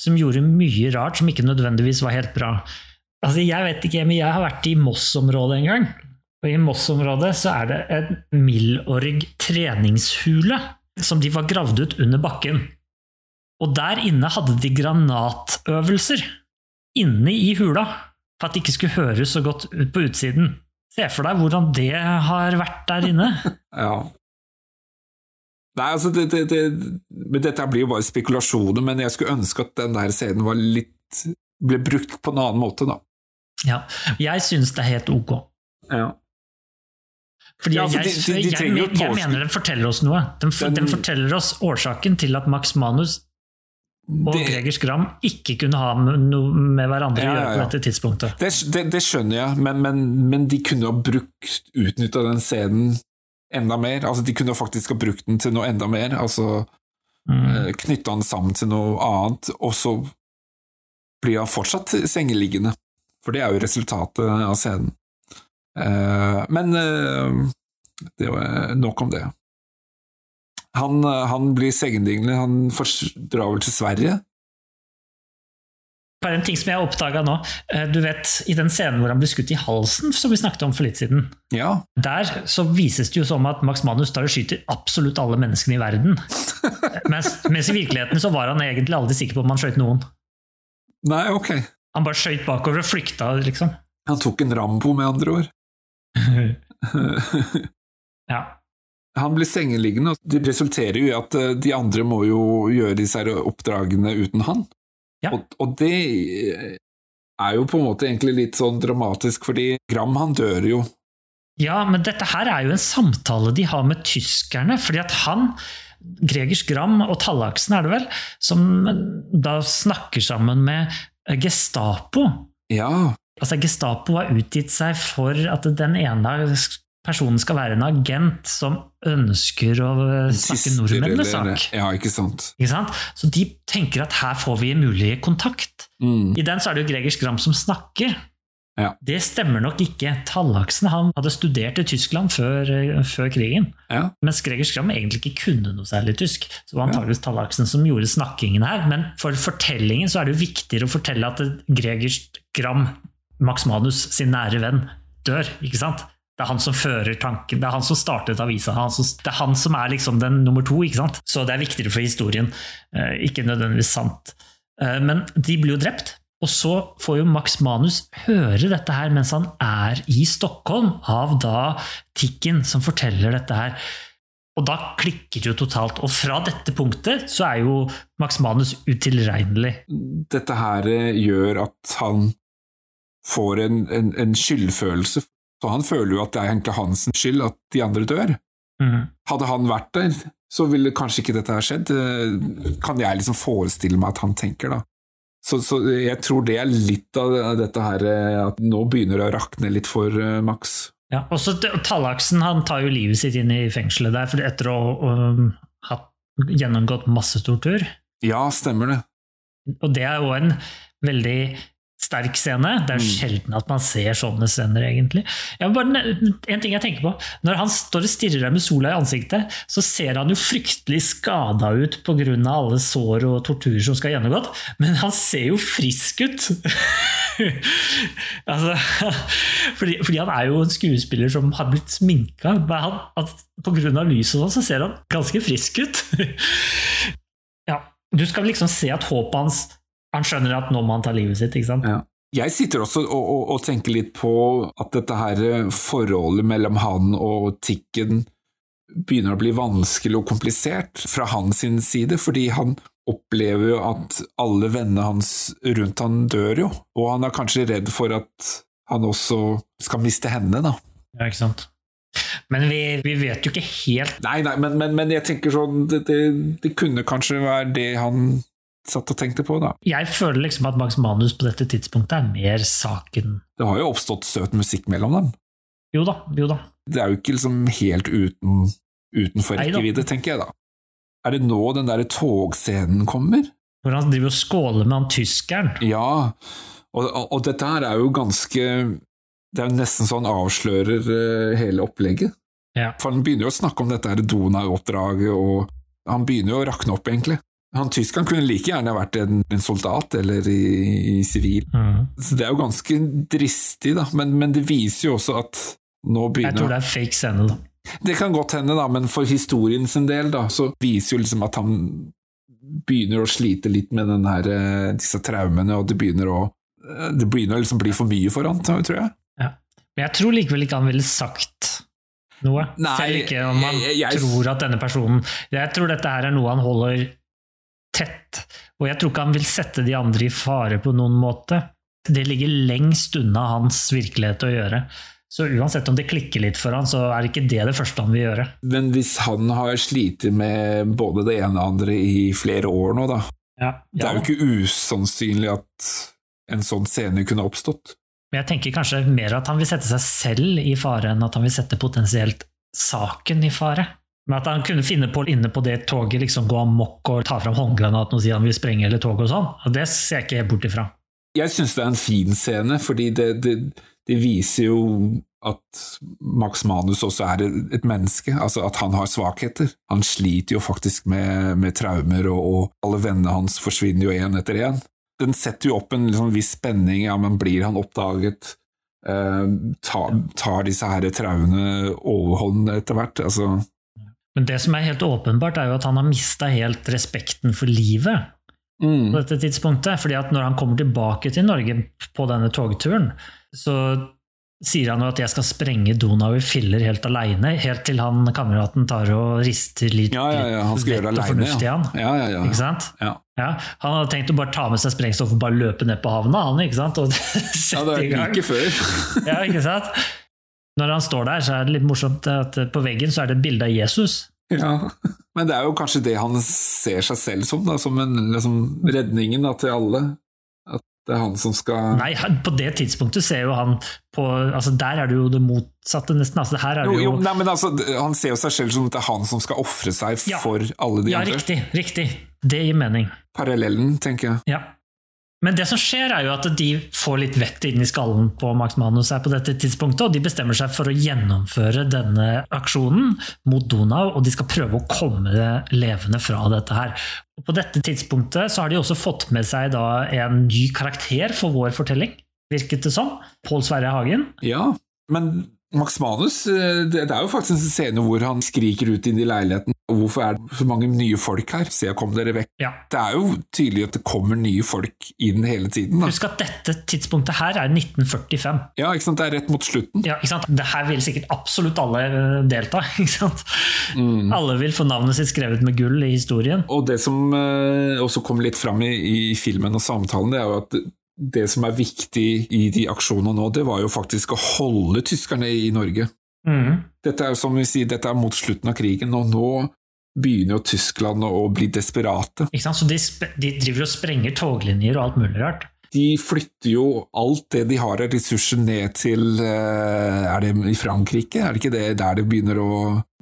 som gjorde mye rart som ikke nødvendigvis var helt bra. Altså, jeg vet ikke, men jeg har vært i Moss-området en gang. Og i Moss-området så er det en Milorg treningshule som de var gravd ut under bakken. Og der inne hadde de granatøvelser. Inne i hula. For at det ikke skulle høres så godt ut på utsiden. Se for deg hvordan det har vært der inne. Ja. Nei, altså, det, det, det, men dette blir jo bare spekulasjoner, men jeg skulle ønske at den der scenen var litt ble brukt på en annen måte, da. Ja, jeg syns det er helt ok. Ja. Fordi Ja, jeg, de- de- de jeg, jeg, jeg mener den forteller oss noe. Den, for, Den- den forteller oss årsaken til at Max Manus og Det- Greger Skram ikke kunne ha noe med hverandre å Ja, gjøre på dette tidspunktet. Det, det, det skjønner jeg, men, men, men de kunne ha brukt utnytta den scenen enda mer. Altså, de kunne faktisk ha brukt den til noe enda mer. Altså Mm. knytta den sammen til noe annet, og så blir han fortsatt sengeliggende. For det er jo resultatet av scenen. Eh, men eh, det var nok om det. Han, eh, han blir sengeliggende, han drar vel til Sverige? Bare en ting som jeg har oppdaga nå. Eh, Du vet, I den scenen hvor han blir skutt i halsen, som vi snakket om for litt siden, Ja. der så vises det jo som at Max Manus tar og skyter absolutt alle menneskene i verden. mens, mens i virkeligheten så var han egentlig aldri sikker på om han skjøt noen. Nei, ok. Han bare skøyt bakover og flykta, liksom. Han tok en Rambo, med andre ord. ja. Han blir sengeliggende, og det resulterer jo i at eh, de andre må jo gjøre disse her oppdragene uten han. Ja. Og, og det er jo på en måte egentlig litt sånn dramatisk, fordi Gram han dør jo. Ja, men dette her er jo en samtale de har med tyskerne, fordi at han, Gregers Gram og Tallaksen er det vel, som da snakker sammen med Gestapo. Ja, Altså Gestapo har utgitt seg for at den ene personen skal være en agent som ønsker å snakke tyster nordmennenes sak. Ja, ikke sant. Ikke sant? Så de tenker at her får vi mulig kontakt. Mm. I den så er det jo Gregers Gram som snakker. Ja. Det stemmer nok ikke. Tallaksen han hadde studert i Tyskland før, eh, før krigen. Ja. Mens Gregers Gram egentlig ikke kunne noe særlig tysk. Så det var antageligvis Tallaksen som gjorde snakkingen her. Men for fortellingen så er det jo viktigere å fortelle at Gregers Gram, Max Manus sin nære venn, dør. ikke sant? Det er han som fører tanken, det er han som startet avisa. Det er han som er liksom den nummer to. ikke sant? Så det er viktigere for historien. Eh, ikke nødvendigvis sant. Eh, men de blir jo drept. Og så får jo Max Manus høre dette her mens han er i Stockholm, av da Tikken som forteller dette her. Og da klikker det jo totalt. Og fra dette punktet så er jo Max Manus utilregnelig. Dette her eh, gjør at han får en, en, en skyldfølelse. Så han føler jo at det er egentlig hans skyld at de andre dør. Mm. Hadde han vært der, så ville kanskje ikke dette ha skjedd. Eh, Kan jeg liksom forestille meg at han tenker, da. Så, så jeg tror det er litt av dette her eh, at nå begynner det å rakne litt for eh, Max. Ja, også Tallaksen han tar jo livet sitt inn i fengselet der etter å ha gjennomgått masse tortur. Ja, stemmer det. Og det er jo en veldig sterk scene. Det er Mm. sjelden at man ser sånne scener, egentlig. Jeg bare, en ting jeg tenker på. Når han står og stirrer deg med sola i ansiktet, så ser han jo fryktelig skada ut pga. alle sår og torturer som skal gjennomgått, men han ser jo frisk ut! altså, fordi, fordi han er jo en skuespiller som har blitt sminka. Pga. lyset og sånn, så ser han ganske frisk ut. ja, du skal liksom se at håpet hans Han skjønner at nå må han ta livet sitt, ikke sant? Ja. Jeg sitter også og, og, og tenker litt på at dette her eh, forholdet mellom han og Tikken begynner å bli vanskelig og komplisert fra hans side, fordi han opplever jo at alle vennene hans rundt han dør jo, og han er kanskje redd for at han også skal miste henne, da. Ja, ikke sant. Men vi, vi vet jo ikke helt Nei, nei, men, men, men jeg tenker sånn det, det, det kunne kanskje være det han satt og tenkte på, da. Jeg føler liksom at Max Manus på dette tidspunktet er mer saken Det har jo oppstått søt musikk mellom dem. Jo da, jo da. Det er jo ikke liksom helt uten, utenfor rekkevidde, tenker jeg da. Er det nå den der togscenen kommer? Hvor han driver og skåler med han tyskeren. Ja, og, og, og dette her er jo ganske Det er jo nesten så han avslører eh, hele opplegget. Ja. For han begynner jo å snakke om dette her Donau-oppdraget, og han begynner jo å rakne opp, egentlig. Han tyskeren kunne like gjerne vært en, en soldat eller i sivil. Mm. Så det er jo ganske dristig, da, men, men det viser jo også at nå begynner Jeg tror det er fake scene, da. Det kan godt hende, da, men for historien sin del, da, så viser jo liksom at han begynner å slite litt med den her, eh, disse traumene, og det begynner å eh, det begynner å liksom bli for mye for han, tror jeg. Men jeg tror likevel ikke han ville sagt noe. Nei, Selv ikke om han jeg- jeg- tror at denne personen Jeg tror dette her er noe han holder tett, og jeg tror ikke han vil sette de andre i fare på noen måte. Det ligger lengst unna hans virkelighet å gjøre. Så uansett om det klikker litt for han, så er det ikke det det første han vil gjøre. Men hvis han har slitt med både det ene og det andre i flere år nå, da, Ja, det er jo ikke usannsynlig at en sånn scene kunne oppstått. Men jeg tenker kanskje mer at han vil sette seg selv i fare, enn at han vil sette potensielt saken i fare. Men at han kunne finne på inne på det toget, liksom gå amok og ta fram håndgranaten og si han vil sprenge hele toget og sånn, det ser jeg ikke helt bort ifra. Jeg syns det er en fin scene, fordi det, det, det viser jo at Max Manus også er et menneske, altså at han har svakheter. Han sliter jo faktisk med, med traumer, og, og alle vennene hans forsvinner jo én etter én. Den setter jo opp en liksom viss spenning, ja, men blir han oppdaget? Eh, tar, tar disse her traumene overhånd etter hvert? Altså, Men det som er helt åpenbart, er jo at han har mista helt respekten for livet mm, på dette tidspunktet. fordi at når han kommer tilbake til Norge på denne togturen, så sier han jo at jeg skal sprenge Donau i filler helt aleine, helt til han kameraten tar og rister litt, ja, ja, ja, han skal gjøre det alene, ja. han. Ja, ja, ja. Ikke sant? Ja. Ja, han hadde tenkt å bare ta med seg sprengstoff og bare løpe ned på havna, han, ikke sant? Og ja, sette det i er gang. like før. Ja, ikke sant? Når han står der, så er det litt morsomt at på veggen så er det et bilde av Jesus. Ja, men det er jo kanskje det han ser seg selv som, da, som en, liksom, redningen da, til alle. At det er han som skal Nei, på det tidspunktet ser jo han på altså Der er det jo det motsatte, nesten. Altså, her er jo, det jo, nei, men altså, Han ser jo seg selv som at det er han som skal ofre seg Ja. for alle de Ja, andre. riktig. Riktig. Det gir mening. Parallellen, tenker jeg. Ja. Men det som skjer, er jo at de får litt vett inn i skallen på Max Manus her på dette tidspunktet, og de bestemmer seg for å gjennomføre denne aksjonen mot Donau, og de skal prøve å komme levende fra dette her. Og på dette tidspunktet så har de også fått med seg en ny karakter for vår fortelling, virket det som. Pål Sverre Hagen. Ja, men Max Manus, eh, det er jo faktisk en scene hvor han skriker ut inn i leiligheten. Hvorfor er det så mange nye folk her? Se, kom dere vekk. Ja. Det er jo tydelig at det kommer nye folk inn hele tiden. Da. Husk at dette tidspunktet her er 1945. Ja, ikke sant? Det er rett mot slutten. Ja, ikke sant? Det her vil sikkert absolutt alle eh, delta. Ikke sant? Alle vil få navnet sitt skrevet med gull i historien. Og det som eh, også kommer litt fram i, i filmen og samtalen, det er jo at det som er viktig i de aksjonene nå, det var jo faktisk å holde tyskerne i Norge. Mhm. Dette er jo som vi sier, dette er mot slutten av krigen, og nå begynner jo Tyskland å bli desperate. Ikke sant? Så de, de driver og sprenger toglinjer og alt mulig rart. De flytter jo alt det de har av ressurser ned til eh, Er det i Frankrike? Er det ikke det der det begynner å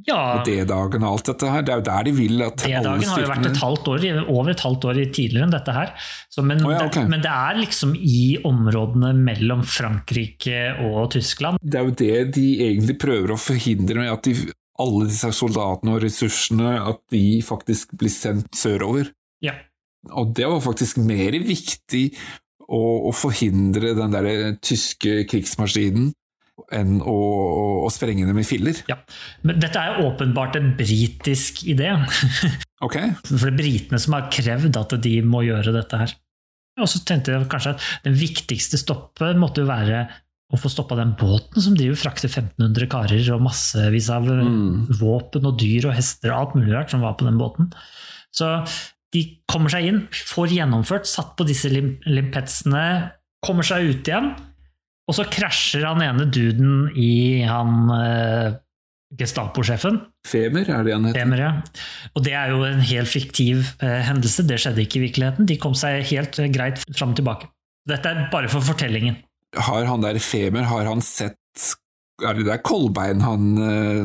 Ja, D-dagen og alt dette her? Det er jo der de vil at alle D-dagen har jo vært et halvt år, over et halvt år tidligere enn dette her. Så, men, oh, ja, okay. det, men det er liksom i områdene mellom Frankrike og Tyskland. Det er jo det de egentlig prøver å forhindre med at de, alle disse soldatene og ressursene at de faktisk blir sendt sørover. Ja. Og det var faktisk mer viktig å, å forhindre den der tyske krigsmaskinen enn å, å, å sprenge dem i filler. ja. Men dette er jo åpenbart en britisk idé. Ok? For det er britene som har krevd at de må gjøre dette her. Og så tenkte jeg kanskje at den viktigste stoppet måtte jo være å få stoppa den båten som driver frakter 1500 karer og massevis av Mm. våpen og dyr og hester og alt mulig rart som var på den båten. Så de kommer seg inn, får gjennomført, satt på disse lim limpetsene, kommer seg ut igjen, og så krasjer han ene duden i han eh, Gestapo-sjefen. Femer, er det han heter? Femer, ja. Og det er jo en helt fiktiv eh, hendelse, det skjedde ikke i virkeligheten. De kom seg helt eh, greit fram og tilbake. Dette er bare for fortellingen. Har han der Femer, har han sett Er det der Kolbein han eh,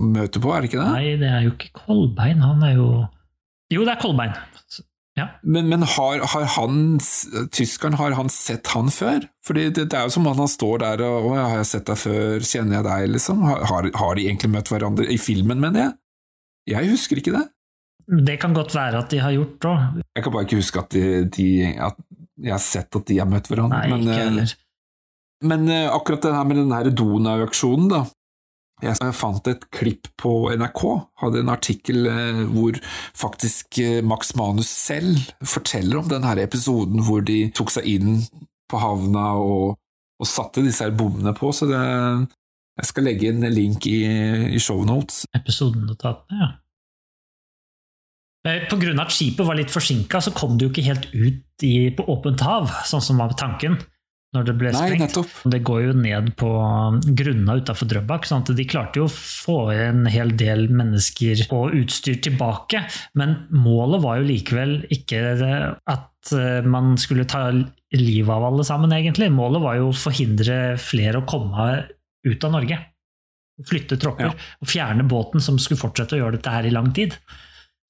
møter på, er det ikke det? Nei, det er jo ikke Kolbein, han er jo Jo, det er Kolbein. Men, men har, har han, tyskeren, har han sett han før? Fordi det, det er jo som om han står der og 'Å, har jeg sett deg før? Kjenner jeg deg?' liksom. Har, har, de egentlig møtt hverandre i filmen, mener jeg? Jeg husker ikke det. Det kan godt være at de har gjort òg. Jeg kan bare ikke huske at, de, de, at jeg har sett at de har møtt hverandre. Nei, men, ikke eh, heller. Men eh, akkurat det her med den her Donau-aksjonen, da. Jeg fant et klipp på NRK, hadde en artikkel eh, hvor faktisk eh, Max Manus selv forteller om denne episoden hvor de tok seg inn på havna og, og satte disse her bommene på, så det, jeg skal legge en link i, i shownotes. Episodenotatene, ja. Eh, På grunn av at skipet var litt forsinka, så kom det jo ikke helt ut i, på åpent hav, sånn som var tanken når det ble Nei, sprengt. Det går jo ned på grunna utafor Drøbak, sånn at de klarte jo å få en hel del mennesker og utstyr tilbake, men målet var jo likevel ikke at eh, man skulle ta livet av alle sammen, egentlig. Målet var jo å forhindre flere å komme ut av Norge. Flytte tropper Ja. og fjerne båten som skulle fortsette å gjøre dette her i lang tid.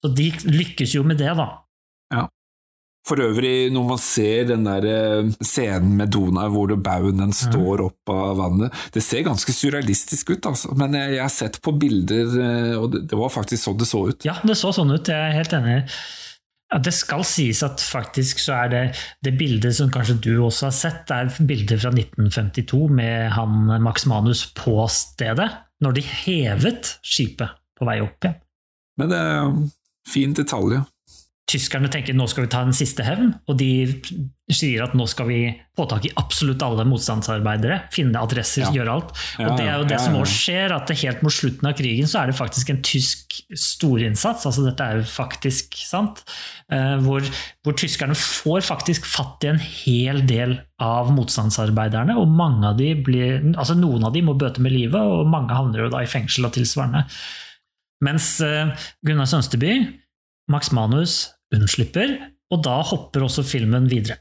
Så de lykkes jo med det, da. For øvrig, når man ser den der eh, scenen med Donau hvor baugen den står opp av vannet, det ser ganske surrealistisk ut, altså. Men jeg, har sett på bilder, eh, og det, var faktisk sånn det så ut. Ja, det så sånn ut, jeg er helt enig. Ja, det skal sies at faktisk så er det det bildet som kanskje du også har sett, det er bildet fra 1952 med han Max Manus på stedet, når de hevet skipet på vei opp igjen. Men det er en fin detalj. ja. Tyskerne tenker nå skal vi ta en siste hevn, og de sier at nå skal vi få tak i absolutt alle motstandsarbeidere, finne adresser, Ja. gjøre alt. Og det er jo det som òg skjer, at helt mot slutten av krigen så er det faktisk en tysk storinnsats, altså dette er jo faktisk sant, eh, hvor, hvor tyskerne får faktisk fatt i en hel del av motstandsarbeiderne, og mange av de blir, altså noen av de må bøte med livet, og mange havner jo da i fengsel og tilsvarende. Mens eh, Gunnar Sønsteby, Max Manus, unnslipper, og da hopper også filmen videre.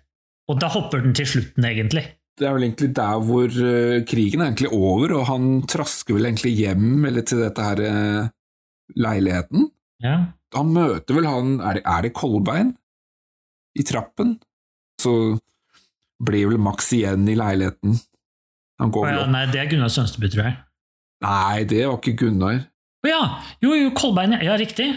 Og da hopper den til slutten, egentlig. Det er vel egentlig der hvor eh, krigen er egentlig over, og han trasker vel egentlig hjem eller til dette her eh, leiligheten. Ja. Han møter vel han Er det, er det Kolbein? I trappen? Så blir vel Max igjen i leiligheten. Han går vel opp. ja, nei, det er Gunnar Sønsteby, tror jeg. Nei, det var ikke Gunnar. Å ja! Jo, jo, Kolbein, ja. ja, riktig.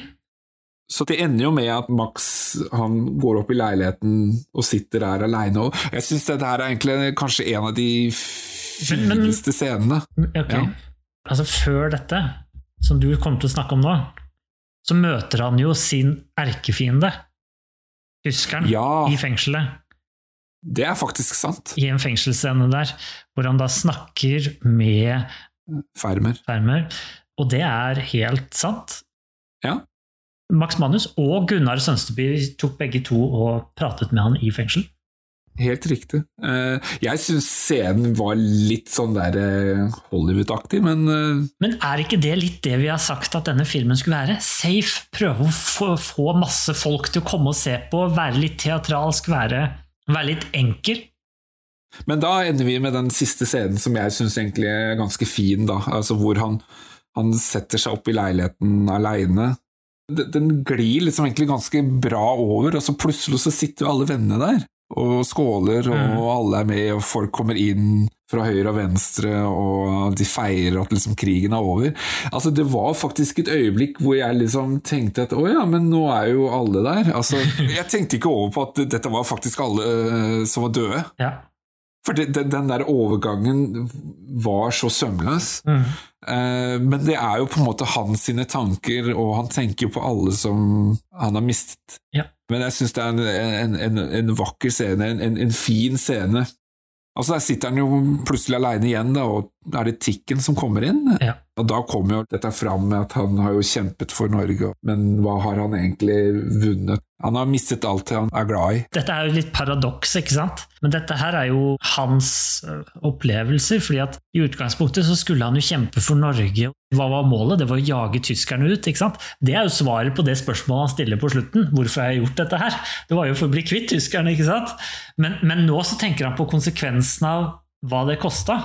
Så det ender jo med at Max han går opp i leiligheten og sitter der aleine. Jeg syns dette her er egentlig kanskje en av de fineste scenene. Ok. Ja. Altså, før dette, som du kommer til å snakke om nå, så møter han jo sin erkefiende, tyskeren, Ja. i fengselet. Det er faktisk sant. I en fengselsscene der, hvor han da snakker med Fermer. Fermer, og det er helt sant. Ja. Max Manus og Gunnar Sønsteby tok begge to og pratet med han i fengsel. Helt riktig. Eh, Jeg syns scenen var litt sånn der eh, Hollywood-aktig, men eh, Men er ikke det litt det vi har sagt at denne filmen skulle være? Safe, prøve å få, få masse folk til å komme og se på, være litt teatralsk, være, være litt enkel. Men da ender vi med den siste scenen som jeg syns egentlig er ganske fin, da. Altså hvor han, han setter seg opp i leiligheten aleine. Den glir liksom egentlig ganske bra over, og så plutselig så sitter jo alle vennene der. Og skåler, og Mm. alle er med, og folk kommer inn fra høyre og venstre, og de feirer at liksom krigen er over. Altså Det var faktisk et øyeblikk hvor jeg liksom tenkte at å ja, men nå er jo alle der. Altså Jeg tenkte ikke over på at dette var faktisk alle eh, som var døde. Ja. For det, den, den der overgangen var så sømløs. Mm. Eh, men det er jo på en måte hans sine tanker, og han tenker jo på alle som han har mistet. Ja. Men jeg syns det er en, en, en, en vakker scene, en, en, en fin scene. Altså Der sitter han jo plutselig aleine igjen, da, og da er det Tikken som kommer inn. Ja. Og da kommer jo dette fram med at han har jo kjempet for Norge, men hva har han egentlig vunnet? Han har mistet alt det han er glad i. Dette er jo litt paradoks, ikke sant? Men dette her er jo hans opplevelser, fordi at i utgangspunktet så skulle han jo kjempe for Norge. Hva var målet? Det var å jage tyskerne ut, ikke sant? Det er jo svaret på det spørsmålet han stiller på slutten. Hvorfor har jeg gjort dette her? Det var jo for å bli kvitt tyskerne, ikke sant? Men, men nå så tenker han på konsekvensen av hva det kosta,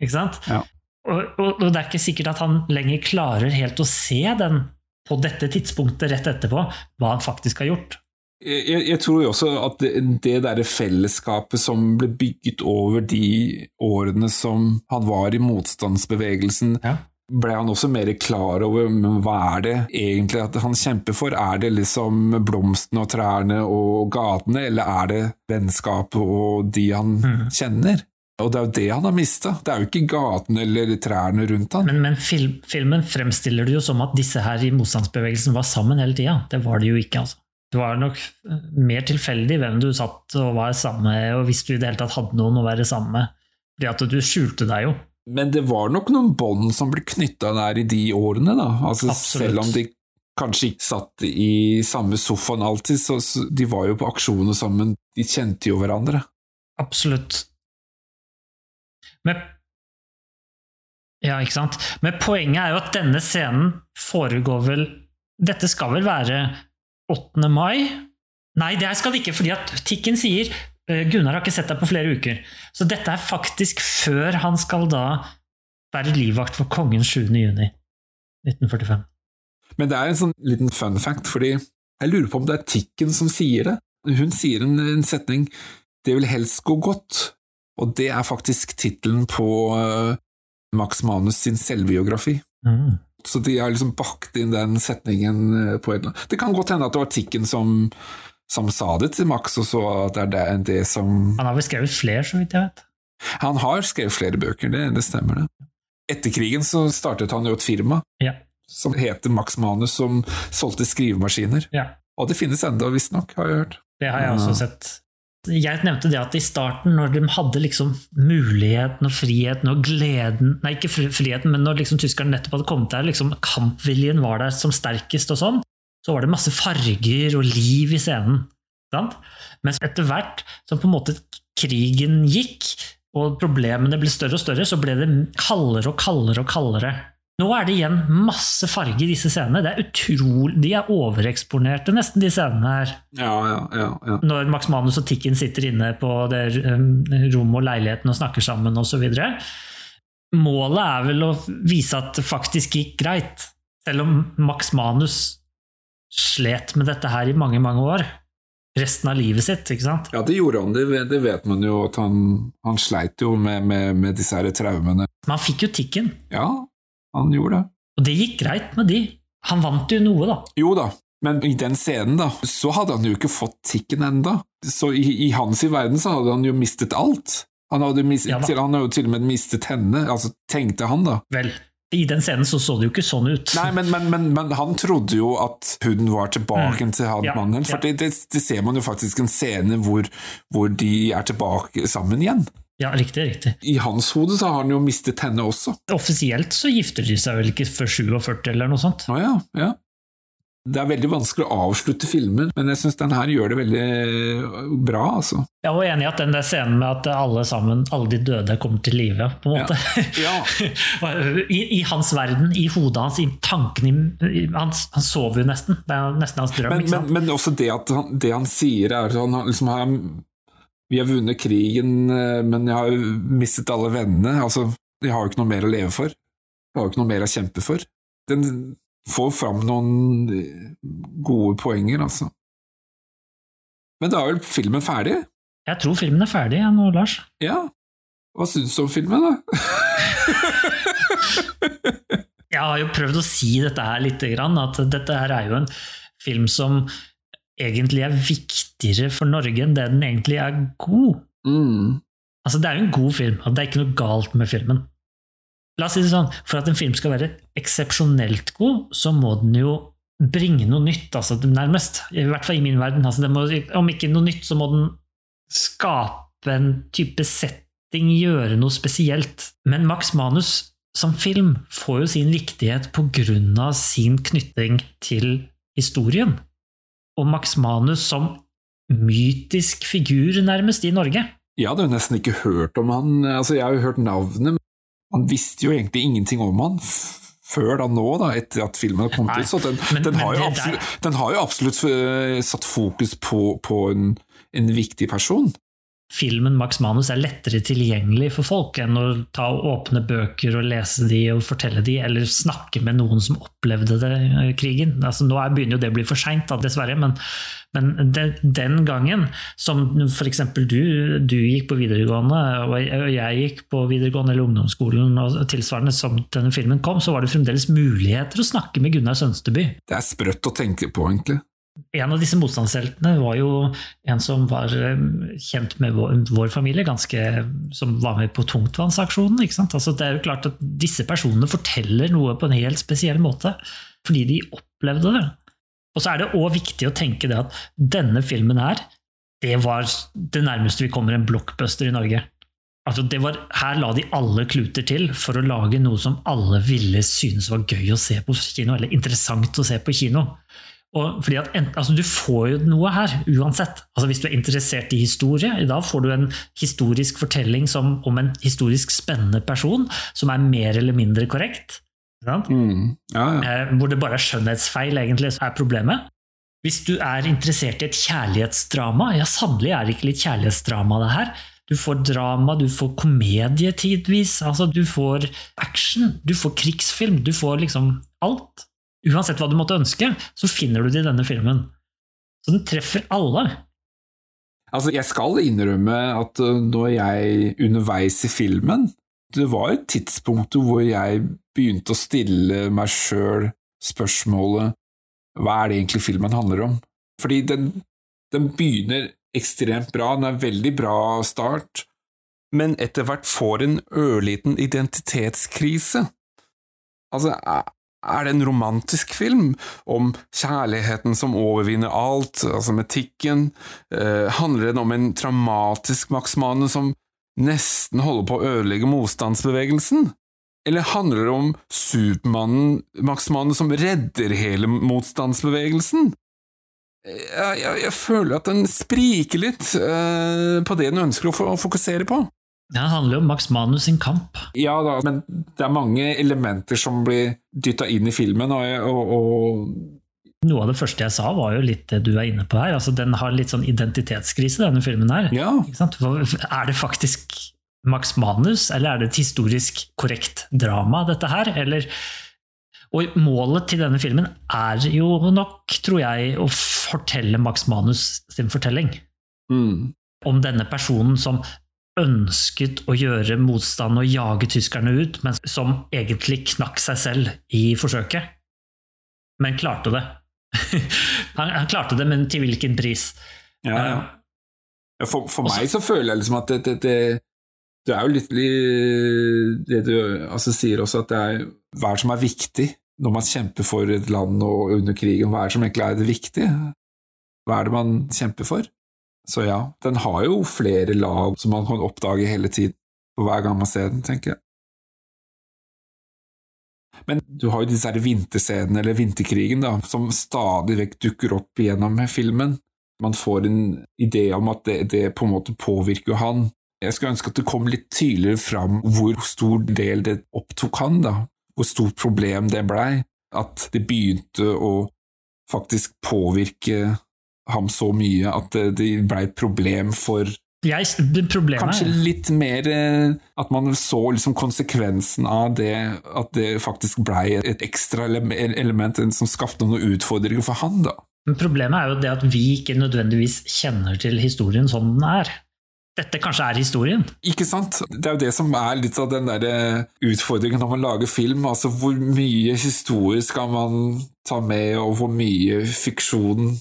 ikke sant? Ja. Og, og, og det er ikke sikkert at han lenger klarer helt å se den på dette tidspunktet rett etterpå, hva han faktisk har gjort. Jeg, jeg tror jo også at det, det derre fellesskapet som ble bygget over de årene som han var i motstandsbevegelsen, Ja. ble han også mer klar over men hva er det egentlig at han kjemper for? Er det liksom blomstene og trærne og gatene, eller er det vennskapet og de han kjenner? Og det er jo det han har mista. Det er jo ikke gatene eller trærne rundt han. Men, men film, filmen fremstiller det jo som at disse her i motstandsbevegelsen var sammen hele tida. Det var det jo ikke, altså. Det var nok eh, mer tilfeldig hvem du satt og var sammen med, og hvis du i det hele tatt hadde noen å være sammen med. Fordi at du skjulte deg jo. Men det var nok noen bånd som ble knytta der i de årene, da. Altså, selv om de kanskje ikke satt i samme sofaen alltid, så, så de var jo på aksjoner sammen. De kjente jo hverandre. Absolutt. Men Ja, ikke sant? Men poenget er jo at denne scenen foregår vel Dette skal vel være 8. mai? Nei, det skal det ikke, fordi at Tikken sier eh, Gunnar har ikke sett deg på flere uker. Så dette er faktisk før han skal da være livvakt for kongen 7. juni 1945. Men det er en sånn liten fun fact, fordi jeg lurer på om det er Tikken som sier det. Hun sier en, en setning 'Det vil helst gå godt', og det er faktisk tittelen på eh, Max Manus sin selvbiografi. Mm. Så de har liksom bakt inn den setningen eh, på et eller annet. Det kan godt hende at det var Tikken som, som sa det til Max, og så at det er det, det som Han har vel skrevet flere, så vidt jeg vet. Han har skrevet flere bøker, det, det stemmer det. Etter krigen så startet han jo et firma Ja. som heter Max Manus, som solgte skrivemaskiner. ja. Og det finnes enda, visstnok, har jeg hørt. Det har jeg også sett. Jeg nevnte det at i starten, når de hadde liksom muligheten og friheten og gleden Nei, ikke friheten, men når liksom tyskerne nettopp hadde kommet der, liksom kampviljen var der som sterkest og sånn, så var det masse farger og liv i scenen. Sant? Mens etter hvert som på en måte krigen gikk, og problemene ble større og større, så ble det kaldere og kaldere og kaldere. Nå er det igjen masse farge i disse scenene. Det er utrolig, De er overeksponerte, nesten, de scenene her Ja, ja, ja. ja. når Max Manus og Tikken sitter inne på det um, rommet og leiligheten og snakker sammen osv. Målet er vel å vise at det faktisk gikk greit, selv om Max Manus slet med dette her i mange, mange år. Resten av livet sitt, ikke sant? Ja, det gjorde han. Det, det vet man jo, at han, han sleit jo med, med, med disse her traumene. Men han fikk jo Tikken, Ja, han gjorde det. og det gikk greit med de. Han vant jo noe, da. Jo da, men i den scenen da, så hadde han jo ikke fått tikken enda. Så i, i hans i verden så hadde han jo mistet alt. Han hadde, mistet, Ja han hadde jo til og med mistet henne, altså tenkte han da. Vel, i den scenen så så det jo ikke sånn ut. Nei, men, men, men, men han trodde jo at hun var tilbake til han Mm. Ja, mannen, for ja. det, det, det ser man jo faktisk en scene hvor, hvor de er tilbake sammen igjen. Ja, riktig, riktig. I hans hode så har han jo mistet henne også. Offisielt så gifter de seg vel ikke før 47 eller noe sånt. Å ja, ja. Det er veldig vanskelig å avslutte filmen, men jeg syns den her gjør det veldig bra, altså. Jeg var enig i at den der scenen med at alle sammen, alle de døde kommer til live, på en måte. Ja. I, I hans verden, i hodet hans, i tankene han, han sover jo nesten. Det er nesten hans drøm. Men, men, men også det at han, det han sier, er at han liksom har Vi har vunnet krigen, eh, men jeg har mistet alle vennene. Altså, jeg har jo ikke noe mer å leve for. Jeg har jo ikke noe mer å kjempe for. Den får fram noen eh, gode poenger, altså. Men da er vel filmen ferdig? Jeg tror filmen er ferdig jeg, nå, Lars. Ja. Hva syns du om filmen, da? Jeg har jo prøvd å si dette her litt, grann, at dette her er jo en film som egentlig er viktigere for Norge enn det den egentlig er god. Mm. Altså, det er jo en god film, og det er ikke noe galt med filmen. La oss si det sånn, For at en film skal være eksepsjonelt god, så må den jo bringe noe nytt, altså nærmest. I hvert fall i min verden. Altså, må, om ikke noe nytt, så må den skape en type setting, gjøre noe spesielt. Men Max Manus som film får jo sin viktighet på grunn av sin knytting til historien. Og Max Manus som mytisk figur, nærmest, i Norge. Jeg hadde jo nesten ikke hørt om han, altså jeg har jo hørt navnet, men han visste jo egentlig ingenting om han før da nå, da, etter at filmen har kommet ut. Så den, men- den, har men absolutt, den har jo absolutt eh, satt fokus på, på en, en viktig person. filmen Max Manus er lettere tilgjengelig for folk enn å ta åpne bøker og lese de og fortelle de, eller snakke med noen som opplevde det, eh, krigen. Altså, nå er, begynner jo det å bli for seint, dessverre, men, men de, den gangen, som f.eks. Du, du gikk på videregående, og jeg, og jeg gikk på videregående eller ungdomsskolen, og tilsvarende som denne filmen kom, så var det fremdeles muligheter å snakke med Gunnar Sønsteby. Det er sprøtt å tenke på, egentlig. En av disse motstandsheltene var jo en som var eh, kjent med vår, vår familie, ganske, som var med på tungtvannsaksjonen. Altså, det er jo klart at Disse personene forteller noe på en helt spesiell måte, fordi de opplevde det. Og så er det òg viktig å tenke det at denne filmen her, det var det nærmeste vi kommer en blockbuster i Norge. Altså var, her la de alle kluter til for å lage noe som alle ville synes var gøy å se på kino, eller interessant å se på kino. Og fordi at, ent- altså Du får jo noe her, uansett. Altså Hvis du er interessert i historie, da får du en historisk fortelling som, om en historisk spennende person, som er mer eller mindre korrekt. Mm. Ja, ja. Eh, hvor det bare er skjønnhetsfeil egentlig som er problemet. Hvis du er interessert i et kjærlighetsdrama, ja sannelig er det ikke litt kjærlighetsdrama det her. Du får drama, du får komedie tidvis, altså du får action, du får krigsfilm, du får liksom alt. Uansett hva du måtte ønske, så finner du det i denne filmen. Så den treffer alle. Altså, jeg skal innrømme at uh, når jeg underveis i filmen Det var et tidspunkt hvor jeg begynte å stille meg sjøl spørsmålet Hva er det egentlig filmen handler om? Fordi den, den begynner ekstremt bra, den er en veldig bra start, men etter hvert får en ørliten identitetskrise. Altså, er- det en romantisk film om kjærligheten som overvinner alt, altså metikken? Eh, handler den om en traumatisk Max Manus som nesten holder på å ødelegge motstandsbevegelsen? Eller handler det om Supermannen Max Manus som redder hele motstandsbevegelsen? Jeg, jeg, jeg føler at den spriker litt eh, på det den ønsker å, fokusere på. Det handler jo om Max Manus sin kamp. Ja da, men det er mange elementer som blir dytta inn i filmen, og, og, og Noe av det første jeg sa, var jo litt det du er inne på her. Altså, den har litt sånn identitetskrise, denne filmen her. Ja. Ikke sant? Er det faktisk Max Manus, eller er det et historisk korrekt drama, dette her? Eller Og målet til denne filmen er jo nok, tror jeg, å fortelle Max Manus sin fortelling. mm, Om denne personen som ønsket å gjøre motstand og jage tyskerne ut, men som egentlig knakk seg selv i forsøket. Men klarte det. han, han klarte det, men til hvilken pris? ja, ja. Ja, For, for Også- meg så føler jeg liksom at det, det, det, det er jo litt det du altså, sier også, at det er hva som er viktig når man kjemper for et land og under krigen, hva er det som egentlig er det viktige? Hva er det man kjemper for? Så ja, den har jo flere lag som man kan oppdage hele tiden, på hver gang man ser den, tenker jeg. Men du har jo disse her vinterscenene, eller vinterkrigen, da, som stadig vekk dukker opp gjennom filmen. Man får en idé om at det, det på en måte påvirker han. Jeg skulle ønske at det kom litt tydeligere fram hvor stor del det opptok han, da. Hvor stort problem det blei. At det begynte å faktisk påvirke ham så mye at det, blei et problem for Jeg, problemet Kanskje litt mer eh, at man så liksom konsekvensen av det, at det faktisk blei et ekstra element som skapte noen utfordringer for han, da. Men Problemet er jo det at vi ikke nødvendigvis kjenner til historien som den er. Dette kanskje er historien. Ikke sant? Det er jo det som er litt av den der eh, utfordringen når man lager film. Altså hvor mye historie skal man ta med, og hvor mye fiksjon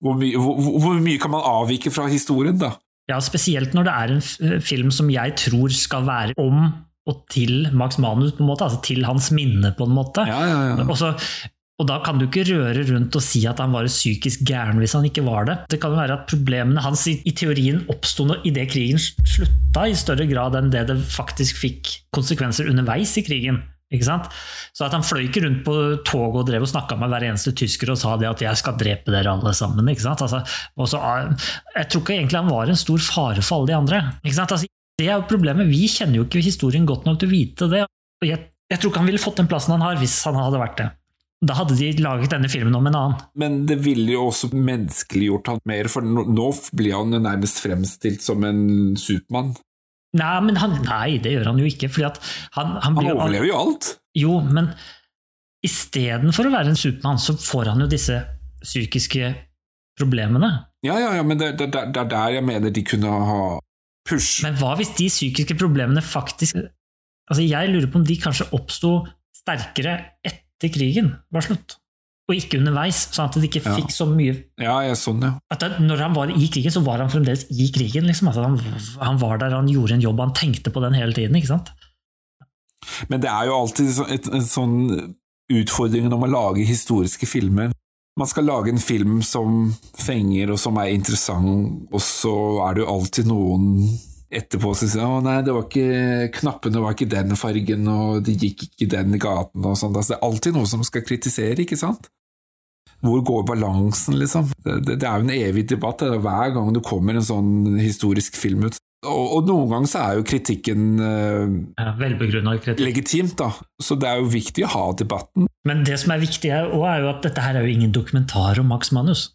hvor mye, hvor, hvor- mye kan man avvike fra historien, da? Ja, spesielt når det er en f- film som jeg tror skal være om og til Max Manus, på en måte, altså til hans minne, på en måte. Ja, ja, ja. Og, så, og da kan du ikke røre rundt og si at han var psykisk gæren hvis han ikke var det. Det kan jo være at problemene hans i, i teorien oppsto idet krigen slutta, i større grad enn det det faktisk fikk konsekvenser underveis i krigen. Så at han fløy ikke rundt på toget og drev og snakka med hver eneste tysker og sa det at 'jeg skal drepe dere alle sammen'. Altså, og så, ah, jeg tror ikke egentlig han var en stor fare for alle de andre. Altså, det er jo problemet. Vi kjenner jo ikke historien godt nok til å vite det. Jeg, jeg tror ikke han ville fått den plassen han har, hvis han hadde vært det. Da hadde de laget denne filmen om en annen. Men det ville jo også menneskeliggjort han mer, for nå, blir han jo nærmest fremstilt som en Supermann. Nei, men han, nei, det gjør han jo ikke. fordi han, han, Han overlever jo alt. Jo, men istedenfor å være en Supermann, så får han jo disse psykiske problemene. Ja, ja, ja, men det det- det- det er der jeg mener de kunne ha push. Men hva hvis de psykiske problemene faktisk Altså, Jeg lurer på om de kanskje oppsto sterkere etter krigen var slutt, og ikke underveis, sånn at de ikke Ja. fikk så mye Ja, jeg sånn, ja. at det, Når han var i krigen, så var han fremdeles i krigen. Liksom. Altså, han, han var der, han gjorde en jobb, han tenkte på den hele tiden. ikke sant? Men det er jo alltid så- et, en sånn utfordring om å lage historiske filmer. Man skal lage en film som fenger og som er interessant, og så er det jo alltid noen etterpå så sier han nei, det var ikke, knappene var ikke den fargen, og de gikk ikke den gaten og sånn. Altså, det er alltid noe som skal kritisere, ikke sant? Hvor går balansen, liksom? Det, det, det er jo en evig debatt det er hver gang det kommer en sånn historisk film ut. Og, og noen ganger så er jo kritikken eh, Velbegrunna kritikk. legitimt, da. Så det er jo viktig å ha debatten. Men det som er viktig, òg, er jo at dette her er jo ingen dokumentar om Max Manus.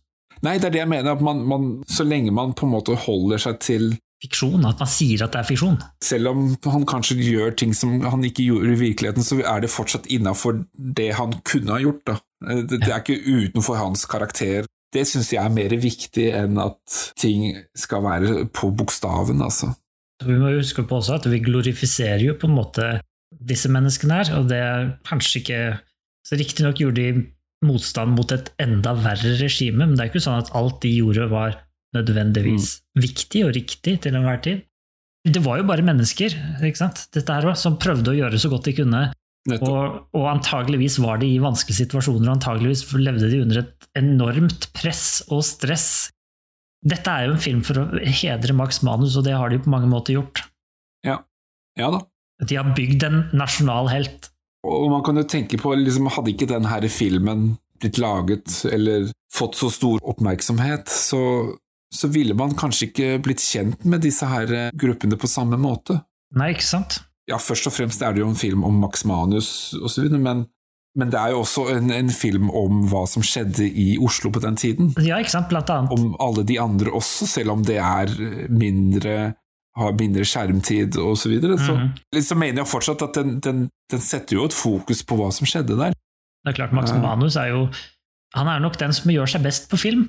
Nei, det er det jeg mener, at man, man, så lenge man på en måte holder seg til Fiksjon, at man sier at det er fiksjon. Selv om han kanskje gjør ting som han ikke gjorde i virkeligheten, så er det fortsatt innafor det han kunne ha gjort. Da. Det, det er ikke utenfor hans karakter. Det syns jeg er mer viktig enn at ting skal være på bokstaven, altså. Vi må huske på også at vi glorifiserer jo på en måte disse menneskene her, og det er kanskje ikke så Riktignok gjorde de motstand mot et enda verre regime, men det er ikke sånn at alt de gjorde var nødvendigvis viktig og riktig til enhver tid. Det var jo bare mennesker ikke sant? Dette her også, som prøvde å gjøre så godt de kunne, og, og antageligvis var de i vanskelige situasjoner, og antageligvis levde de under et enormt press og stress. Dette er jo en film for å hedre Max Manus, og det har de på mange måter gjort. Ja da. De har bygd en nasjonal helt. Og man kan jo tenke på, liksom, hadde ikke denne filmen blitt laget eller fått så stor oppmerksomhet, så, så ville man kanskje ikke blitt kjent med disse her eh, gruppene på samme måte. Nei, ikke sant? Ja, først og fremst er det jo en film om Max Manus osv., men, men det er jo også en, en film om hva som skjedde i Oslo på den tiden. Ja, ikke sant? Blant annet. Om alle de andre også, selv om det er mindre har mindre skjermtid osv. Så, videre. så så mener jeg fortsatt at den, den, den setter jo et fokus på hva som skjedde der. Det er klart, Max. Manus er jo Han er nok den som gjør seg best på film.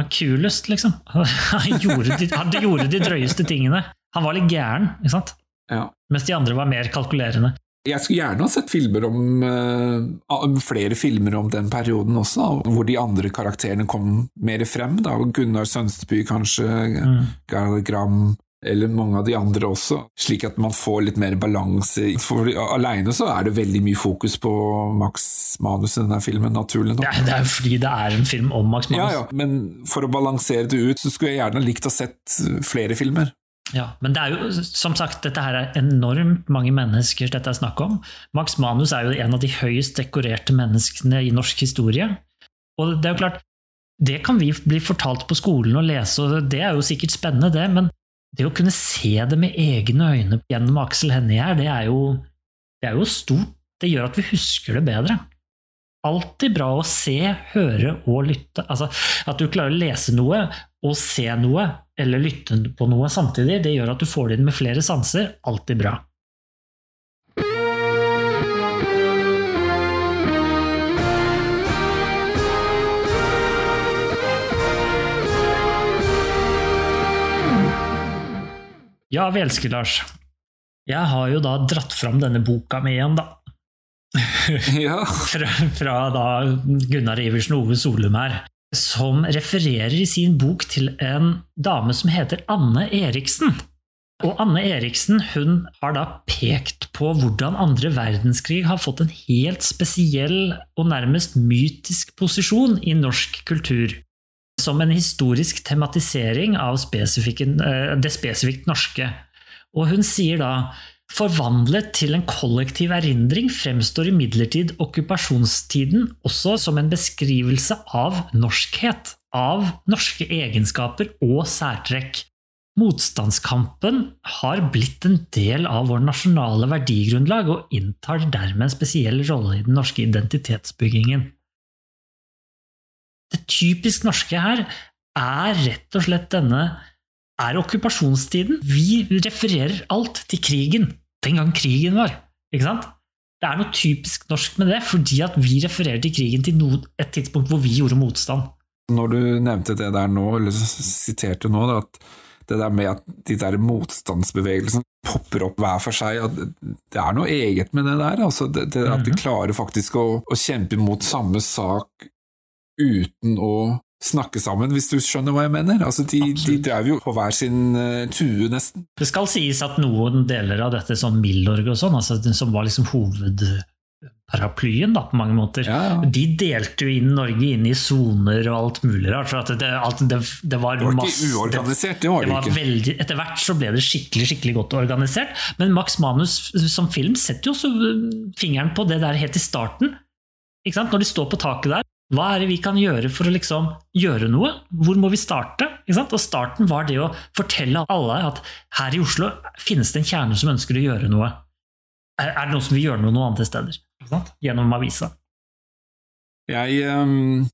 Han kulest, liksom. Han gjorde de, han gjorde de drøyeste tingene. Han var litt gæren, ikke sant? Ja. Mens de andre var mer kalkulerende. Jeg skulle gjerne ha sett filmer om, uh, flere filmer om den perioden også, da, hvor de andre karakterene kom mer frem. Da. Gunnar Sønsteby kanskje, Mm. Gerhard Gram, eller mange av de andre også, slik at man får litt mer balanse. For alene så er det veldig mye fokus på Max Manus i denne filmen, naturlig nok. Ja, det er jo fordi det er en film om Max Manus. Ja, ja, men for å balansere det ut, så skulle jeg gjerne likt å ha sett flere filmer. Ja, men det er jo, som sagt, dette her er enormt mange mennesker dette er snakk om. Max Manus er jo en av de høyest dekorerte menneskene i norsk historie. Og det er jo klart, det kan vi bli fortalt på skolen og lese, og det er jo sikkert spennende, det, men det å kunne se det med egne øyne gjennom Aksel Hennie her, det er jo, det er jo stort. Det gjør at vi husker det bedre. Alltid bra å se, høre og lytte. Altså, at du klarer å lese noe og se noe, eller lytte på noe samtidig, det gjør at du får det inn med flere sanser. Alltid bra. Ja, vi elsker Lars. Jeg har jo da dratt fram denne boka mi igjen, da. Ja, Fra, fra da Gunnar Iversen og Ove Solum her. som refererer i sin bok til en dame som heter Anne Eriksen. Og Anne Eriksen hun har da pekt på hvordan andre verdenskrig har fått en helt spesiell og nærmest mytisk posisjon i norsk kultur. Som en historisk tematisering av eh, det spesifikt norske. Og hun sier da Forvandlet til en kollektiv erindring fremstår imidlertid okkupasjonstiden også som en beskrivelse av norskhet, av norske egenskaper og særtrekk. Motstandskampen har blitt en del av vår nasjonale verdigrunnlag og inntar dermed en spesiell rolle i den norske identitetsbyggingen. Det typisk norske her er rett og slett denne er okkupasjonstiden. Vi refererer alt til krigen, den gang krigen var. Ikke sant? Det er noe typisk norsk med det, fordi at vi refererer til krigen til noe, et tidspunkt hvor vi gjorde motstand. Når du nevnte det der nå, eller siterte nå, da, at det der med at de der motstandsbevegelsene popper opp hver for seg, at det er noe eget med det der. Altså det, det, at de klarer faktisk å, å kjempe mot samme sak uten å snakke sammen, hvis du skjønner hva jeg mener. Altså, de, de drev jo på hver sin uh, tue, nesten. Det skal sies at noen deler av dette, som Milorg og sånn, altså, som var liksom hovedparaplyen da, på mange måter, Ja, ja. de delte jo inn Norge inn i soner og alt mulig rart. for det, alt, det, det var, Det var masse- ikke uorganisert, det var det var veldig, etter hvert så ble det skikkelig skikkelig godt organisert, men Max Manus som film setter jo også fingeren på det der helt i starten. Når de står på taket der, hva er det vi kan gjøre for å liksom gjøre noe? Hvor må vi starte? Og starten var det å fortelle alle at her i Oslo finnes det en kjerne som ønsker å gjøre noe. Er, det noen som vil gjøre noe noen andre steder? Gjennom avisa. Jeg, ehm,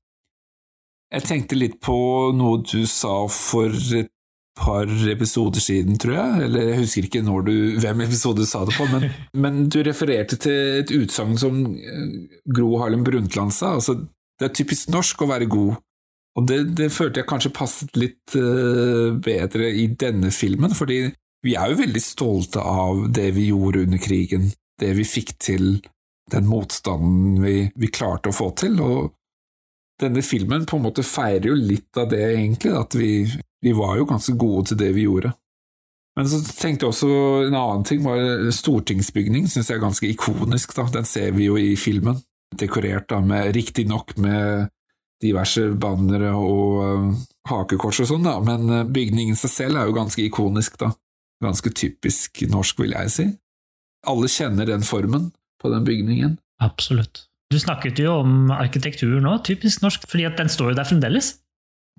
jeg tenkte litt på noe du sa for et par episoder siden, tror jeg. Eller jeg husker ikke når du, hvem episode du sa det på, men, men du refererte til et utsagn som eh, Gro Harlem Brundtland sa. Altså, det er typisk norsk å være god. Og det, det følte jeg kanskje passet litt uh, bedre i denne filmen, fordi vi er jo veldig stolte av det vi gjorde under krigen, det vi fikk til, den motstanden vi, vi klarte å få til, og denne filmen på en måte feirer jo litt av det, egentlig, at vi, vi var jo ganske gode til det vi gjorde. Men så tenkte jeg også en annen ting, var stortingsbygning, synes jeg er ganske ikonisk, da. Den ser vi jo i filmen, dekorert da, med riktignok med diverse bannere og øh, hakekors og sånn, da, men øh, bygningen seg selv er jo ganske ikonisk, da. Ganske typisk norsk, vil jeg si. Alle kjenner den formen på den bygningen. Absolutt. Du snakket jo om arkitektur nå, typisk norsk, fordi at den står jo der fremdeles.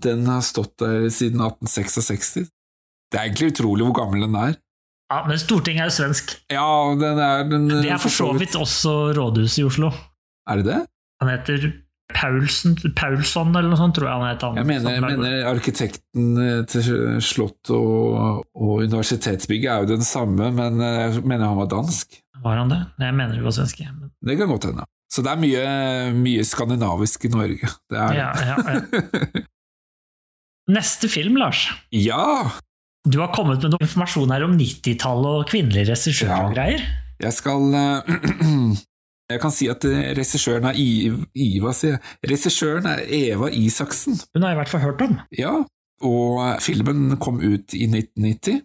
Den har stått der siden 1866. Det er egentlig utrolig hvor gammel den er. Ja, Men Stortinget er jo svensk. Ja, den er den Det er for så vidt også rådhuset i Oslo. Er det det? Han heter Paulsen, Paulsson eller noe sånt, tror jeg han het. Jeg mener, jeg mener arkitekten eh, til Slott og, og universitetsbygget er jo den samme, men eh, jeg mener han var dansk. Var han det? Jeg mener det var svenske. Men... Det kan godt hende. Så det er mye, mye skandinavisk i Norge. Det er det. Ja, ja, ja. Neste film, Lars. ja! Du har kommet med noe informasjon her om 90-tallet og kvinnelige regissører Ja. og greier. Jeg skal eh, Jeg kan si at eh, regissøren er I- Iva, sier jeg. Regissøren er Eva Isaksen. Hun har jeg i hvert fall hørt om. Ja, og filmen kom ut i 1990.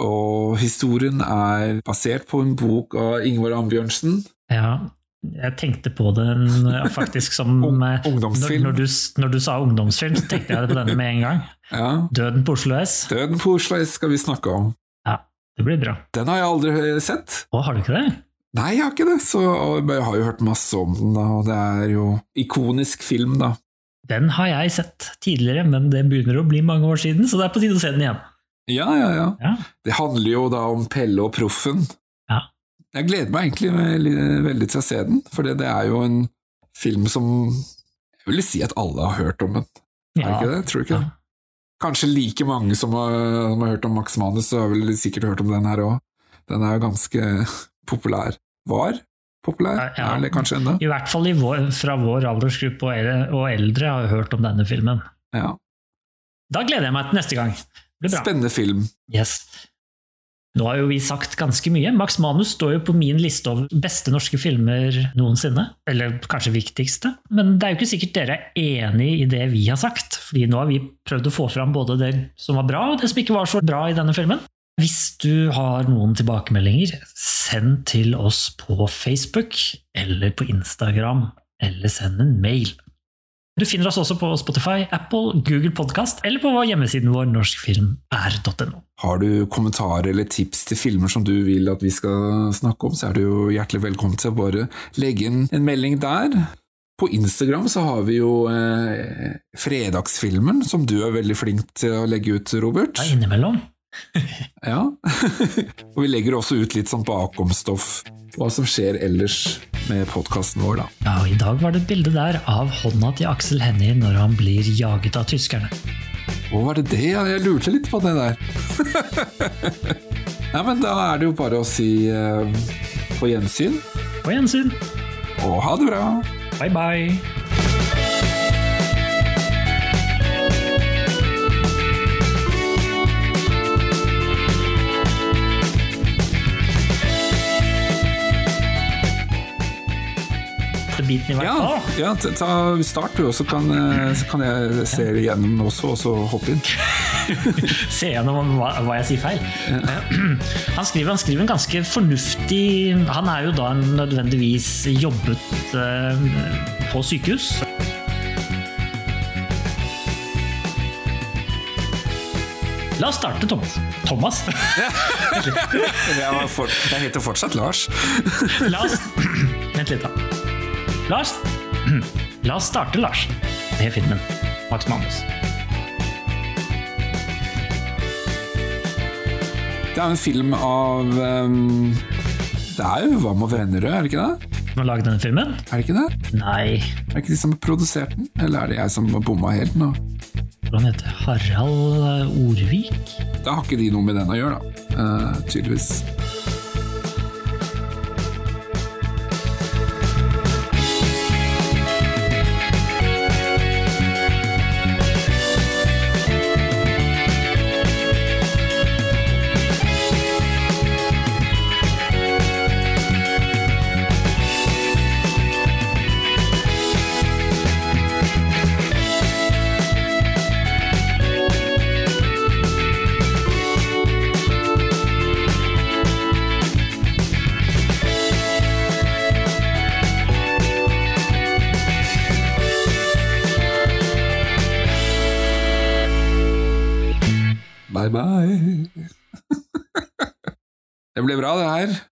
Og historien er basert på en bok av Ingvar Ambjørnsen. Ja, jeg tenkte på den eh, faktisk som eh, ungdomsfilm. Når, når, du, når du sa ungdomsfilm, så tenkte jeg på denne med en gang. Ja. Døden på Oslo S. Døden på Oslo S skal vi snakke om. Ja, Det blir bra. Den har jeg aldri sett. Å, har du ikke det? Nei, jeg har ikke det, så jeg har jo hørt masse om den, da, og det er jo ikonisk film, da. Den har jeg sett tidligere, men det begynner å bli mange år siden, så det er på tide å se den igjen. Ja, ja, ja. Ja. Det handler jo da om Pelle og Proffen. Ja. Jeg gleder meg egentlig veldig, veldig til å se den, for det, det er jo en film som Jeg vil si at alle har hørt om den. Er ikke det? Tror du ikke Ja. det? Kanskje like mange som har, som har hørt om Max Manus, så har vel sikkert hørt om den her òg. Den er jo ganske populær. Var populær? Ja. Er det kanskje ennå? I hvert fall i vår, fra vår aldersgruppe og el- og eldre har jeg hørt om denne filmen. Ja. Da gleder jeg meg til neste gang. Spennende film. Yes. Nå har jo vi sagt ganske mye. Max Manus står jo på min liste over beste norske filmer noensinne. Eller kanskje viktigste. Men det er jo ikke sikkert dere er enig i det vi har sagt. fordi nå har vi prøvd å få fram både det som var bra, og det som ikke var så bra i denne filmen. Hvis du har noen tilbakemeldinger, send til oss på Facebook eller på Instagram, eller send en mail. Du finner oss også på Spotify, Apple, Google Podcast eller på hjemmesiden vår norskfilm.no. Har du kommentarer eller tips til filmer som du vil at vi skal snakke om, så er du jo hjertelig velkommen til å bare legge inn en melding der. På Instagram så har vi jo eh, Fredagsfilmen, som du er veldig flink til å legge ut, Robert. Ja, innimellom. Ja. og vi legger også ut litt sånn bakomstoff, hva som skjer ellers med podkasten vår, da. Ja, og I dag var det et bilde der av hånda til Aksel Hennie når han blir jaget av tyskerne. Å, var det det? Jeg lurte litt på det der. Nei, men da er det jo bare å si uh, på gjensyn, På gjensyn. og ha det bra. Bye, bye. Det biten i hvert Ja, fall. ja ja ta start du, og så kan, eh, så kan jeg se det igjennom også, og så hoppe inn. Se gjennom hva, hva jeg sier feil. Han skriver, han skriver en ganske fornuftig Han er jo da nødvendigvis jobbet eh, på sykehus. La oss starte, Thomas. Thomas? Jeg heter fortsatt Lars. La oss Vent litt, da. La oss La oss starte, Lars, med filmen Max Manus. Det er en film av um, Det er jo Hva med Vennerød, er det ikke det? Som har laget denne filmen? Er det ikke det? Nei, Er det ikke de som har produsert den? Eller er det jeg som har bomma helt nå? Han heter det? Harald eh, Orvik? Da har ikke de noe med den å gjøre, da. Uh, tydeligvis. Ble bra, det her.